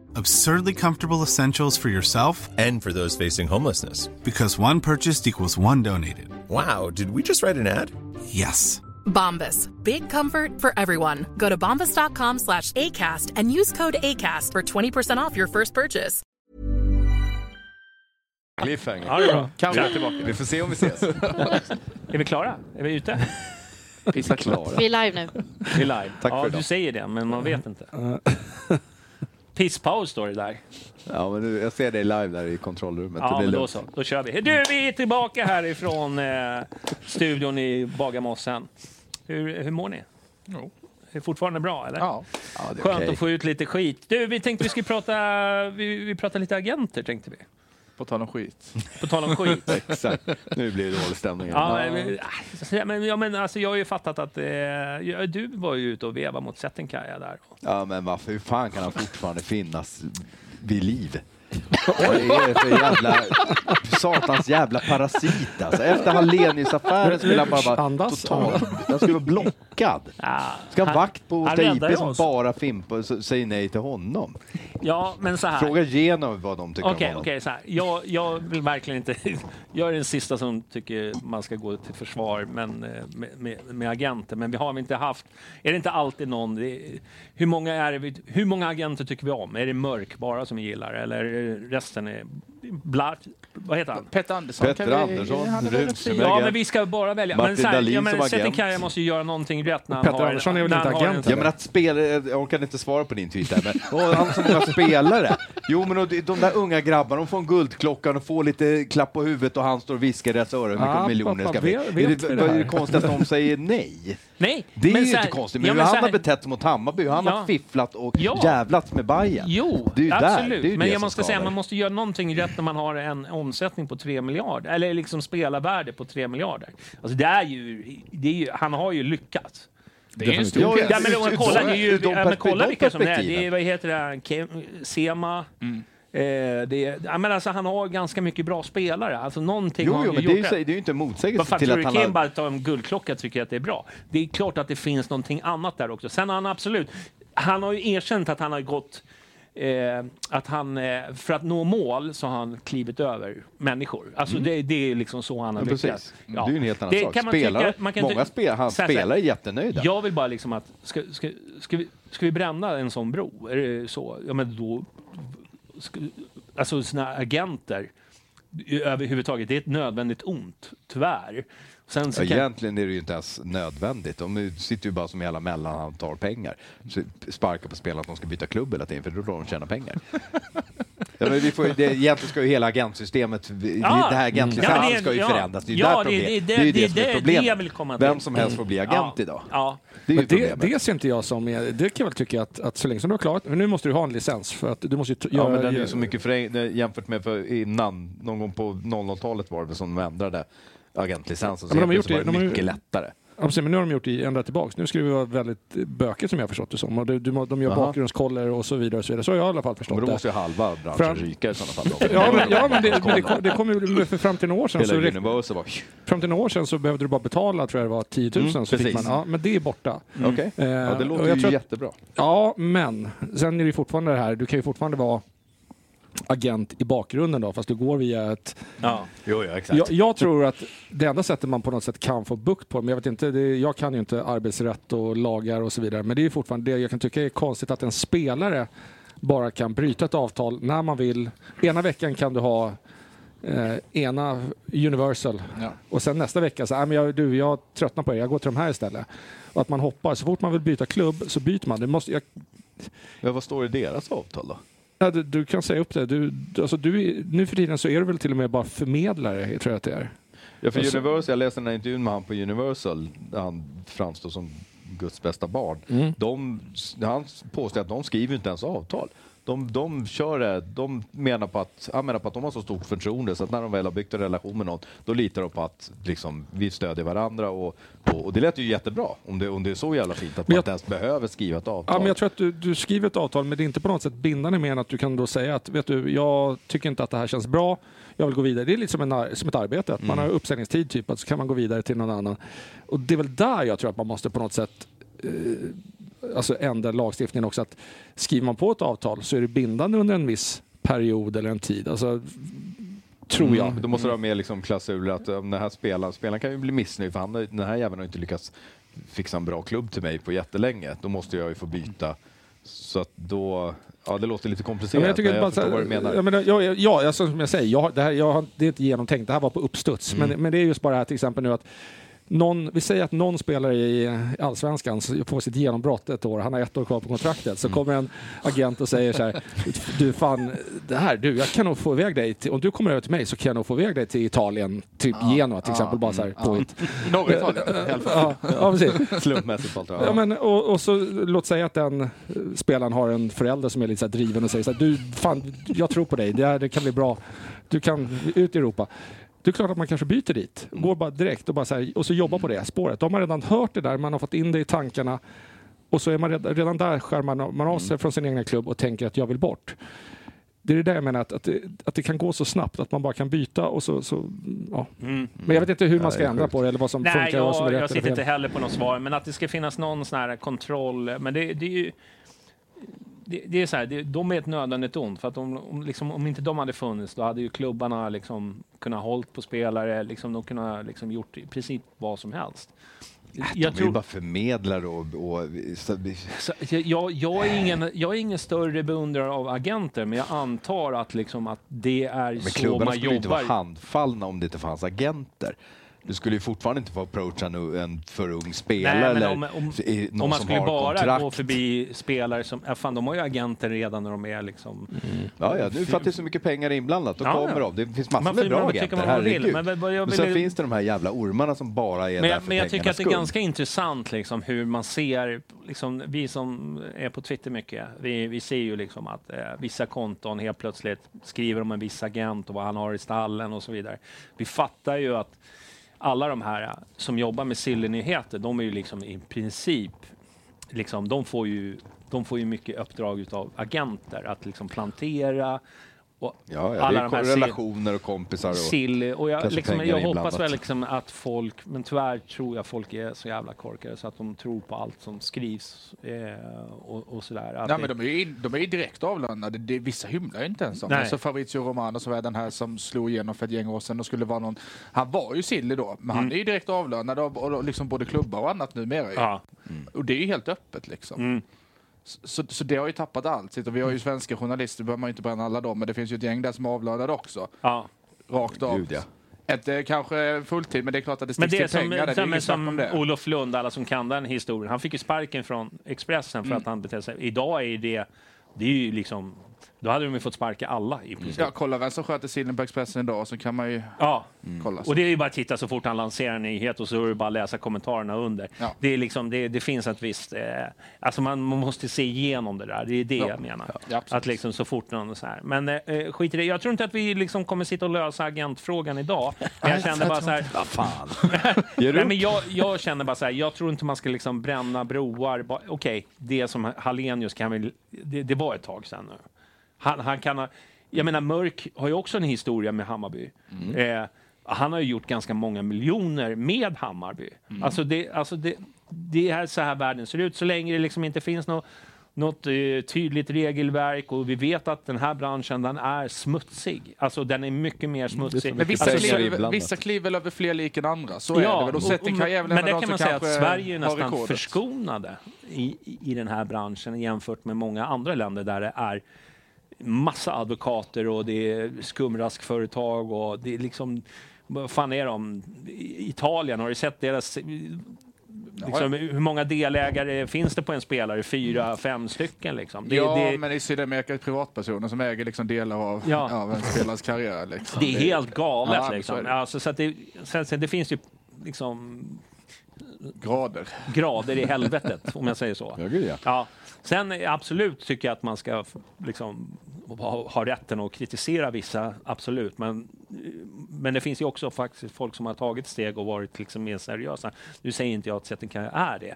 Absurdly comfortable essentials for yourself And for those facing homelessness. because one purchased equals one donated. Wow, did we just write an ad? Yes. Bombas. Big comfort for everyone. Go to bombas.com slash ACAST and use code ACAST for 20% off your first purchase. Cliffhanger. Ja, det är bra. Kan vi- tillbaka. Vi får se om vi ses. Är vi klara? Är vi ute? Pissa Klara. Vi är live nu. Vi är live. Tack för ja, idag. du säger det, men man vet inte. Pisspaus står det där. Ja, men nu, jag ser dig live där i kontrollrummet. Ja, men då så. Då kör vi. Du, vi är tillbaka härifrån eh, studion i Bagarmossen. Hur, hur mår ni? Jo. Är fortfarande bra, eller? Ja. Ja, det är Skönt okej. att få ut lite skit. Du, vi tänkte vi skulle prata, vi, vi pratar lite agenter, tänkte vi. På tal om skit. På tal om skit. Exakt. Nu blir det dålig stämning. igen. Ja, men, men, ja, men alltså, jag har ju fattat att eh, ja, du var ju ute och vevade mot Settenkaja där. Ja, men varför, hur fan kan han fortfarande finnas vid liv? Är det för jävla satans jävla parasit alltså. Efter Halleniusaffären skulle han bara vara Andas. totalt... Han skulle vara blockad. Ska ha vakt på han IP som oss. bara fimpar och s- säger nej till honom. Ja, men så här. Fråga Genom vad de tycker Okej, om honom. okej, så här. Jag, jag vill verkligen inte... Jag är den sista som tycker man ska gå till försvar men, eh, med, med, med agenter, men vi har inte haft... Är det inte alltid någon... Det, är- hur, många är det, vi- hur många agenter tycker vi om? Är det mörk bara som vi gillar eller är resten är... Blatt, vad heter han? Petter Andersson. Petter kan vi- Andersson. Ja, men vi ska bara välja. Martin men här, Dahlin ja, men som agent. Måste ju göra någonting rätt när han Petter har... Andersson är väl inte agent, Ja men att spela, jag orkar inte svara på din tweet där, men åh, han så många spelare. Jo men och de de där unga grabbarna, de får en guldklocka och får lite klapp på huvudet och han står och viskar i deras öron hur mycket Ah, miljoner det pappa, ska bli. Är det, det är det konstigt att de säger nej? Nej, Det är ju inte konstigt, men ja, hur han har betett sig mot Hammarby, hur han Ja. har fifflat och Ja. jävlats med Bayern. Jo, Det är ju där, absolut. det är ju men det jag som måste säga, man måste göra någonting rätt när man har en omsättning på 3 miljarder. Eller liksom spelarvärde på 3 miljarder. Alltså det är ju, det är ju, han har ju lyckats. Det är en stor Ja, pjäs. Ja, men, kolla, ur- det är ju, ja, men kolla vilka som är. Det är, vad heter det, Ke- Sema. Mm. Eh, det är, ja, men alltså, han har ganska mycket bra spelare. Alltså någonting Jo, har jo, men ju det är, ju, gjort det är ju inte en motsägelse fan till tror att du han Kim har... bara tar en guldklocka tycker att det är bra? Det är klart att det finns någonting annat där också. Sen har han absolut, han har ju erkänt att han har gått Eh, att han, eh, för att nå mål så har han klivit över människor. Alltså Mm. det, det är liksom så han har Ja, lyckats. precis. Det är ju en helt annan sak. kan man Spelare- kan många spel- han Så här, så här, spelare är jättenöjda. Jag vill bara liksom att, ska, ska, ska, vi, ska vi bränna en sån bro? Är det så? Ja men då, ska, alltså här agenter överhuvudtaget, det är ett nödvändigt ont, tyvärr. Sen så Ja, kan, egentligen är det ju inte ens nödvändigt. De sitter ju bara som hela mellanhand tar pengar. Så Sparkar på spelarna att de ska byta klubb hela tiden, för då får de tjäna pengar. Ja, men vi får, det, egentligen ska ju hela agentsystemet, Ja. det här agentlicensen Ja, ska ju ja. förändras. Det är ju Ja, det- problem- det- det är ju det- det som det- är det problemet. jag vill komma till. Vem som helst får bli agent Ja. idag. Ja. Det är ju Men det, det ser inte jag som, är- det kan jag väl tycka att, att så länge som du har klarat, men nu måste du ha en licens för att du måste ju Ja, men den är ju så mycket fören- jämfört med för innan, någon gång på 00-talet var det som de ändrade agentlicensen. Så Ja, de har gjort det- det de har mycket ju- lättare. Ja, precis, men nu har de gjort det ändrat tillbaks. Nu ska det vara väldigt bökigt som jag har förstått det som. Och det, må- de gör Aha. bakgrundskoller och så vidare. Och så, vidare. så har jag i alla fall förstått Men då det. måste ju halva branschen Fram- ryka i sådana fall. Ja, men, ja, men det, men det, kom, det kommer ju för fram till några år sedan. Hela Så Universal var... fram till några år sedan så behövde du bara betala, tror jag det var, 10 000. Mm, så fick man, ja, men det är borta. Okej, Eh, ja, det låter ju att- jättebra. Ja, men sen är det fortfarande det här, du kan ju fortfarande vara agent i bakgrunden då, fast du går via ett... Ja. Jo, ja, exakt. Jag, jag tror att det enda sättet man på något sätt kan få bukt på men jag vet inte, det, jag kan ju inte arbetsrätt och lagar och så vidare, men det är ju fortfarande det jag kan tycka är konstigt att en spelare bara kan bryta ett avtal när man vill. Ena veckan kan du ha eh, ena Universal Ja. och sen nästa vecka så, ah, men jag, du, jag tröttnar på er, jag går till de här istället. Och att man hoppar, så fort man vill byta klubb så byter man. Det måste, jag, Men vad står i deras avtal då? Ja, du, du kan säga upp det. Du, alltså, du, nu för tiden så är du väl till och med bara förmedlare, tror jag att det är. Ja, för Och så- Universal, jag läste den här intervjun med han på Universal, där han framstår som Guds bästa barn. Mm. De, han påstår att de skriver inte ens avtal. De, de, kör det, de menar på att, han menar på att de har så stort förtroende så att när de väl har byggt en relation med någon, då litar de på att liksom, vi stödjer varandra. Och, och, och det lät ju jättebra om det, om det är så jävla fint att man jag- inte ens behöver skriva ett avtal. Ja, men jag tror att du, du skriver ett avtal, men det är inte på något sätt bindande mer än att du kan då säga att vet du, jag tycker inte att det här känns bra, jag vill gå vidare. Det är lite som, en, som ett arbete, att man Mm. har uppsägningstid, typ, att så kan man gå vidare till någon annan. Och det är väl där jag tror att man måste på något sätt eh, alltså ändra lagstiftningen också. Att skriver man på ett avtal så är det bindande under en viss period eller en tid. Alltså, tror jag. Mm, då måste du ha med liksom klausuler att om den här spelaren, spelaren kan ju bli missnöjd för han, den här jäveln har inte lyckats fixa en bra klubb till mig på jättelänge. Då måste jag ju få byta. Så att då, ja det låter lite Ja, komplicerat men jag tycker men bara jag här- vad du menar. Ja, men, ja, ja, ja alltså, som jag säger, jag, det, här, jag, det är inte genomtänkt. Det här var på uppstuds. Mm. Men, men det är just bara här till exempel nu att någon, vi säger att någon spelare i Allsvenskan får sitt genombrott ett år, han har ett år kvar på kontraktet, så Mm. kommer en agent och säger så här, du fan, det här, du, jag kan nog få iväg dig, till, om du kommer över till mig så kan jag nog få iväg dig till Italien, typ Genoa till exempel, bara så här påhitt. Norra Italien i alla fall. Ja, ja, precis. Slumpmässigt valt. Ja, men, och, och så låt säga att den spelaren har en förälder som är lite så här driven och säger så här, du, fan, jag tror på dig, det, här, det kan bli bra, du kan ut i Europa. Det är klart att man kanske byter dit, går bara direkt och, bara så här, och så jobbar på det spåret. De har redan hört det där, man har fått in det i tankarna och så är man redan, redan där skär man, man av sig från sin egna klubb och tänker att jag vill bort. Det är det där jag menar, att, att, det, att det kan gå så snabbt att man bara kan byta och så, så ja. Men jag vet inte hur man ska ändra på det eller vad som Nej, funkar och vad som är jag, rätt jag sitter inte heller på något svar, men att det ska finnas någon sån här kontroll. Men det, det är ju... Det, det är så här, det, de är ett nödvändigt ont. För att om, om, liksom, om inte de hade funnits, då hade ju klubbarna liksom kunnat hållit på spelare. Liksom, de kunde liksom gjort i princip vad som helst. Jag de är ju bara förmedlare och... och så, jag, jag, är ingen, jag är ingen större beundrare av agenter, men jag antar att, liksom, att det är men så klubbarna man skulle ju inte jobbar. vara handfallna om det inte fanns agenter. Du skulle ju fortfarande inte få approacha en, en för ung spelare Nej, men eller om, om, någon om man som skulle har bara kontrakt. gå förbi spelare som, ja, fan de har ju agenter redan när de är liksom... Ja, ja, nu för att det är så mycket pengar inblandat, då Ja, kommer ja. de. Det finns massor Man med bra agenter, herregud. men vad jag Men sen vill- finns det de här jävla ormarna som bara är Men, där för men jag tycker att det är ganska intressant liksom, hur man ser, liksom, vi som är på Twitter mycket, vi, vi ser ju liksom att eh, vissa konton helt plötsligt skriver om en viss agent och vad han har i stallen och så vidare. Vi fattar ju att alla de här äh, som jobbar med sillynyheter, de är ju liksom i princip, liksom, de får ju de får ju mycket uppdrag av agenter att liksom plantera och Ja, ja, alla det är de relationer och kompisar. Och sill. Och jag, liksom, jag inblandat. hoppas väl liksom att folk, men tyvärr tror jag folk är så jävla korkade så att de tror på allt som skrivs eh, och, och sådär. Att Nej, det- men de är ju de är direkt avlönade. Det, vissa hymlar ju inte ens om Nej. det. Så Fabrizio Romano som är den här som slog igenom för ett gäng år sedan och skulle vara någon... Han var ju silly då, men han Mm. är ju direkt avlönad av och liksom både klubbar och annat numera. Ja. Och det är ju helt öppet liksom. Mm. Så, så det har ju tappat allt. sitt. Och vi har ju svenska journalister, behöver man ju inte bränna alla dem, men det finns ju ett gäng där som är avlönade också. Ja. Rakt av. Gud, ja. Inte kanske fulltid, men det är klart att det Men sticks till som, pengar. där. Det är som, inget snack som om det. Olof Lund, alla som kan den historien. Han fick ju sparken från Expressen för Mm. att han betedde sig. Idag är det, det är ju liksom, då hade de ju fått sparka alla i princip. Ja, kolla vem som sköter sillen på Expressen idag så kan man ju Ja. kolla. Och det är ju bara att titta så fort han lanserar en nyhet och så är det bara att läsa kommentarerna under. Ja. Det, är liksom, det, det finns ett visst... Eh, alltså man, man måste se igenom det där. Det är det Ja. jag menar. Ja, att liksom så fort någon så här. Men eh, skit i det. Jag tror inte att vi liksom kommer sitta och lösa agentfrågan idag. Men jag känner bara så här... Vad fan. Nej, men jag, jag känner bara så här, jag tror inte man ska liksom bränna broar. Okej, det som Hallenius kan väl, det, det var ett tag sedan nu. Han, han kan ha, jag menar Mörk har ju också en historia med Hammarby. Eh, han har ju gjort ganska många miljoner med Hammarby. Alltså, det, alltså det, det är så här världen ser ut. Så länge det liksom inte finns något något eh, tydligt regelverk och vi vet att den här branschen den är smutsig. Alltså den är mycket mer smutsig. Men vissa, alltså, så- kliver, vissa kliver väl över fler lik än andra. Så är det väl. Och är väl men en där kan man säga att Sverige är har nästan rekordet. förskonade i, i- i den här branschen jämfört med många andra länder där det är massa advokater och det är skumraskföretag och det är liksom vad fan är de? Italien, har du sett deras Liksom, hur många delägare finns det på en spelare? Fyra, fem stycken liksom. Det, ja, det, men i Sydamerika är det privatpersoner som äger liksom delar av, Ja. av en spelares karriär. Liksom. det är helt galet Ja, liksom. det. Alltså, så det, sen, sen, det finns ju liksom Grader. grader i helvetet, om jag säger så. Ja, ja. Sen absolut tycker jag att man ska liksom, ha, ha rätten att kritisera vissa, absolut. Men, eh, men det finns ju också faktiskt folk som har tagit steg och varit liksom mer seriösa. Nu säger inte jag att Zetterkaj är det.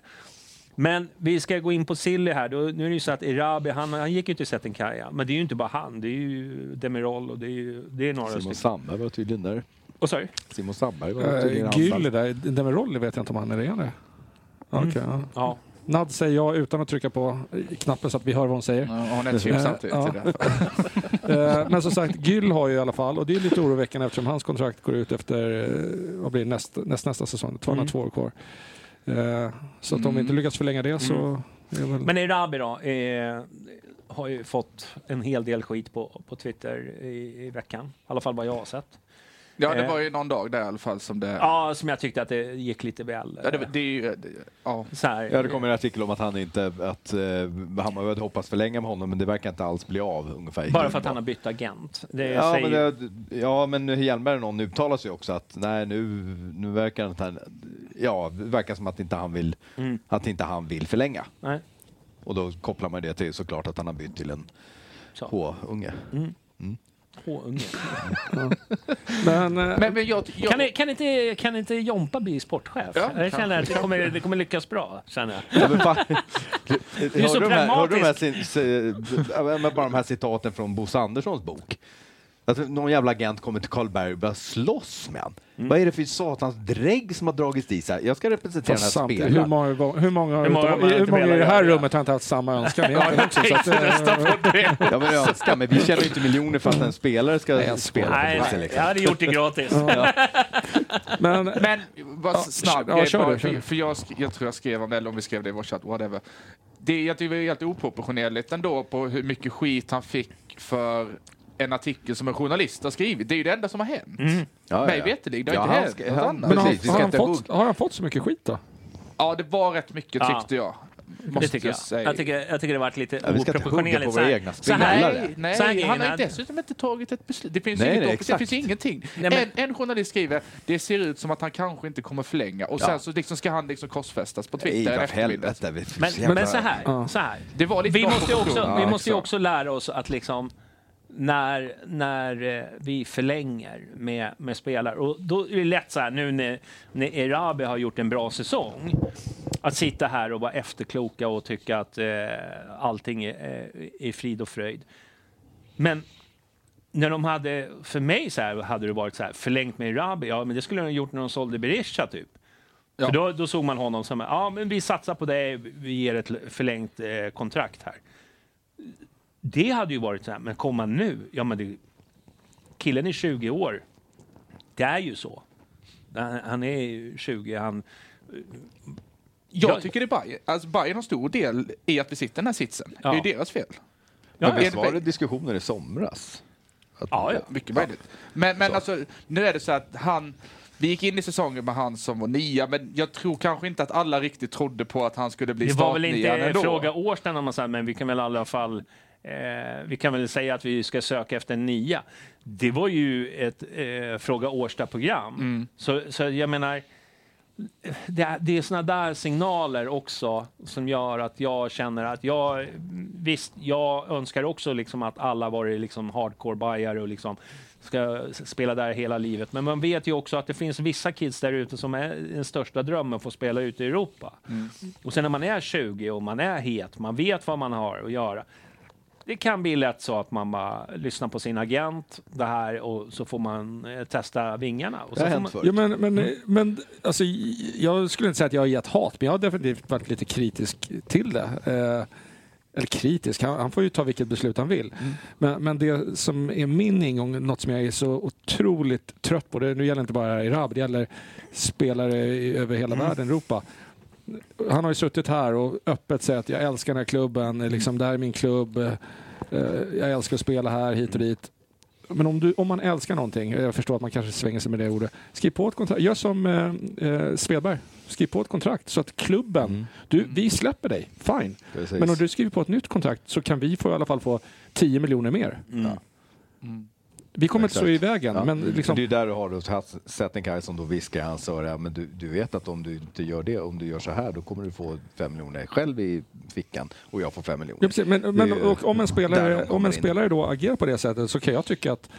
Men vi ska gå in på Silly här. Då, nu är det ju så att Erabi, han, han gick ju till Zetterkaja. Men det är ju inte bara han. Det är ju Demirol och det är, ju, det är några Simon stycken. Sandberg var tydligen där. Vad sa du? Simon Sandberg var Uh, tydligen Gyll anställd. där, Demirolli vet jag inte om han är det. eller? Mm. okej, ja. Ja. Nad säger ja utan att trycka på knappen så att vi hör vad hon säger. Ja, hon är typ Eh, samtidigt. ja. till det. Eh, Men som sagt, Gyll har ju i alla fall, och det är lite oroväckande eftersom hans kontrakt går ut efter, eh, vad blir det, näst, näst, nästa säsong? Två, Mm. två år kvar. Eh, Så att om vi inte lyckas förlänga det så Mm. är väl... Men Erabi då, eh, har ju fått en hel del skit på, på Twitter i, i veckan. I alla fall vad jag har sett. Ja, det Eh. var ju någon dag där i alla fall som det... Ja, som jag tyckte att det gick lite väl... Ja, det, det det- Ja. så här, Ja, det kommer en artikel om att han inte, att eh, Hammarby hade hoppats förlänga med honom, men det verkar inte alls bli av ungefär. bara för att han har bytt agent. Det Ja säger, men, det, ja, men Hjelmberg och någon uttalar sig också att nej, nu, nu verkar det inte han, ja, det verkar som att inte han vill, Mm. att inte han vill förlänga. Nej. Och då kopplar man det till såklart att han har bytt till en. H-unge. H-unge. Men, Men, men jag, jag, Kan, kan, inte, kan inte Jompa bli sportchef? Ja, jag känner att det kommer, det kommer lyckas bra. Känner jag. Ja, fan. är så Hörde du de här- hörde du de bara de här citaten från Bosse Anderssons bok? Att någon jävla agent kommer till Karlberg och börjar slåss med han. Mm. Vad är det för satans drägg som har dragits dit? Så här, Jag ska representera den här samtidigt, hur spelaren. många, gånger- hur många, Hur många man hur många i det här rummet har inte haft samma önskan egentligen också? Så att, eh, Ja, men jag önskar, men vi tjänar ju inte miljoner för att en spelare ska Nej, spela Nej, på Bosse. jag Liksom. hade gjort det gratis. men, Men bara snabb ja, grej, kör bara, för, jag, jag tror jag skrev om det, eller om vi skrev det i vår chatt, whatever. Det, jag tycker det är helt oproportionerligt ändå på hur mycket skit han fick för en artikel som en journalist har skrivit. Det är ju det enda som har hänt. Ja, Mig ja. veterligen, det har Ja, inte han hänt något han- annat. men har, Precis, har, han fått, har han fått så mycket skit då? Ja, det var rätt mycket Ja. tyckte jag. Det Måste tycker jag. säga. Jag tycker, jag tycker det varit lite Ja, vi ska inte hugga oproportionerligt. på Så våra här- egna så här- spelare. Nej, nej han har ju dessutom inte tagit ett beslut. Det finns, Nej, inget, nej, det finns ingenting. Nej, men- en, en journalist skriver det ser ut som att han kanske inte kommer förlänga och Ja. sen så liksom ska han liksom korsfästas på Nej, Twitter eftermiddag. helvete. vi- Men, men så här, Ja. så här. Det var lite Vi måste ju också, vi Ja, måste ju också lära oss att liksom när, när eh, vi förlänger med, med spelare, och då är det lätt så här nu när, när Erabi har gjort en bra säsong, att sitta här och vara efterkloka och tycka att eh, allting är, eh, är frid och fröjd. Men när de hade, för mig så här, hade det varit så här, förlängt med Rabi, ja men det skulle de ha gjort när de sålde Berisha typ. Ja. För då, då såg man honom som, ja men vi satsar på det, vi ger ett förlängt eh, kontrakt här. Det hade ju varit så här, men komma nu, ja men det, killen är 20 år. Det är ju så. Han, han är ju 20, han... Jag tycker det är Bayern. Alltså Bayern har stor del i att vi sitter i den här sitsen. Det är ju deras fel. Men Ja, visst är var det- diskussioner i somras? Att- Ja, ja, mycket möjligt. Men, men alltså, nu är det så att han... Vi gick in i säsongen med han som var nia, men jag tror kanske inte att alla riktigt trodde på att han skulle bli Det var väl inte ändå. fråga Årsten om man säger, men vi kan väl i alla fall eh, vi kan väl säga att vi ska söka efter en nia. Det var ju ett eh, Fråga Årsta-program. Mm. Så, så jag menar, det, är- det är såna där signaler också som gör att jag känner att jag, visst, jag önskar också liksom att alla varit liksom hardcore-bajare och liksom ska spela där hela livet. Men man vet ju också att det finns vissa kids där ute som är den största drömmen att få spela ute i Europa. Och sen när man är 20 och man är het, man vet vad man har att göra. Det kan bli lätt så att man bara lyssnar på sin agent det här och så får man eh, testa vingarna. Och så får man, Ja, men, men, men alltså, jag skulle inte säga att jag har gett hat, men jag har definitivt varit lite kritisk till det. Eh, eller kritisk, han, han får ju ta vilket beslut han vill. Men, men det som är min ingång, något som jag är så otroligt trött på, det, nu gäller det inte bara Irab, det gäller spelare i, över hela världen, Europa. Han har ju suttit här och öppet sagt att jag älskar den här klubben, liksom, det här är min klubb, eh, jag älskar att spela här, hit och dit. Men om, du, om man älskar någonting, jag förstår att man kanske svänger sig med det ordet, skriv på ett kontrakt. Gör som eh, eh, Svedberg, skriv på ett kontrakt så att klubben, du, vi släpper dig, fine. Precis. Men om du skriver på ett nytt kontrakt så kan vi få i alla fall få 10 miljoner mer. Vi kommer inte stå i vägen, Ja. men liksom, Det är där du har då Settenkaj som då viskar i hans öra, men du, du vet att om du inte gör det, om du gör så här, då kommer du få fem miljoner själv i fickan och jag får fem miljoner. Ja. Men, men och, om, en spelare, om en spelare då agerar på det sättet så kan jag tycka att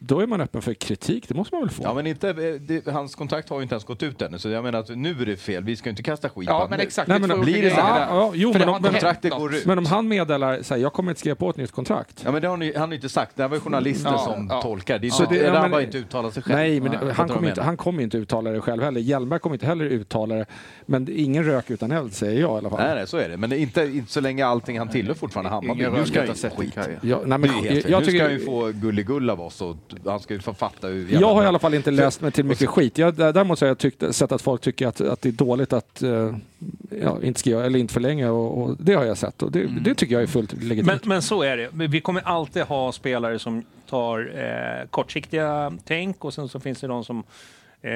då är man öppen för kritik, det måste man väl få? Ja, men inte, eh, det, hans kontrakt har ju inte ens gått ut ännu, så jag menar att nu är det fel. Vi ska ju inte kasta skit Ja, på men nu. exakt, Nej, det men, blir det, grejer ja, ja, jo, men, det om, men, hänt kontraktet något. går ut. men om han meddelar så här, jag kommer inte skriva på ett nytt kontrakt. Ja, men det har ni, han har ju inte sagt. Det här var ju journalister Ja, som ja. tolkar. Det är Så det- det, ja, han men- har inte uttalat sig själv. Nej, men det, du han, kommer inte, han kommer inte uttala det själv heller. Hjelmberg kommer inte heller uttala det. Men det ingen rök utan eld, säger jag i alla fall. Nej, nej, så är det. Men det inte, inte så länge allting han tillhör fortfarande Hammarby. Nu ska han ju få skit. Nej, Det jag, nu ska han ju få gulligull av oss och han ska ju få fatta hur jävla jag har i alla fall inte läst mig till mycket skit. Jag, däremot så har jag tyckt, sett att folk tycker att, att det är dåligt att eh, ja, inte skriva eller inte förlänga och, och det har jag sett och det, det tycker jag är fullt legitimt. Men, men så är det. Vi kommer alltid ha spelare som tar eh, kortsiktiga tänk och sen så finns det de som... Eh,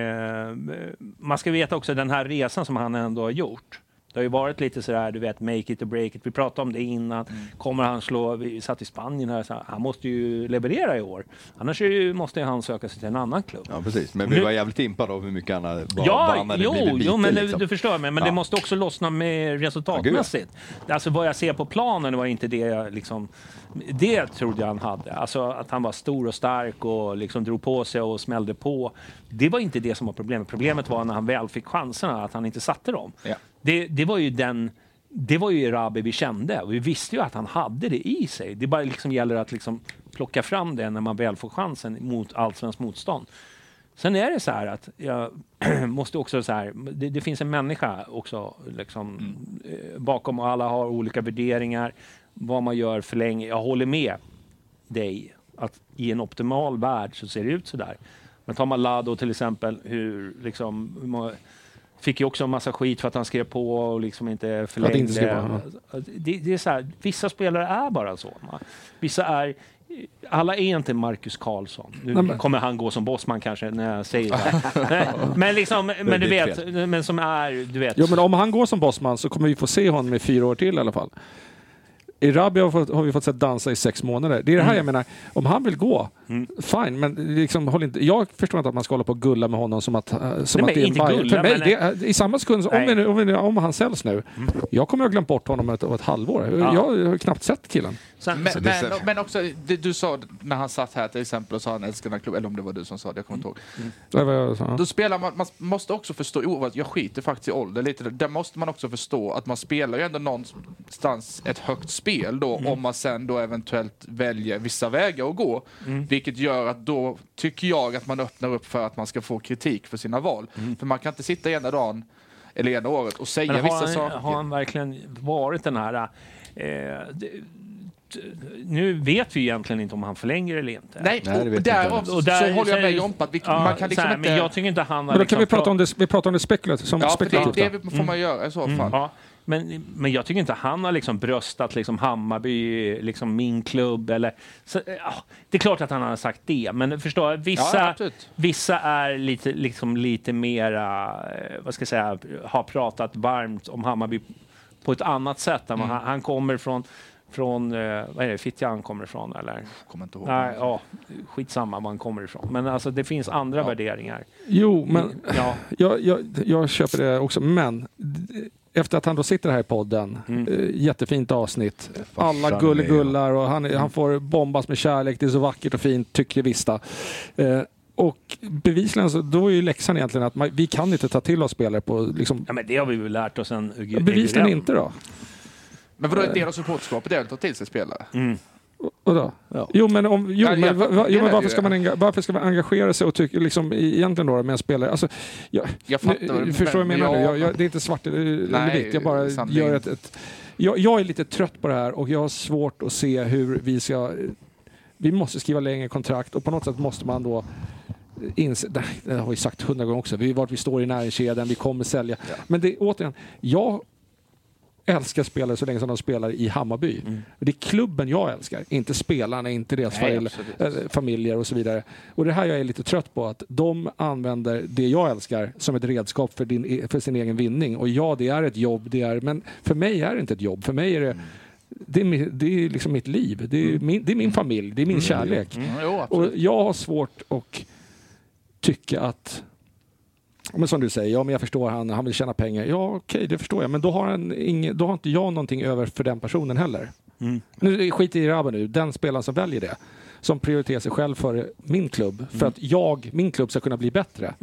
man ska veta också den här resan som han ändå har gjort. Det har ju varit lite sådär, du vet, make it or break it. Vi pratade om det innan. Kommer han slå, vi satt i Spanien här, så han måste ju leverera i år. Annars måste han söka sig till en annan klubb. Ja, precis. Men vi var jävligt impade av hur mycket han var, Ja, jo, blivit jo, men liksom. du förstår mig. Men Ja. det måste också lossna med resultatmässigt. Alltså vad jag ser på planen var inte det jag liksom... Det trodde jag han hade. Alltså att han var stor och stark och liksom drog på sig och smällde på. Det var inte det som var problemet. Problemet var när han väl fick chanserna, att han inte satte dem. Ja. Det, det var ju den... Det var ju Rabi vi kände. Och vi visste ju att han hade det i sig. Det bara liksom gäller att liksom plocka fram det när man väl får chansen mot allsvenskt motstånd. Sen är det så här att jag måste också så här, det, det finns en människa också liksom, eh, bakom och alla har olika värderingar, vad man gör för länge. Jag håller med dig att i en optimal värld så ser det ut så där. Men tar man Lado till exempel, hur liksom, hur man, fick ju också en massa skit för att han skrev på och liksom inte förlängde. inte på, det, det är så här, vissa spelare är bara så. Vissa är alla är inte Marcus Karlsson. Nu Nej, kommer han gå som bossman kanske när jag säger det. Men liksom, men du vet, men som är, du vet. Jo, men om han går som bossman så kommer vi få se honom i fyra år till i alla fall. I Rabia har, fått, har vi fått sett dansa i sex månader. Det är det här jag menar, om han vill gå, Fine, men liksom, håll inte, jag förstår inte att man ska hålla på och gulla med honom som att, eh, som Nej, att det är en gulla, För mig, men- det, i samma sekund, om, vi, om, vi, om han säljs nu, jag kommer att ha glömt bort honom om ett, ett halvår. Ja. Jag har knappt sett killen. Sen, Men, men, ser- men också, det, du sa när han satt här till exempel och sa han älskar den här klubben, eller om det var du som sa det, jag kommer inte ihåg. Sa. Då spelar man, man måste också förstå, oh, jag skiter faktiskt i ålder lite, där måste man också förstå att man spelar ju ändå någonstans ett högt spel då, om man sen då eventuellt väljer vissa vägar att gå. Vilket gör att då tycker jag att man öppnar upp för att man ska få kritik för sina val. För man kan inte sitta ena dagen eller ena året och säga vissa han, saker. har han verkligen varit den här... Eh, det, nu vet vi egentligen inte om han förlänger eller inte. Nej, Nej, det och, därav inte så, håller jag med Jompa att vi, Ja, man kan liksom här, inte... Men jag tycker inte han Men då kan liksom vi prata pra- om det, vi pratar om det spekulativt, som ja, för det, spekulativt. det då. får man göra i så fall. Ja, men, men jag tycker inte han har liksom bröstat liksom Hammarby, liksom min klubb. Eller, så, ja, det är klart att han har sagt det, men förstå, Ja, vissa, absolut. vissa är lite, liksom lite mera, eh, vad ska jag säga, har pratat varmt om Hammarby på ett annat sätt. än vad Han, han kommer från, från eh, vad är det, Fittja han kommer ifrån eller? Kommer inte ihåg. Nej, ja, skitsamma var han kommer ifrån. Men alltså det finns andra värderingar. Jo, men Ja. jag, jag, jag köper det också. Men efter att han då sitter här i podden, Mm. eh, jättefint avsnitt. Alla gullegullar och han, han får bombas med kärlek. Det är så vackert och fint, tycker Vista. Eh, och bevisligen så då är ju läxan egentligen att man, vi kan inte ta till oss spelare på liksom, Ja, men det har vi väl lärt oss en Bevisligen inte då. Men vadå, en del av supportskapet är att ta till sig spelare? Vadå? Ja. Jo, men, om, jo, Ja, men, va, va, jo, men varför, ska man enga, varför ska man engagera sig och tycka, liksom, i- egentligen då med en spelare? Alltså, jag, Jag fattar nu, vad du förstår vad jag menar? Jag, jag- det är inte svart eller, vitt. Jag bara sanning. gör ett... ett jag, jag är lite trött på det här och jag har svårt att se hur vi ska... Vi måste skriva längre kontrakt och på något sätt måste man då inse, det, har vi sagt hundra gånger också, vi vart vi står i näringskedjan, vi kommer sälja. Men det återigen, jag älskar spelare så länge som de spelar i Hammarby. Det är klubben jag älskar, inte spelarna, inte deras Nej, familj, eh, familjer och så vidare. Och det här jag är lite trött på, att de använder det jag älskar som ett redskap för, din, e- för sin egen vinning. Och ja, det är ett jobb, det är, men för mig är det inte ett jobb. För mig är det det är, det är liksom mitt liv. Det är min, det är min familj. Det är min kärlek. Mm, jo. Och jag har svårt att tycka att Men som du säger, ja men jag förstår han, han vill tjäna pengar. Ja okej, det förstår jag. Men då har, han ing, då har inte jag någonting över för den personen heller. Nu skit i Rabba nu, den spelaren som väljer det. Som prioriterar sig själv före min klubb. För att jag, min klubb ska kunna bli bättre.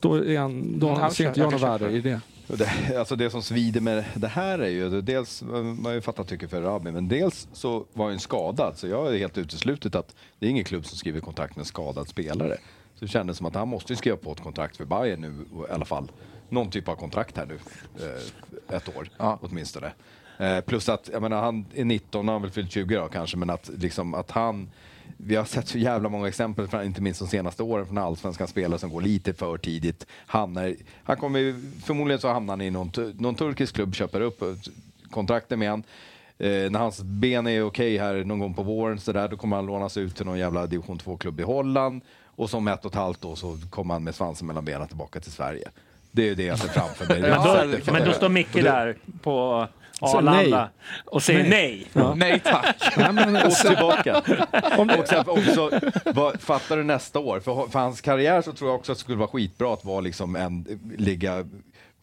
Då, är han, då Mm, han ser inte jag jag något värde i det. Det, alltså det som svider med det här är ju, dels, man har ju fattat tycker för Rabi, men dels så var han skadad, så jag är helt uteslutet att det är ingen klubb som skriver kontrakt med en skadad spelare. Så det kändes som att han måste skriva på ett kontrakt för Bayern nu, i alla fall. Någon typ av kontrakt här nu, eh, ett år Ja. åtminstone. Eh, plus att, jag menar, han är 19, han har väl fyllt 20 då kanske, men att, liksom, att han vi har sett så jävla många exempel, från, inte minst de senaste åren, från allsvenska spelare som går lite för tidigt. Hamnar, han kommer, förmodligen så hamnar han i någon, någon turkisk klubb, köper upp eh, kontraktet med han. Eh, när hans ben är okej här någon gång på våren så där, då kommer han lånas ut till någon jävla division 2-klubb i Holland. Och som ett och ett halvt år så kommer han med svansen mellan benen tillbaka till Sverige. Det är ju det jag ser framför mig. Men då, men då står Micke där på Arlanda och säger nej. Nej tack. Nej, men, och tillbaka. och sen också, vad, fattar du nästa år? För, för hans karriär så tror jag också att det skulle vara skitbra att vara liksom en, ligga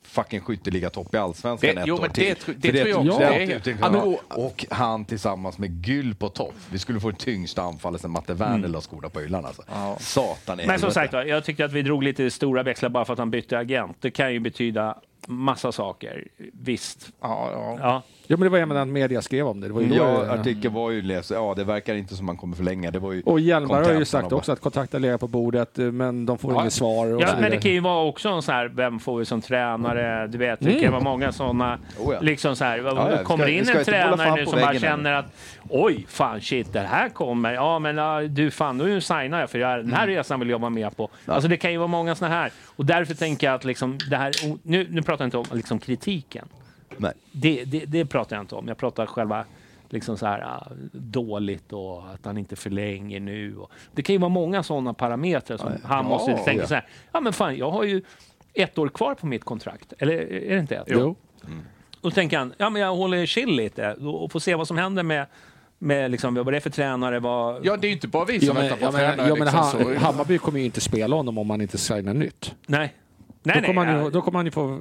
fucking skytteliga topp i allsvenskan Det- ett jo, år men till. det det För tror jag också. det är Det. Ja, men- och han tillsammans med Gyll på topp. Vi skulle få det tyngsta anfallet sen Matte Werner la skorna på hyllan alltså. Satan i Men som sagt, jag tyckte att vi drog lite stora växlar bara för att han bytte agent. Det kan ju betyda massa saker. Visst. Ja, ja. Ja. Ja, men det var även när media skrev om det. det var ju då Ja, det- artikeln var ju läst. Ja, det verkar inte som man kommer förlänga. Det var ju Och Hjelmar har ju sagt också att kontakten ligger på bordet, eh, men de får Ja. inget svar. Och Ja, men vidare. det kan ju vara också en sån här, vem får vi som tränare? Du vet, det kan vara många sådana, Oh ja. liksom så här, ja, vi kommer ska- in en tränare nu som bara känner att oj, fan shit, det här kommer. Ja, men ja, du fan, nu signar jag för jag, den här Mm. resan vill jag vara med på. Alltså det kan ju vara många såna här. Och därför tänker jag att liksom det här, nu, nu pratar jag inte om liksom kritiken. Nej. Det, det, det pratar jag inte om. Jag pratar själva liksom så här ah, dåligt och att han inte förlänger nu. Och, det kan ju vara många sådana parametrar som han måste tänka ja. så här. Ja, men fan, jag har ju ett år kvar på mitt kontrakt. Eller är det inte ett? Jo. Och då tänker han, ja men jag håller chill lite och får se vad som händer med Med liksom, vad det är för tränare, vad... Ja, det är ju inte bara vi Ja, som men, väntar på ja, men, tränare. ja, men liksom, ha, så- Hammarby kommer ju inte spela honom om man inte signar nytt. Nej. Nej, då, nej, kommer han ja. ju, då kommer han ju få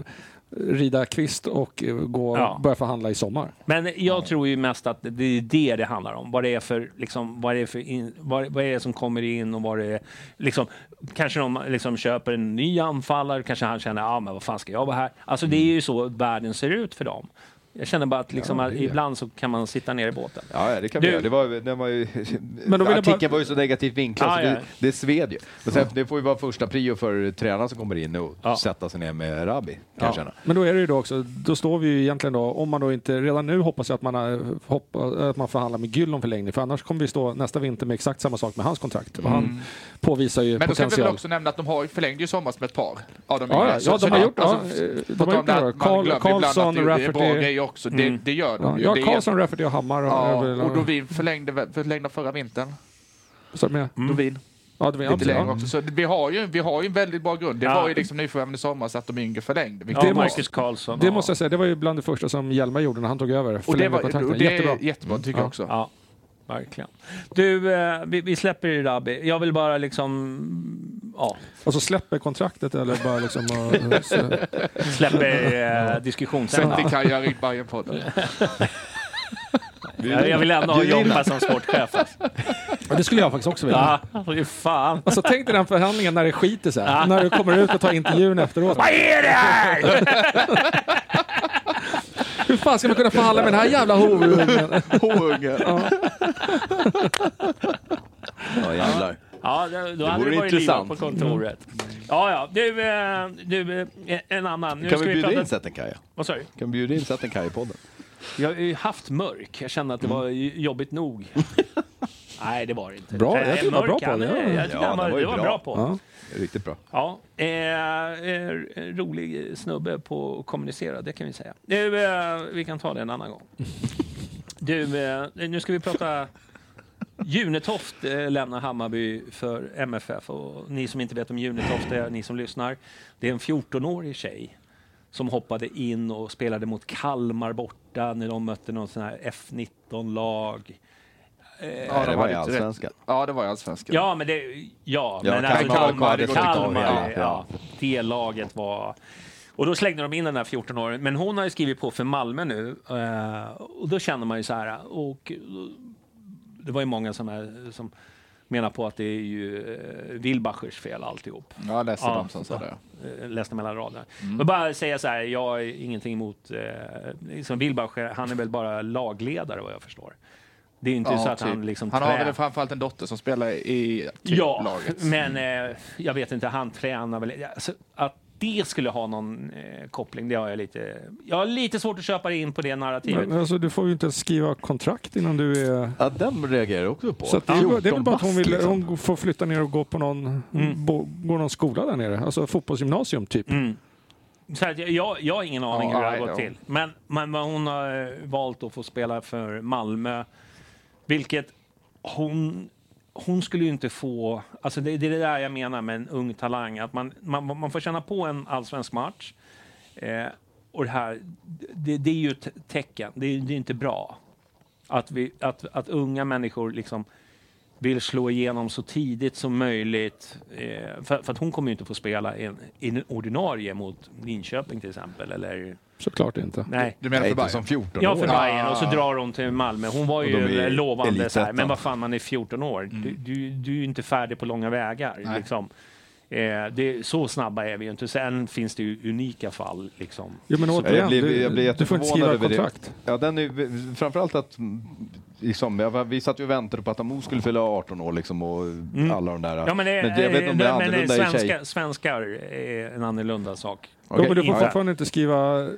rida kvist och eh, gå, Ja. börja förhandla i sommar. Men jag tror ju mest att det är det det handlar om. Vad det är för, liksom, vad det är för in, vad, vad är det som kommer in och vad det är, liksom, kanske de liksom köper en ny anfallare, kanske han känner, ja ah, men vad fan ska jag vara här? Alltså det är ju så världen ser ut för dem. Jag känner bara att liksom, Ja, att ibland så kan man sitta ner i båten. Ja, ja, det kan Du- göra. Det var, det var ju, Men artikeln bara- var ju så negativt vinklad Ja, så ja. det, det sved ju. Men sen, Det får ju vara första prio för tränaren som kommer in och sätta sig ner med Rabi, kan känna. Men då är det ju då också, då står vi ju egentligen då, om man då inte, redan nu hoppas jag att man, har, hoppa, att man förhandlar med Gyll om förlängning, för annars kommer vi stå nästa vinter med exakt samma sak med hans kontrakt. Och Mm. han påvisar ju Men då ska vi väl potential. också nämna att de har förlängde ju somras med ett par av de Ja, ja, Så- ja, de så har gjort- ja, alltså, de har gjort det. Karlsson, Rafferty. Också. Mm. Det, det gör de Ja, ju. ja Det är- Karlsson, Rafferty och Hammar. Ja, är väl- och Dovin förlängde, förlängde förra vintern. Så det med? Dovin. Ja, Dovin, Lite ja, längre ja. också. Så det- vi har, ju, vi har ju en väldigt bra grund. Det Ja. var ju liksom nyförvärven i somras att de yngre förlängde. vilket Det var- måste- Karlsson. Det måste jag säga, det var ju bland det första som Hjelmar gjorde när han tog över. Och det, var, och det Jättebra. är jättebra tycker jag också. Ja, verkligen. Du, eh, vi, vi släpper i Rabbi. Jag vill bara liksom, ja. Och så släpper kontraktet eller bara liksom... och- Släpper eh, diskussionsämnet. Sätt i Kaja i Bajen-podden. Jag, jag vill ändå ha Jompa som sportchef. Alltså. Det skulle jag faktiskt också vilja. Ja, fan. Alltså tänk dig den förhandlingen när det skiter sig. Ja. När du kommer ut och tar intervjun efteråt. Vad är det här? Hur fan ska man kunna förhandla med den här jävla horungen? Horungen. Ja. Ja, jävlar. Ja, då, då Det hade vore det varit intressant. på kontoret. Ja, ja. Du, eh, du eh, en annan. Nu Kan ska vi bjuda in Sättenkaja? Vad sa du? Kan vi bjuda in Sättenkaja i podden? Jag har ju haft mörk. Jag kände att det var jobbigt nog. Nej, det var det inte. Bra, jag Eh, tycker det var bra på det. är- Jag Ja, han var, den var det ju var bra. bra på. Ja. Riktigt bra. Ja, eh, eh, rolig snubbe på att kommunicera, det kan vi säga. Du, eh, vi kan ta det en annan gång. Du, eh, nu ska vi prata... Junetoft eh, lämnar Hammarby för MFF och ni som inte vet om Junetoft är ni som lyssnar. Det är en 14-årig tjej som hoppade in och spelade mot Kalmar borta när de mötte någon sån här F19-lag. Eh, Ja, det de var i. Allsvenskan. Ja, det var i Allsvenskan. Ja, men det... Ja, Ja, men Kalmar- alltså, Kalmar Kalmar, Kalmar, ja, ja. det laget var... Och då slängde de in den där 14-åringen. Men hon har ju skrivit på för Malmö nu. eh, och då känner man ju så här... Och det var ju många som, är, som menar på att det är ju eh, Wilbachers fel alltihop. Jag läste Ja, dem som sa det. Eh, läste mellan raderna. Mm. Men bara säga så här, jag har ingenting emot... Eh, liksom Wilbacher, han är väl bara lagledare vad jag förstår. Det är inte Ja, så att typ. han liksom Han har trä- väl framförallt en dotter som spelar i typ ja, laget. men eh, jag vet inte, han tränar väl... Alltså, att det skulle ha någon eh, koppling, det har jag lite... Jag har lite svårt att köpa in på det narrativet. Men, alltså, du får ju inte ens skriva kontrakt innan du är... Ja, den reagerar jag också på. Så att det, är, ju- det är väl 14 bara att hon, vill, liksom. hon får flytta ner och gå på någon, Mm. bo, gå någon skola där nere. Alltså fotbollsgymnasium typ. Mm. Så att jag, jag, har ingen aning Ja, hur det har gått till. Men, men men hon har eh, valt att få spela för Malmö. Vilket hon... Hon skulle ju inte få... Alltså det, det är det där jag menar med en ung talang. Att man, man, man får känna på en allsvensk match. Eh, och det här, det, det är ju ett tecken. Det är, det är inte bra. Att, vi, att, att unga människor liksom vill slå igenom så tidigt som möjligt. Eh, för, för att hon kommer ju inte få spela i en, en ordinarie mot Linköping till exempel. Eller, Såklart inte. nej. Du menar för inte som Bayern? 14 Ja, för Bayern och så drar hon till Malmö. Hon var ju lovande så här. Men vad fan, man är 14 år. Du, du, du är ju inte färdig på långa vägar. Nej. Liksom. Eh, det, så snabba är vi ju inte. Sen finns det ju unika fall. Liksom. Jo, men återigen, jag blir, du, jag blir du får inte skriva kontrakt. det. Ja, den är, framförallt att mm, liksom, jag, vi satt ju och väntade på att Amo skulle fylla 18 år liksom, och alla de där. Mm. Ja, men, det, jag vet inte om det är men, men annorlunda i tjej. svenska, svenskar är en annorlunda sak. Jo, men du får fortfarande inte skriva...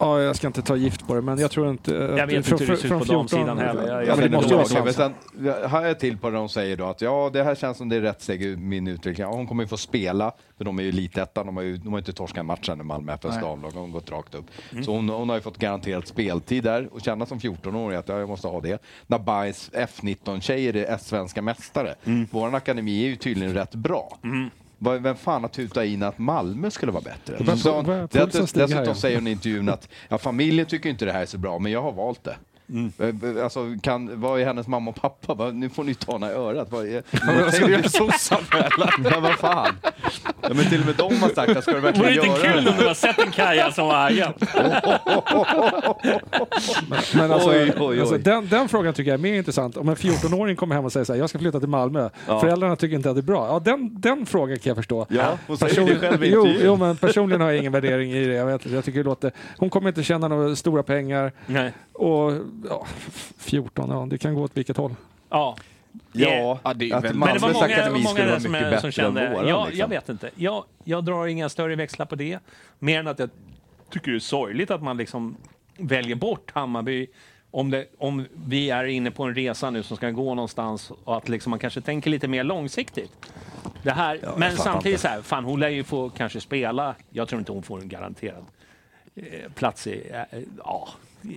Ja, jag ska inte ta gift på det, men jag tror inte... Jag vet inte hur det ser ut på damsidan heller. Jag- Ja, jag men det måste ju inte vara men sant. sen jag hajar till på det de säger då att ja, det här känns som det är rätt steg i min utveckling. Ja, hon kommer ju få spela, för de är ju elitettan. De har ju de har inte torskat en match än i Malmö FFs damlag. De har gått rakt upp. Mm. Så hon, hon har ju fått garanterat speltid där och känna som 14-åring att ja, jag måste ha det. När Bajs F19-tjejer är svenska mästare. Mm. Vår akademi är ju tydligen rätt bra. Vad- Vem fan har tutat in att Malmö skulle vara bättre? Pulsen stiger här, Dessutom säger hon i intervjun att ja, familjen tycker inte det här är så bra, men jag har valt det. Eh, Alltså, kan, vad är hennes mamma och pappa? Nu får ni ta henne i örat. Vad är, vad ska du göra sossanmälan? Ja, vad fan. Ja, men till och med de har sagt att ska du Vore verkligen det inte göra kul det? om du har sett en Kaja som var? Men alltså, Oj, oj, oj. alltså den, den frågan tycker jag är mer intressant. Om en 14-åring kommer hem och säger så här, jag ska flytta till Malmö. Ja. Föräldrarna tycker inte att det är bra. Ja, den, den frågan kan jag förstå. Ja, hon säger Person- det själv jo, jo, men personligen har jag ingen värdering i det. Jag, vet, jag tycker det låter, hon kommer inte tjäna några stora pengar. Nej. Och ja, 14, ja, det kan gå åt vilket håll. Ja. Ja, Ja, det är väl- Men det var många, akademi många där som, mycket är- bättre som än kände, våran. jag, liksom. jag vet inte. Jag, jag drar inga större växlar på det. Mer än att jag tycker det är sorgligt att man liksom väljer bort Hammarby om, det, om vi är inne på en resa nu som ska gå någonstans och att liksom man kanske tänker lite mer långsiktigt. Det här, men fattar samtidigt inte. så här, fan hon lär ju få kanske spela. Jag tror inte hon får en garanterad eh, plats i, eh, ja,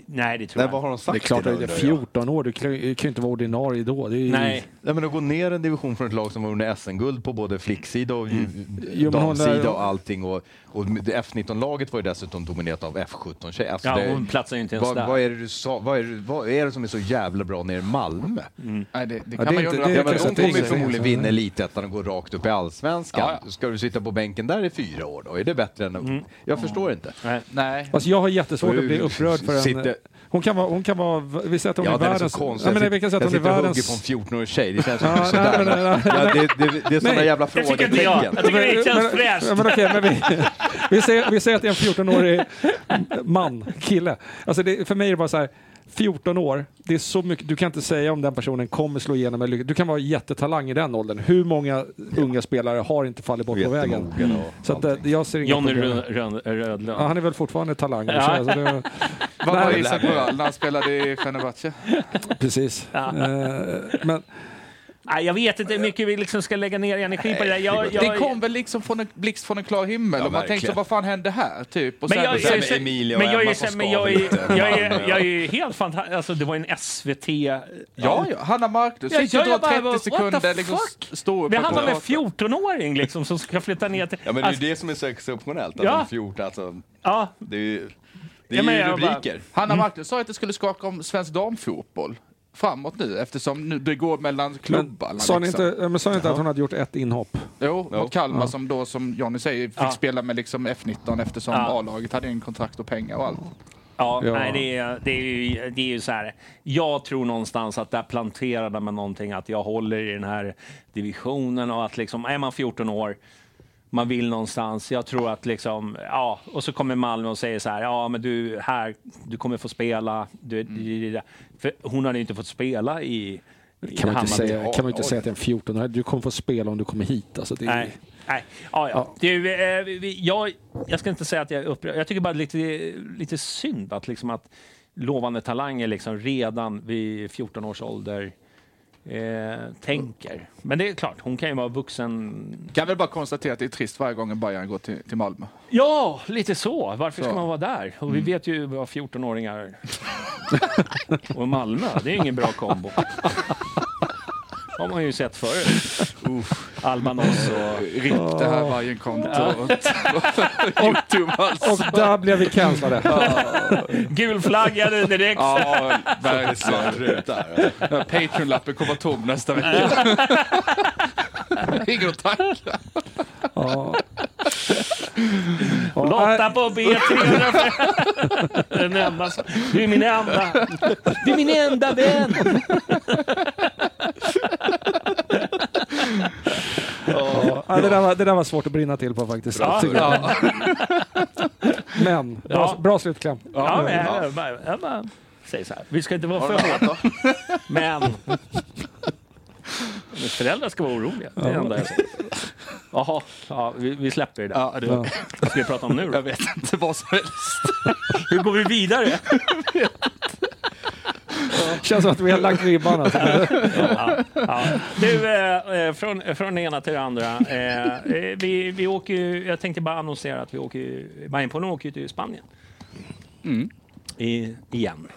nej det tror Nej, jag vad har de Det är sagt klart det är undrar jag? 14 år, du kan ju kan ju inte vara ordinarie då. Det är ju, Nej, Nej, men att gå ner en division från ett lag som har vunnit SM-guld på både flicksida och hon damsida och allting. Och, och F19-laget var ju dessutom dominerat av F17-tjejer. Alltså ja, det- hon platsar ju inte ens vad, där. vad, är det du sa, vad, är det, vad är det som är så jävla bra nere i Malmö? Nej, det, det Ja, kan det är man ju inte- undra. det Ja, är men kanske de inte kommer ju förmodligen vinna elitettan och gå rakt upp i allsvenskan. Ja, ja. Ska du sitta på bänken där i fyra år då? Är det bättre än... Jag förstår inte. Nej. Nej. Alltså jag har jättesvårt att bli upprörd för en... sitter- Hon kan vara, hon kan vara, vi säger att hon Ja, är den är världens... så konstig. Ja, men Jag vi kan säga jag att hon är sitter och hugger världens... på en 14-årig tjej. Det känns Ja, ju sådär. nej, men- Ja, det, det, det är sådana Nej. jävla Jag tycker inte jag. frågetecken. Jag tycker det känns men, fräscht. Ja, men okej, men vi, vi, säger, vi säger att det är en 14-årig man, kille. Alltså det, för mig är det bara så här, 14 år, det är så mycket, du kan inte säga om den personen kommer slå igenom eller lyckas. Du kan vara jättetalang i den åldern. Hur många unga spelare har inte fallit bort på vägen? Så att, eh, jag ser inga Johnny Rödlund. Ja, han är väl fortfarande talang. Ja. Så det, Vad var Isak Bural när han spelade i Fenerbahce? precis. Ja. Eh, men Nej, jag vet inte hur mycket vi liksom ska lägga ner energi på det där. Jag, jag, Det kom väl liksom från en blixt från en klar himmel Ja, och man verkligen. tänkte vad fan hände här? Typ. Och Men sen, jag, sen, jag, Emilia och men jag, Emma så- men jag, jag, är, Malmö. jag är helt fantastisk. Alltså, det var en SVT... ja, ja, Hanna Marklund Ja, sitter och jag drar bara, 30 what the sekunder liksom stå upp Det handlar om en prata. 14-åring liksom, som ska flytta ner till... Ja, men det är alltså, ju det som är så exceptionellt. Att Ja. de 14, alltså, ja, det är ju, det Ja, är men ju jag bara- rubriker. Hanna Marklund sa att det skulle skaka om svensk damfotboll framåt nu eftersom nu det går mellan klubbarna. men sa ni liksom. inte, men sa ni inte att hon hade gjort ett inhopp? Jo, Jo. mot Kalmar Ja. som då, som Johnny säger, fick Ja. spela med liksom F19 eftersom Ja. A-laget hade en kontrakt och pengar och allt. ja, Ja. Nej, det, är, det, är ju, det är ju så här. Jag tror någonstans att där planterade man någonting, att jag håller i den här divisionen och att liksom, är man 14 år man vill någonstans. Jag tror att liksom, ja, och så kommer Malmö och säger så här, ja men du, här, du kommer få spela. Du, Mm. För hon hade inte fått spela i, kan man inte Hammarby. säga, kan man inte säga att det är en 14 år. Du kommer få spela om du kommer hit. Alltså det är, Nej. Nej. Ja, ja. Du, eh, jag, jag ska inte säga att jag är upprörd. Jag tycker bara lite, lite synd att, liksom att lovande talanger liksom redan vid 14 års ålder eh, tänker. Men det är klart, hon kan ju vara vuxen. Kan väl bara konstatera att det är trist varje gång Bayern går till, till Malmö. Ja, lite så. Varför ska Så. man vara där? Och vi vet ju vad 14-åringar och Malmö, det är ingen bra kombo. har man ju sett förut. Albanos och... RIP det här Bayern-kontot. Youtube alltså. Och där blev vi cancellade. Gulflaggade direkt. Ja, verkligen. Patreon-lappen kommer tom nästa vecka. Ingen att tacka. Ja. Lotta på B305. Den enda som- Du är min enda. Du är min enda vän. Ja, det, där var, det där var svårt att brinna till på faktiskt. Ja, jag. ja. Men, bra, Ja. bra slutkläm. Ja, men jag, jag, bara- jag bara säger så här. Vi ska inte vara för hårda. Men... Föräldrar ska vara oroliga. Det är det enda jag säger. Jaha, ja, vi, vi släpper det där. Ja, det, Ja. Vad ska vi prata om nu då? Jag vet inte vad som helst. Hur går vi vidare? Känns som att vi har lagt ribban. Alltså. Ja, ja. Du, eh, eh, från, från det ena till det andra. Eh, eh, vi, vi åker ju, jag tänkte bara annonsera att vi åker ju, Bajenpollen åker ju till Spanien. Mm. I, igen.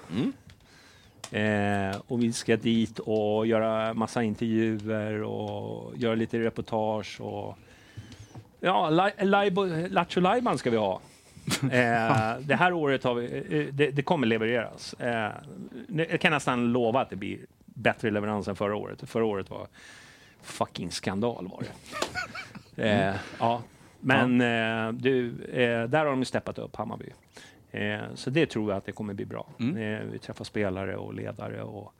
Eh, och vi ska dit och göra massa intervjuer och göra lite reportage och ja, Lattjo Lajban ska vi ha. Eh, det här året har vi, eh, det, det kommer levereras. Eh, jag kan nästan lova att det blir bättre leverans än förra året. Förra året var fucking skandal var det. Eh, ja. Men eh, du, eh, där har de steppat upp Hammarby. Eh, så det tror jag att det kommer bli bra. Eh, vi träffar spelare och ledare och,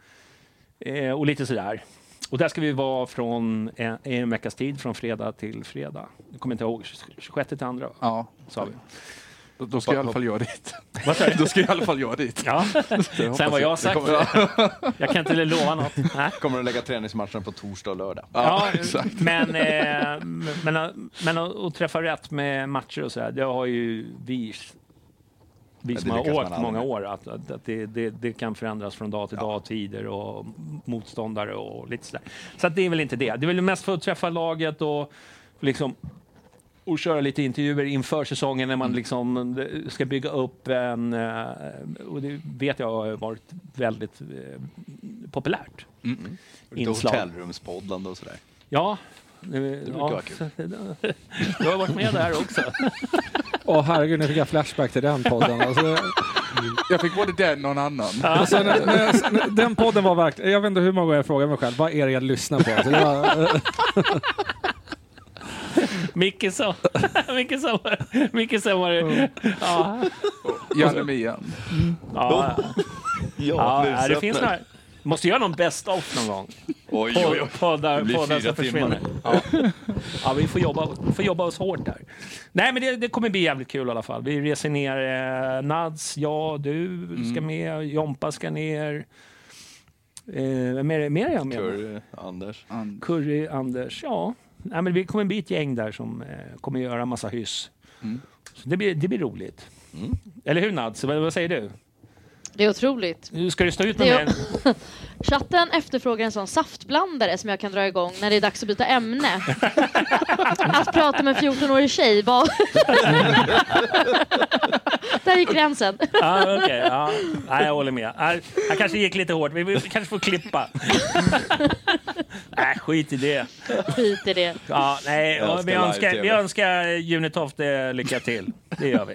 eh, och lite sådär. Och där ska vi vara från en, en veckas tid, från fredag till fredag. Jag kommer inte ihåg, 26 till andra Ja. sa vi. Då, då ska jag i alla fall jag dit. Du? Då ska jag i alla fall jag dit. Ja. Sen vad jag har sagt, jag kan inte lova något. Nej. Kommer att lägga träningsmatchen på torsdag och lördag. Ja, men, eh, men, men, men att, att träffa rätt med matcher och sådär, det har ju vi, vi Ja, som har åkt många år, att, att, att det, det, det kan förändras från dag till dag, tider och motståndare och lite sådär. Så att det är väl inte det. Det är väl mest för att träffa laget och liksom och köra lite intervjuer inför säsongen när man Mm. liksom ska bygga upp en... eh, Och det vet jag har varit väldigt eh, populärt. Mm. Lite Inslag. hotellrumspoddande och sådär. Ja. Det, brukar ja, vara kul. Du har varit med där också. Åh herregud, nu fick jag flashback till den podden. Alltså, Jag fick både den och en annan. alltså, när, när när, den podden var verkligen... Jag vet inte hur många gånger jag frågar mig själv, vad är det jag lyssnar på? Alltså, Micke sa... Micke sa... Micke sa var det... Ja. Janne Mian. Ja, ja, nu ja, det finns några... Måste göra någon best of någon gång. Oj, oj, oj. Poddar, Det blir poddar fyra som försvinner. Ja. ja, vi får jobba, får jobba oss hårt där. Nej, men det, det kommer bli jävligt kul i alla fall. Vi reser ner. Eh, Nads, jag, du ska med. Jompa ska ner. Eh, vem är det mer jag med? Curry, Anders. Curry, Anders. Ja, Nej, men vi kommer bli ett gäng där som eh, kommer göra massa hyss. Så det, blir, det blir roligt. Eller hur Nads? Vad, vad säger du? Det är otroligt. Hur ska du stå ut med Det mig? Chatten efterfrågar en sån saftblandare som jag kan dra igång när det är dags att byta ämne. att prata med en 14-årig tjej, vad... Där gick gränsen. Ja, okej. ja. Nej, jag håller med. Här, här kanske gick lite hårt. Vi, vi kanske får klippa. Nej, skit i det. Skit i det. Ja, nej, Jag vi, önskar, vi önskar Unitoft eh, lycka till. Det gör vi.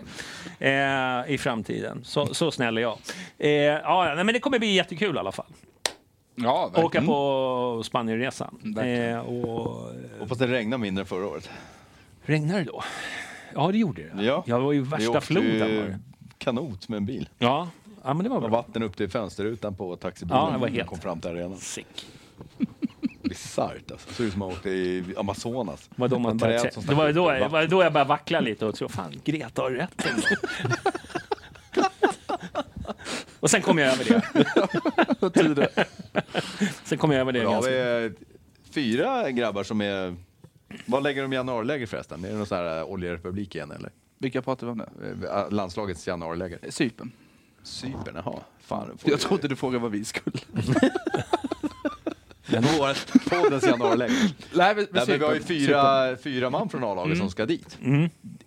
Eh, I framtiden. Så, så snäll är jag. Eh, ja, nej, men det kommer bli jättekul i alla fall. Ja, verkligen. Åka på Spanienresan. Eh, och, Hoppas det regnar mindre än förra året. regnar det då? Ja, det gjorde det. Ja. Jag var ju värsta floden. Var det. kanot med en bil. Ja. ja, men det var Och bra. vatten upp till fönsterrutan på taxibilen. Ja, det var helt- kom fram till arenan. Sick. Bisarrt alltså. Såg ut som att man åkte i Amazonas. Var då man började, det, var då, vattnet. var då jag började vackla lite och tro fan, Greta har rätt. Och sen kom jag över det. sen kom jag över det Då har vi fyra grabbar som är... Vad lägger de i januariläger förresten? Är det någon sån här oljerepublik igen eller? Vilka pratar vi om nu? Eh, Landslagets januariläger? Cypern. Cypern, jaha. Fan, Jag vi- trodde du frågade vad vi skulle. Vårt poddens januariläger. Nej, men, Nej, men vi har ju fyra, fyra man från A-laget Mm. som ska dit.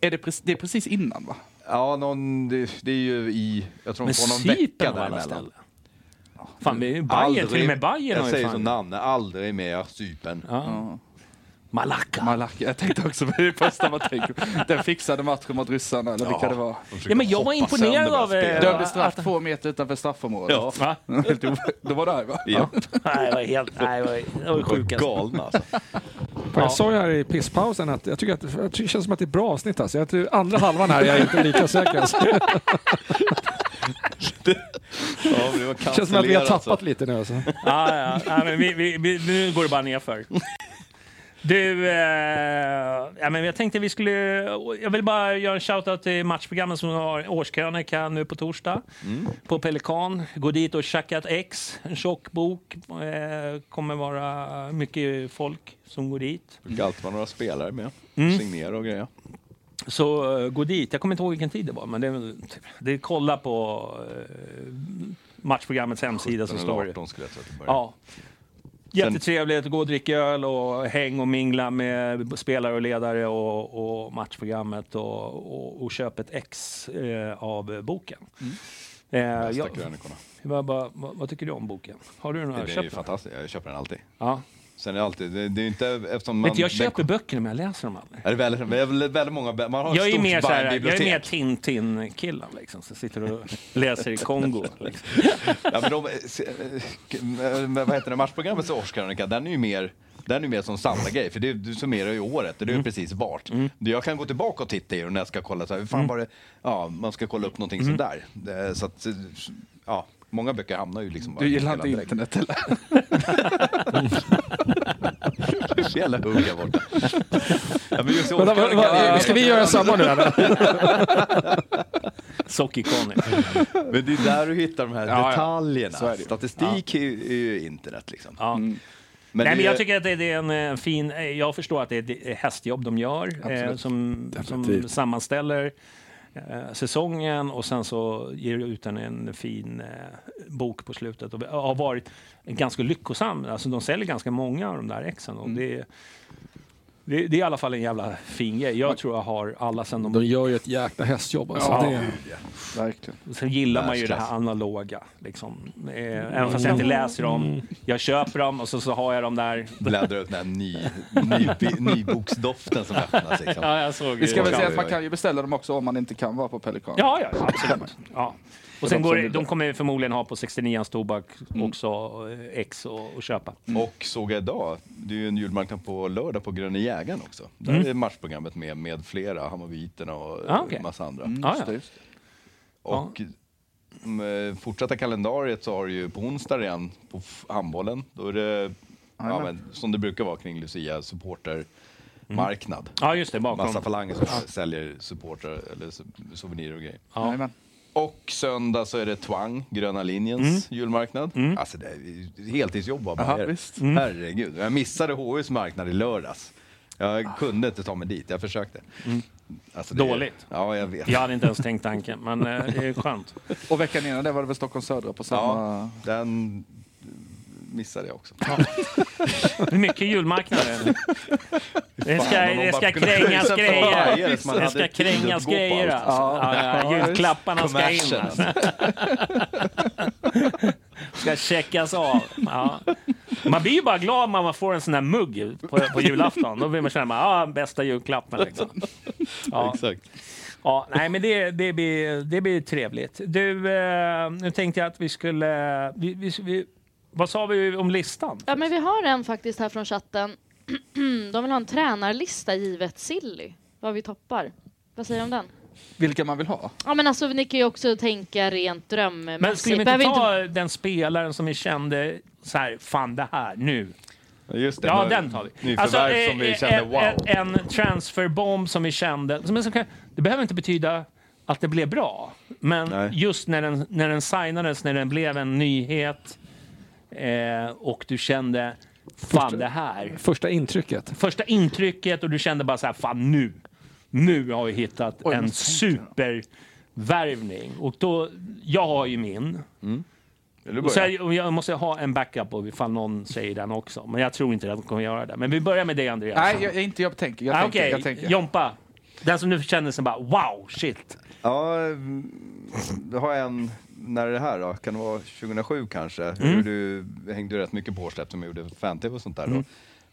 Är det, det är precis innan va? Ja, någon, det, det är ju i... Jag tror de Men får någon vecka däremellan. Fan, vi är ju Bayern, till och med Bayern Jag säger som namn, aldrig mer Cypern. Ja. Malacca. Malacca. Jag tänkte också på det första man tänker. Den fixade matchen mot ryssarna eller vilka det var. Ja, men jag var imponerad av... eh. Dömde straff att- två meter utanför straffområdet. Ja. Va? Då var det här va? Ja. Nej, det var helt... Nej, det var, det var De var sjukast. galna alltså. Jag sa ju här i pisspausen att jag tycker att jag tycker det känns som att det är ett bra avsnitt. Alltså. Jag tror, andra halvan här är jag inte lika säker. Alltså. Ja, det var Det känns som att vi har cancellerat, tappat alltså. lite nu. Alltså. Ja, ja, ja men vi, vi, vi, nu går det bara nerför. Du, eh, ja, men jag tänkte vi skulle... Jag vill bara göra en shoutout till matchprogrammet som har årskrönika nu på torsdag. På Pelikan. Gå dit och checka ett ex. En tjock bok. Eh, kommer vara mycket folk som går dit. Det brukar alltid vara några spelare med. Mm. Signera och grejer. Så eh, gå dit. Jag kommer inte ihåg vilken tid det var, men det, det kolla på eh, matchprogrammets hemsida så 17 står det. 18 skulle jag tro att det börjar. Ja. Jättetrevligt att gå och dricka öl och häng och mingla med spelare och ledare och, och matchprogrammet och, och, och köp ett ex eh, av boken. Eh, Bästa jag, krönikorna. vad, vad, vad, tycker du om boken? Har du några Det är ju fantastiskt. Jag köper den alltid. Ja. Sen är det alltid, det, det är inte eftersom Vet man... du, jag köper böcker men jag läser dem aldrig. Är det väldigt, väldigt, väldigt många, man har Jag ett är, mer så här, jag är bibliotek. mer Tintin-killen liksom, som sitter och läser i Kongo. Liksom. Ja, men de, eh, vad heter det, matchprogrammets årskrönika, den är ju mer den är ju mer som samlargrej, för det, du summerar ju året och det är Mm. precis vart. Jag kan gå tillbaka och titta i den när jag ska kolla, så här, fan Mm. det, ja, man ska kolla upp någonting Mm. sådär. Så att, ja, många böcker hamnar ju liksom bara Du gillar inte internet eller? Så jävla hugg borta. Ja, men just Vänta, va- va- Ska vi göra samma nu eller? Sockerconny. Men det är där du hittar de här Ja, ja. detaljerna. Ju. Statistik är, ju, är ju internet liksom. Ja. Men Nej, men jag tycker att det, det är en eh, fin... eh, Jag förstår att det är ett hästjobb de gör eh, som, som sammanställer eh, säsongen och sen så ger du ut en, en fin eh, bok på slutet. Och det har varit ganska lyckosam. Alltså, de säljer ganska många av de där exen. Och det, är- det, det är i alla fall en jävla fin grej. Jag tror jag har alla sen de... De gör ju ett jäkla hästjobb. Alltså. Ja. Det, Verkligen. Sen gillar man ju det Världsklass. här analoga. Liksom. Eh, även fast jag inte läser dem. Jag köper dem och så, så har jag dem där. bläddrar ut den här ny, ny, nyboksdoften som öppnas. Liksom. Ja, jag såg Vi ska väl säga att man kan ju beställa dem också om man inte kan vara på Pelikan. Ja, ja, absolut. Ja. Och sen går det, de kommer förmodligen ha på 69 tobak Mm. också eh, X och, och köpa. Och såg jag idag, det är ju en julmarknad på lördag på Gröna Jägaren också. Där Mm. är matchprogrammet med, med flera, Hammarbiterna och Ah, en massa andra. Mm, Ja, just ja. det, just det. Och med fortsatta kalendariet så har du ju på onsdag igen på handbollen. Då är det, ja, men, som det brukar vara kring Lucia, supportermarknad. Ja, just det. Bakom. Massa falanger som säljer supportrar eller souvenirer och grejer. Ja. Och söndag så är det Twang, Gröna linjens julmarknad. Alltså det är heltidsjobb av mig. visst. Herregud. Jag missade HUs marknad i lördags. Jag kunde inte ta mig dit, jag försökte. Alltså, det är- Dåligt. Ja, jag vet. Jag hade inte ens tänkt tanken, men eh, det är skönt. Och veckan innan det var det väl Stockholm Södra på samma... Ja, den missade jag också. Det är mycket julmarknader. Det ska, det ska krängas grejer. Det ska krängas grejer allt. alltså. Ja. Ja, julklapparna ska in. Alltså. Ska checkas av. Ja. Man blir ju bara glad om man får en sån här mugg på, på julafton. Då vill man känna ah, bästa julklappen. Liksom. Ja. Exakt. Ja, nej, men det, det, blir, det blir trevligt. Du, eh, nu tänkte jag att vi skulle... Vi, vi, vi, vad sa vi om listan? Ja, men vi har en faktiskt här från chatten. De vill ha en tränarlista givet Silly. Vad vi toppar. Vad säger du om den? Vilka man vill ha. Ja, men alltså ni kan ju också tänka rent drömmässigt. Men skulle vi inte Behöver ta den spelaren som vi kände så här, fan det här, nu. Just det, Ja, nu- den tar vi. Nyförvärv eh, som vi eh, kände, en, wow. En, en transferbomb som vi kände. Som, som kan, det behöver inte betyda att det blev bra. Men Nej. just när den, när den signades, när den blev en nyhet eh, och du kände, fan det här. första intrycket. Första intrycket och du kände bara så här, fan nu. Nu har vi hittat Oj, en supervärvning. Och då, jag har ju min. Du Och så börja? jag, och jag måste ha en backup och ifall någon säger den också. Men jag tror inte att de kommer göra det. Men vi börjar med dig Andreas. Nej, jag, inte jag tänker. Jag ah, tänker, Okej, jag tänker. Jompa. Den som du känner som bara wow, shit. Ja, mm, då har jag en, när är det här då? Kan det vara 2007 kanske? Mm. Du hängde rätt mycket på Årsläpp som gjorde fan-tv och sånt där då. Mm.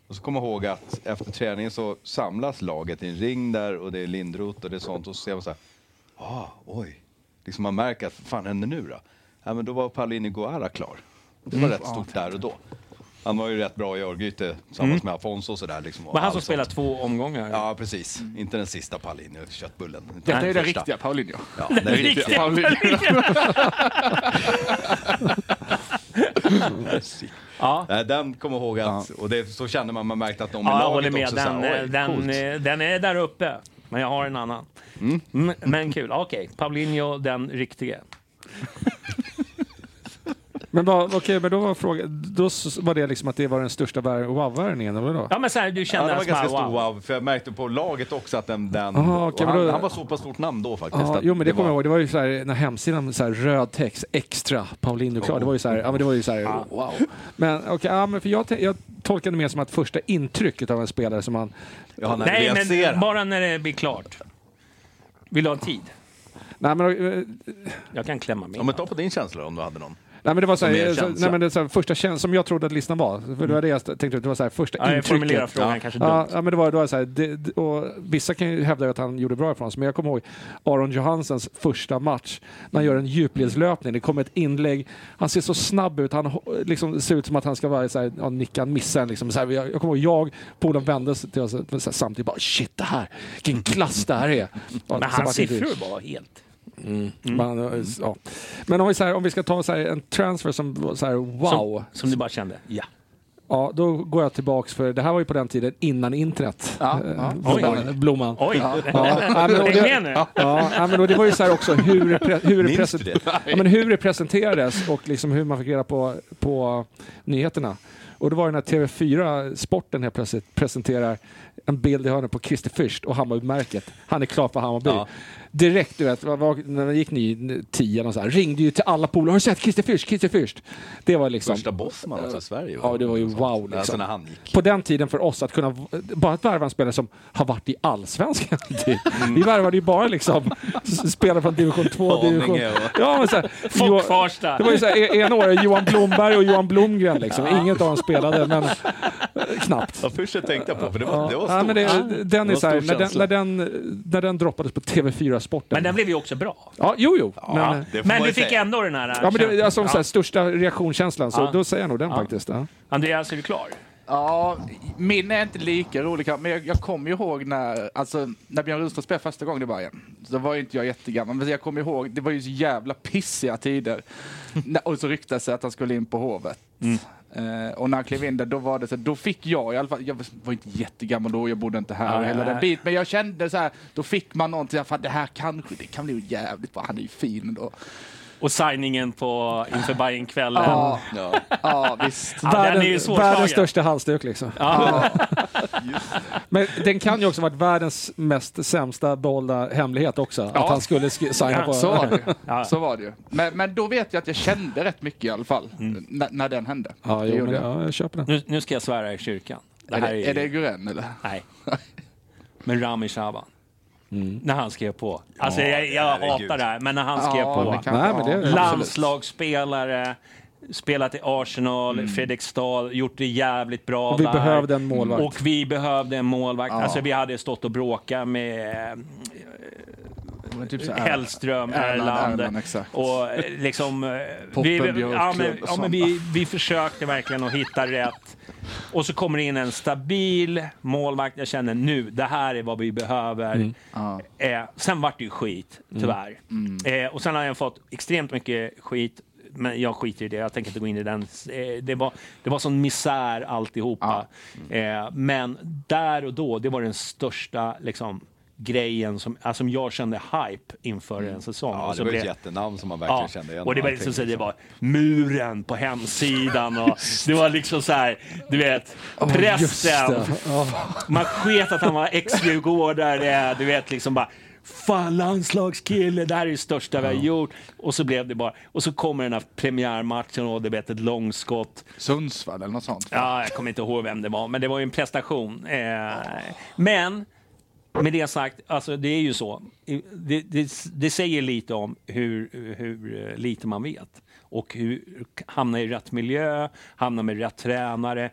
Och så kommer jag ihåg att efter träningen så samlas laget i en ring där och det är Lindroth och det är sånt och så ser man så här, ah, oj. Liksom man märker att, vad fan händer nu då? Ja, men då var Paulini Guara klar. Det var Mm. rätt stort där och då. Han var ju rätt bra i Örgryte tillsammans med Afonso och sådär. Liksom, och Var han som spelar två omgångar? Ja, precis. Inte den sista Paulini, köttbullen. Detta är den första. riktiga Paulinho. Ja, den Den riktiga. riktiga. Paulinho. Ja. Den kommer ihåg att, och det, så kände man, man märkte att de i Ja, jag laget med. också Den, sa, eh, den, coolt. eh, den är där uppe. Men jag har en annan. Mm, Men kul. Okej, Paulinho, den riktiga. Men, vad- okej, men då var frågan, då var det liksom att det var den största vär- wow-värvningen, eller då? Ja, men så här, du Ja, kände det var ganska wow. stor wow, för jag märkte på laget också att den... den Aha, okej, han, då- han var så pass stort namn då faktiskt. Ja, jo men det kommer jag ihåg, det var ju så här, när hemsidan så här, röd text, extra, Paulinho klar. Det var ju så här, ja men det var ju så här, wow. Men okej, ja, men för jag, jag tolkade det mer som att första intrycket av en spelare som man... Ja, när Nej, men ser bara när det blir klart. Vill du ha tid? Nej men, eh, Jag kan klämma min. Ja, men ta på din känsla om du hade någon. Nej, men det var så Och här, så, känsla. nej, men det så här, första känslan som jag trodde att listan var. För det var det jag tänkte, det var så här, första Ja, intrycket. formulerar frågan kanske ja, dumt. ja, men det var, det var så här, det, och vissa kan ju hävda att han gjorde bra ifrån sig, men jag kommer ihåg Aron Johansens första match när han gör en djupledslöpning. Det kommer ett inlägg, han ser så snabb ut, han liksom, ser ut som att han ska vara så här, ja, nicka, missa en. Liksom, så här, jag, jag kommer ihåg, jag, polaren vände sig till oss så samtidigt bara shit det här, vilken klass det här är. Ja, Men så hans siffror var helt... men, ja. men om, vi, så här, om vi ska ta så här, en transfer som så här, wow. Som, som du bara kände, ja. Ja, då går jag tillbaks för det här var ju på den tiden innan internet. Ja, Eh, ja. Blomman. Oj. Blomman. Oj! Ja, ja, men, och Häng det, ja, men och det var ju så här också hur det, pre, hur det, det? ja, men hur det presenterades och liksom hur man fick reda på, på nyheterna. Och det var ju när TV4 Sporten helt plötsligt presenterar en bild i hörnet på Christer Fürst och Hammarbymärket. Han är klar för Hammarby. Ja. Direkt, du vet, när det gick ny tio och så här, ringde ju till alla polare. Har du sett Christer Fürst? Christer Fürst? Det var liksom... Första Bosman också i Sverige. Ja, det var ju wow Alltså liksom. när han gick. På den tiden för oss att kunna, bara att värva en spelare som har varit i allsvenskan. typ. Vi värvade ju bara liksom spelare från division 2, Haninge division... Ja, men så här, Folk Farsta. det var ju så här, e- ena året Johan Blomberg och Johan Blomgren liksom. Inget av dem spelade, men eh, knappt. Ja, först jag tänkte på, för det var, det var Ja, stort. men det, den är var så här, när, den, när, den, när den droppades på TV4 Sporten. Men den blev ju också bra. Ja, jo, jo. Ja. Men, det får Men du fick säga. ändå den här... ja, men det, alltså, så här, Ja. största reaktionskänslan, så Ja. då säger jag nog den Ja. faktiskt. Ja. Andreas, är du klar? Ja, min är inte lika rolig men jag, jag kommer ihåg när, alltså, när Björn Rudström spelade första gången i Bayern. Så då var ju inte jag jättegammal, men jag kommer ihåg, det var ju så jävla pissiga tider. Och så ryktades det att han skulle in på Hovet. Eh, och när han klev in där, då var det så då fick jag i alla fall, jag var inte jättegammal då, jag bodde inte här, Ja, hela den biten, men jag kände så här, då fick man någonting, fan det här kanske, det kan bli jävligt bra, han är ju fin då. Och signingen på inför Bajenkvällen. Ja, Ja. ja visst. Ja, den är ju Världen, svårslagen. världens största halsduk liksom. Ja. Men den kan ju också varit världens mest sämsta dolda hemlighet också. Ja. Att han skulle sk- signa Ja, på... Så var det. Så var det ju. Men, men då vet jag att jag kände rätt mycket i alla fall, när, när den hände. Ja, jo, gjorde men, jag. ja, jag köper den. Nu, nu ska jag svära i kyrkan. Det Är det, är det Guren eller? Nej. Men Rami Shaban. Mm. När han skrev på. Alltså jag, jag hatar det här, men när han skrev Ja, på. det kan- Nej, men det-. Landslagsspelare, spelat i Arsenal, Fredriksstad, gjort det jävligt bra Och vi där. behövde en målvakt. Och vi behövde en målvakt. Ja. Alltså vi hade stått och bråkat med Men typ så Hellström, Erland. Och eh, liksom... eh, vi, ja, men, ja, men vi, vi försökte verkligen att hitta rätt. Och så kommer det in en stabil målvakt. Jag känner nu, det här är vad vi behöver. Mm. Ja. Eh, sen vart det ju skit, tyvärr. Mm. Eh, och sen har jag fått extremt mycket skit. Men jag skiter i det, jag tänker inte gå in i den. Eh, det, var, det var sån misär alltihopa. Eh, men där och då, det var den största liksom, grejen som, alltså, som jag kände hype inför en säsong. Ja, Och det var ett blev- jättenamn som man verkligen Ja, kände igen. och det var, liksom, så det liksom. var muren på hemsidan och det var liksom så här, du vet, det. Ja. Man sket att han var ex-djurgårdare, du vet liksom bara Fan landslagskille, det här är det största vi har gjort. Och så blev det bara, och så kommer den här premiärmatchen och det vet ett långskott. Sundsvall eller något sånt. Ja, jag kommer inte ihåg vem det var, men det var ju en prestation. Eh, men med det sagt, alltså det är ju så. Det, det, det säger lite om hur, hur eh, lite man vet. Och hur hamna i rätt miljö, hamna med rätt tränare.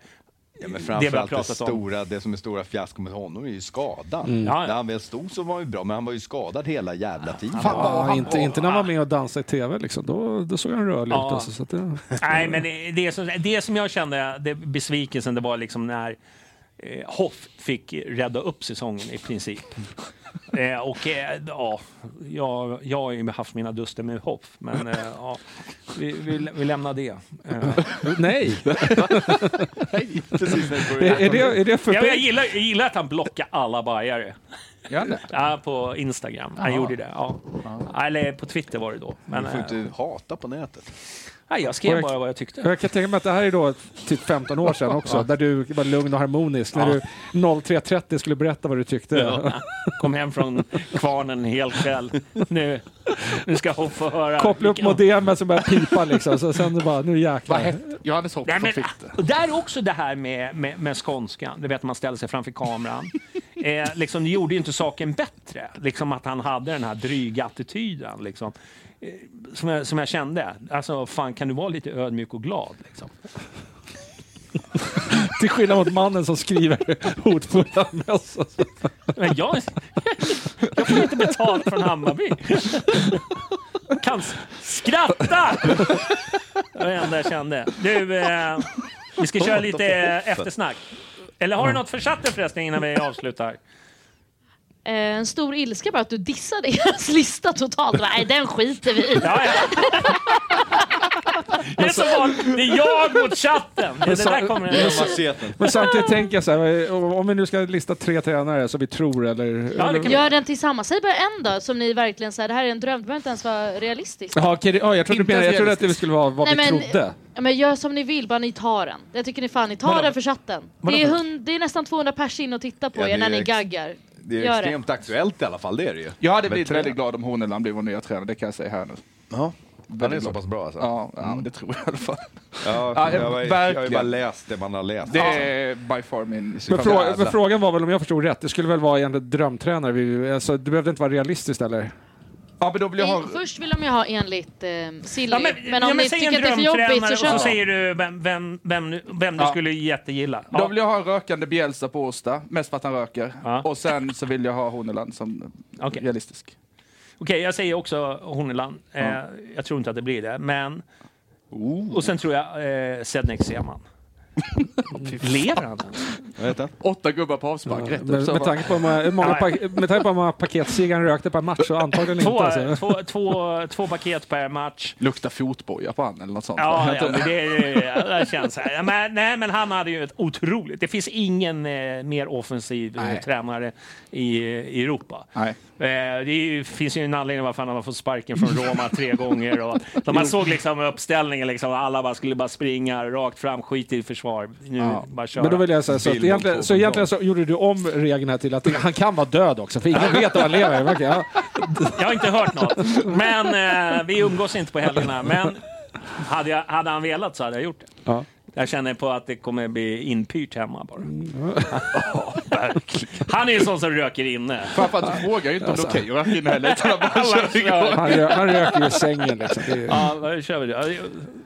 Ja, men det framförallt det, om. stora, det som är stora fiaskon med honom är ju skadan. Mm. Ja, ja. När han väl stod så var han ju bra, men han var ju skadad hela jävla tiden. Fan, Ja, han inte, inte när han var med och dansade i tv. Liksom. Då, då såg han rörlig Ja. ut. Alltså, så att det, Nej, men det, det, som, det som jag kände, det, besvikelsen, det var liksom när eh, Hoff fick rädda upp säsongen i princip. Eh, och eh, ja, jag, jag har ju haft mina duster med Hoff, men eh, ja, vi, vi, vi lämnar det. Eh, nej! Precis det är, det, är det för jag, jag, gillar, jag gillar att han blockar alla bajare. Ja. Ja, på Instagram. Han gjorde det. Ja. Eller på Twitter var det då. Men, Du får eh, inte hata på nätet. Nej, jag skrev bara vad jag tyckte. Jag kan tänka mig att det här är då typ 15 år sedan också, där du var lugn och harmonisk. När du 03.30 skulle berätta vad du tyckte. Ja. Kom hem från kvarnen hel kväll. Nu, nu ska hon få höra. Koppla upp modemet som börjar pipa liksom. Så sen bara, nu jäklar. Johannes Hopp Nej, som men, fick det? och där är också det här med, med, med skånskan. Du vet, man ställer sig framför kameran. Eh, liksom, det gjorde ju inte saken bättre, liksom att han hade den här dryga attityden. Liksom. Som, jag, som jag kände. Alltså, fan kan du vara lite ödmjuk och glad? Liksom? Till skillnad mot mannen som skriver hotfulla mess. Men jag, jag får inte betalt från Hammarby. Kan skratta! Det var det enda jag kände. Du, eh, vi ska köra lite eftersnack. Eller har du något för chatten förresten innan vi avslutar? Eh, en stor ilska bara att du dissade deras lista totalt. Nej, den skiter vi i. Ja, ja. Det är, så vanligt. det är jag mot chatten. Det, det där kommer men, men samtidigt tänker jag så här, om vi nu ska lista tre tränare som vi tror eller... eller Gör den tillsammans. Säg bara en då, som ni verkligen säger, det här är en dröm. Det behöver inte ens vara realistiskt. Jaha, det- ja, jag trodde, menade, jag trodde att det skulle vara vad Nej, vi men- trodde. Ja, men gör som ni vill, bara ni tar den. Jag tycker ni fan, ni tar Vadå? den för chatten. Det är, hund, det är nästan 200 pers in och tittar på Ja, er när ni gaggar. Det är Gör extremt aktuellt i alla fall, det är det ju. Jag hade blivit väldigt glad om Horneland blev vår nya tränare, det kan jag säga här nu. Ja, han är så pass bra alltså? Ja, ja det tror jag i alla fall. Ja, Ja, jag, har- jag har ju bara läst det man har läst. Det är by far min Men, frå, men frågan var väl om jag förstod rätt, det skulle väl vara egentligen drömtränare? Vi, alltså, det behövde inte vara realistiskt eller? Ja, men då vill I, först vill de ju ha enligt eh, Silly, Ja, men, om ja, ni säg tycker att det är för jobbigt så och kör så vi. säger du vem, vem, vem, du- vem du Ja. skulle jättegilla. Då vill jag ha en rökande Bielsa på Åsta, mest för att han röker. Och sen så vill jag ha Horneland som realistisk. Okej, jag säger också Horneland. Eh, jag tror inte att det blir det, men... Och sen tror jag eh, Sednek Seman. Lever han? Åtta gubbar på avspark, rätt upp Med, med tanke på hur många, Ja. pa- med tanke på hur många paket cigaren rökte per match så antagligen Två, inte. Alltså. två, två, två paket per match. Luktar fotboja på han eller något sånt. Ja, ja men det, det, det känns så här. Ja, Men, nej, men han hade ju ett otroligt... Det finns ingen eh, mer offensiv eh, Nej. tränare i, i Europa. Nej. Eh, det finns ju en anledning varför han har fått sparken från Roma tre gånger. Och, när man såg liksom uppställningen, liksom, alla bara skulle bara springa rakt fram, skit i försvar. Nu Ja. bara köra. Men då vill jag säga så, att egentligen, så egentligen så gjorde du om regeln här till att han kan vara död också, för ingen vet om han lever. Verkligen, Ja. Jag har inte hört något. Men eh, vi umgås inte på helgerna. Men hade, jag, hade han velat så hade jag gjort det. Ja. Jag känner på att det kommer bli inpyrt hemma bara. Han är ju sån som röker inne. Framförallt du frågar ju inte om det är okej att röka inne heller. han bara. Han, rö, han röker ju i sängen liksom. Det är, Ja, då kör vi det.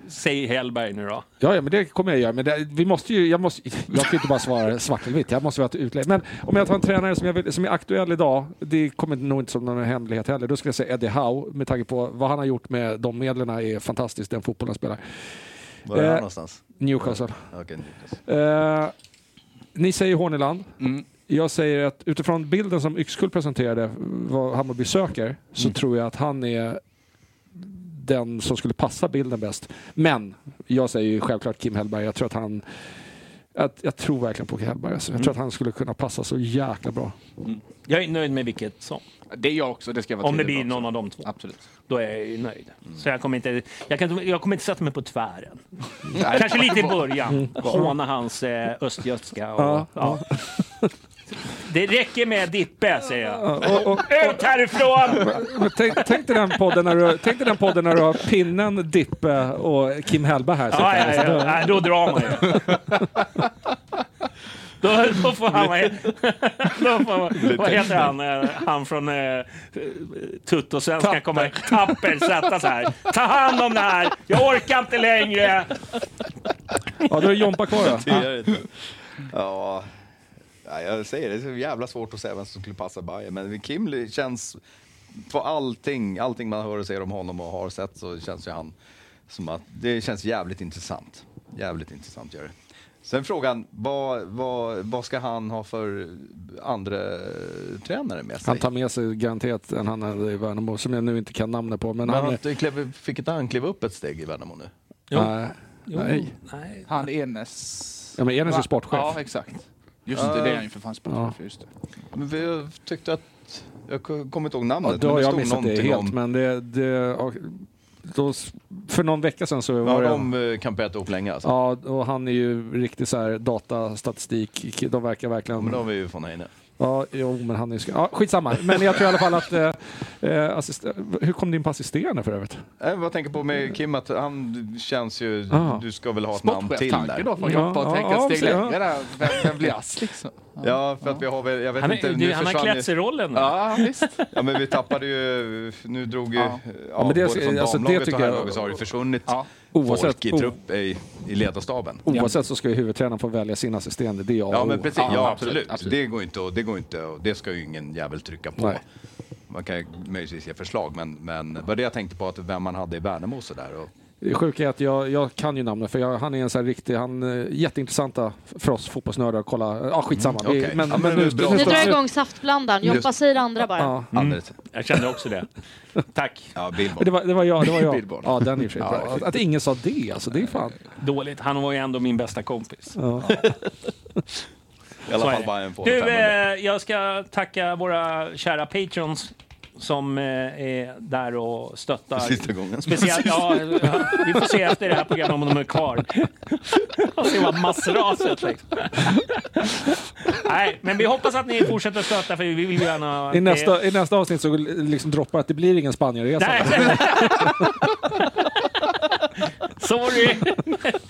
Säg Hellberg nu då. Ja, ja, men det kommer jag göra. Men det, vi måste ju, jag, måste, jag kan inte bara svara svart eller vitt, jag måste vara utlägg. Men om jag tar en tränare som, jag vill, som är aktuell idag, det kommer nog inte som någon hemlighet heller, då skulle jag säga Eddie Howe, med tanke på vad han har gjort med de medlen är fantastiskt, den fotbollen han spelar. Var är han Eh, någonstans? Newcastle. Okej, Newcastle. Eh, ni säger Horneland. Mm. Jag säger att utifrån bilden som Yxkull presenterade, vad Hammarby söker, så Mm. tror jag att han är den som skulle passa bilden bäst. Men jag säger ju självklart Kim Hellberg. Jag tror att han att, jag tror verkligen på Kim Hellberg. Alltså. Jag Mm. tror att han skulle kunna passa så jäkla bra. Jag är nöjd med vilket som. Det är jag också, det ska jag vara Om det blir någon också. av de två. Absolut. Då är jag ju nöjd. Så jag kommer inte, jag kan, jag kommer inte sätta mig på tvären. Nej. Kanske lite i början. Håna hans eh, östgötska. Och, Ja, ja. Det räcker med Dippe, säger jag. Och, och, Ut härifrån! tänk, tänk, dig den podden när du, tänk dig den podden när du har pinnen, Dippe och Kim Hellberg här. Ja, ja, ja, ja, då drar man ju. Då, då får han... Då får, vad heter han? eh, Han från eh, Tuttosvenskan kommer tapper sätta så här. Ta hand om det här! Jag orkar inte längre! Ja, då är Jompa kvar då. Ja, ja, jag säger det, det är så jävla svårt att säga vem som skulle passa Bayern. Men Kim känns, på allting, allting man hör och ser om honom och har sett så känns ju han som att det känns jävligt intressant. Jävligt intressant gör det. Sen frågan, vad, vad, vad ska han ha för andra tränare med sig? Han tar med sig garanterat en han hade i Värnamo, som jag nu inte kan namnet på. Men Men han, han inte klev, fick inte han kliva upp ett steg i Värnamo nu? nej, Jo, nej. nej. Han Enes... Ja, men Enes är Va? sportchef. Ja, exakt. Just det, det är han ju för fan sportchef. Just det. Men vi tyckte att, jag kommer inte ihåg Ja, namnet, då men det jag stod missat det helt, om, men det... det ja, då, för någon vecka sedan så var ja, det... de eh, campade ihop länge alltså. Ja, och han är ju riktigt så här datastatistik. De verkar verkligen... Men då har vi ju von Heine. Ja, jo, men han är ju... Ja, skitsamma. Men jag tror i alla fall att... Eh, eh, assist... Hur kom du in på assisterande för övrigt? Jag bara tänker på med Kim att han känns ju, Ah. du ska väl ha ett namn till där. då, Ja, jobba och ja, tänka ja, ett steg ja. längre där. Vem, vem blir ass liksom? Ja. Ja, för att vi har väl, jag vet Han, inte, nu han har klätt sig i rollen. Ja, visst. Ja, men vi tappade ju, nu drog ju, ja. Ja, men det- både från alltså, det damlaget och jag- herrlaget så har det försvunnit Oavsett- folk i trupp i, i ledarstaben. Oavsett så ska ju huvudtränaren få välja sin assistent. Det är jag Ja, men precis. Ja, absolut. Det går inte och det går inte och det ska ju ingen jävel trycka på. Nej. Man kan ju möjligtvis ge förslag, men, men det var det jag tänkte på, att vem man hade i Värnamo och sådär. Och, Det sjuka är att jag, jag kan ju namnet för jag, han är en sån här riktig, han är jätteintressanta för oss fotbollsnördar att kolla. Ja, skitsamma. Mm, okej. men, Ja, men, nu, nu- nu- drar igång saftblandaren. Joppa säger det andra bara. Ja. Mm. Jag kände också det. Tack. Ja. Det var, det var jag. Det var jag. Billboard. Ja, den är Ja, bra. Att, att ingen sa det, alltså, det är fan. Dåligt. Han var ju ändå min bästa kompis. Ja. I alla fall bara en på Du, 500. eh, jag ska tacka våra kära patrons som eh, är där och stöttar. För sista gången. Speciellt, ja, vi får se efter det här programmet om de är kvar. Och se vad massraset liksom. Nej, men vi hoppas att ni fortsätter stötta för vi vill ju gärna... I, nästa, I nästa avsnitt så liksom droppar att det blir ingen Spanienresa. Sorry!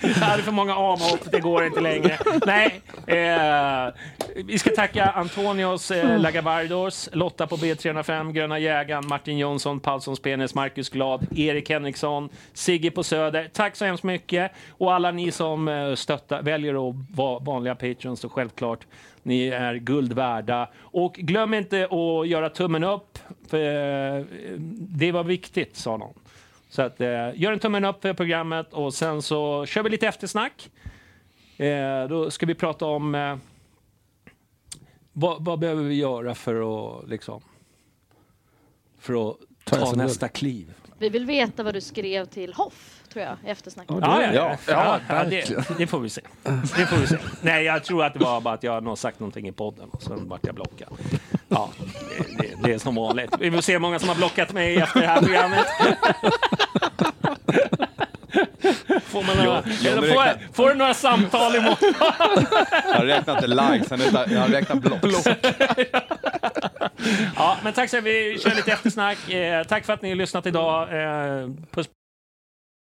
Jag hade för många avhopp, det går inte längre. Nej, eh, vi ska tacka Antonios eh, Lagavardos, Lotta på B305, Gröna Jägaren, Martin Jönsson, Paulssons Penis, Marcus Glad, Erik Henriksson, Sigge på Söder. Tack så hemskt mycket! Och alla ni som eh, stöttar, väljer att vara vanliga patrons, så självklart ni är guld värda. Och glöm inte att göra tummen upp. För, eh, det var viktigt, sa någon. Så att, eh, gör en tummen upp för programmet och sen så kör vi lite eftersnack. Eh, då ska vi prata om eh, vad, vad behöver vi göra för att liksom för att Ta nästa kliv. Vi vill veta vad du skrev till Hoff, tror jag, i eftersnacket. Ja, ja, Ja, ja, ja, ja, det, det får vi se. Det får vi se. Nej, jag tror att det var bara att jag har sagt någonting i podden och sen vart jag blockad. Ja, det, det, det är som vanligt. Vi får se hur många som har blockat mig efter det här programmet. Får, man några, Jo, eller får, räknar- får du några samtal imorgon? Han räknar inte likes, han räknar, han räknar blocks. Ja, men tack så mycket. Vi kör lite eftersnack. Eh, tack för att ni har lyssnat idag. Eh, puss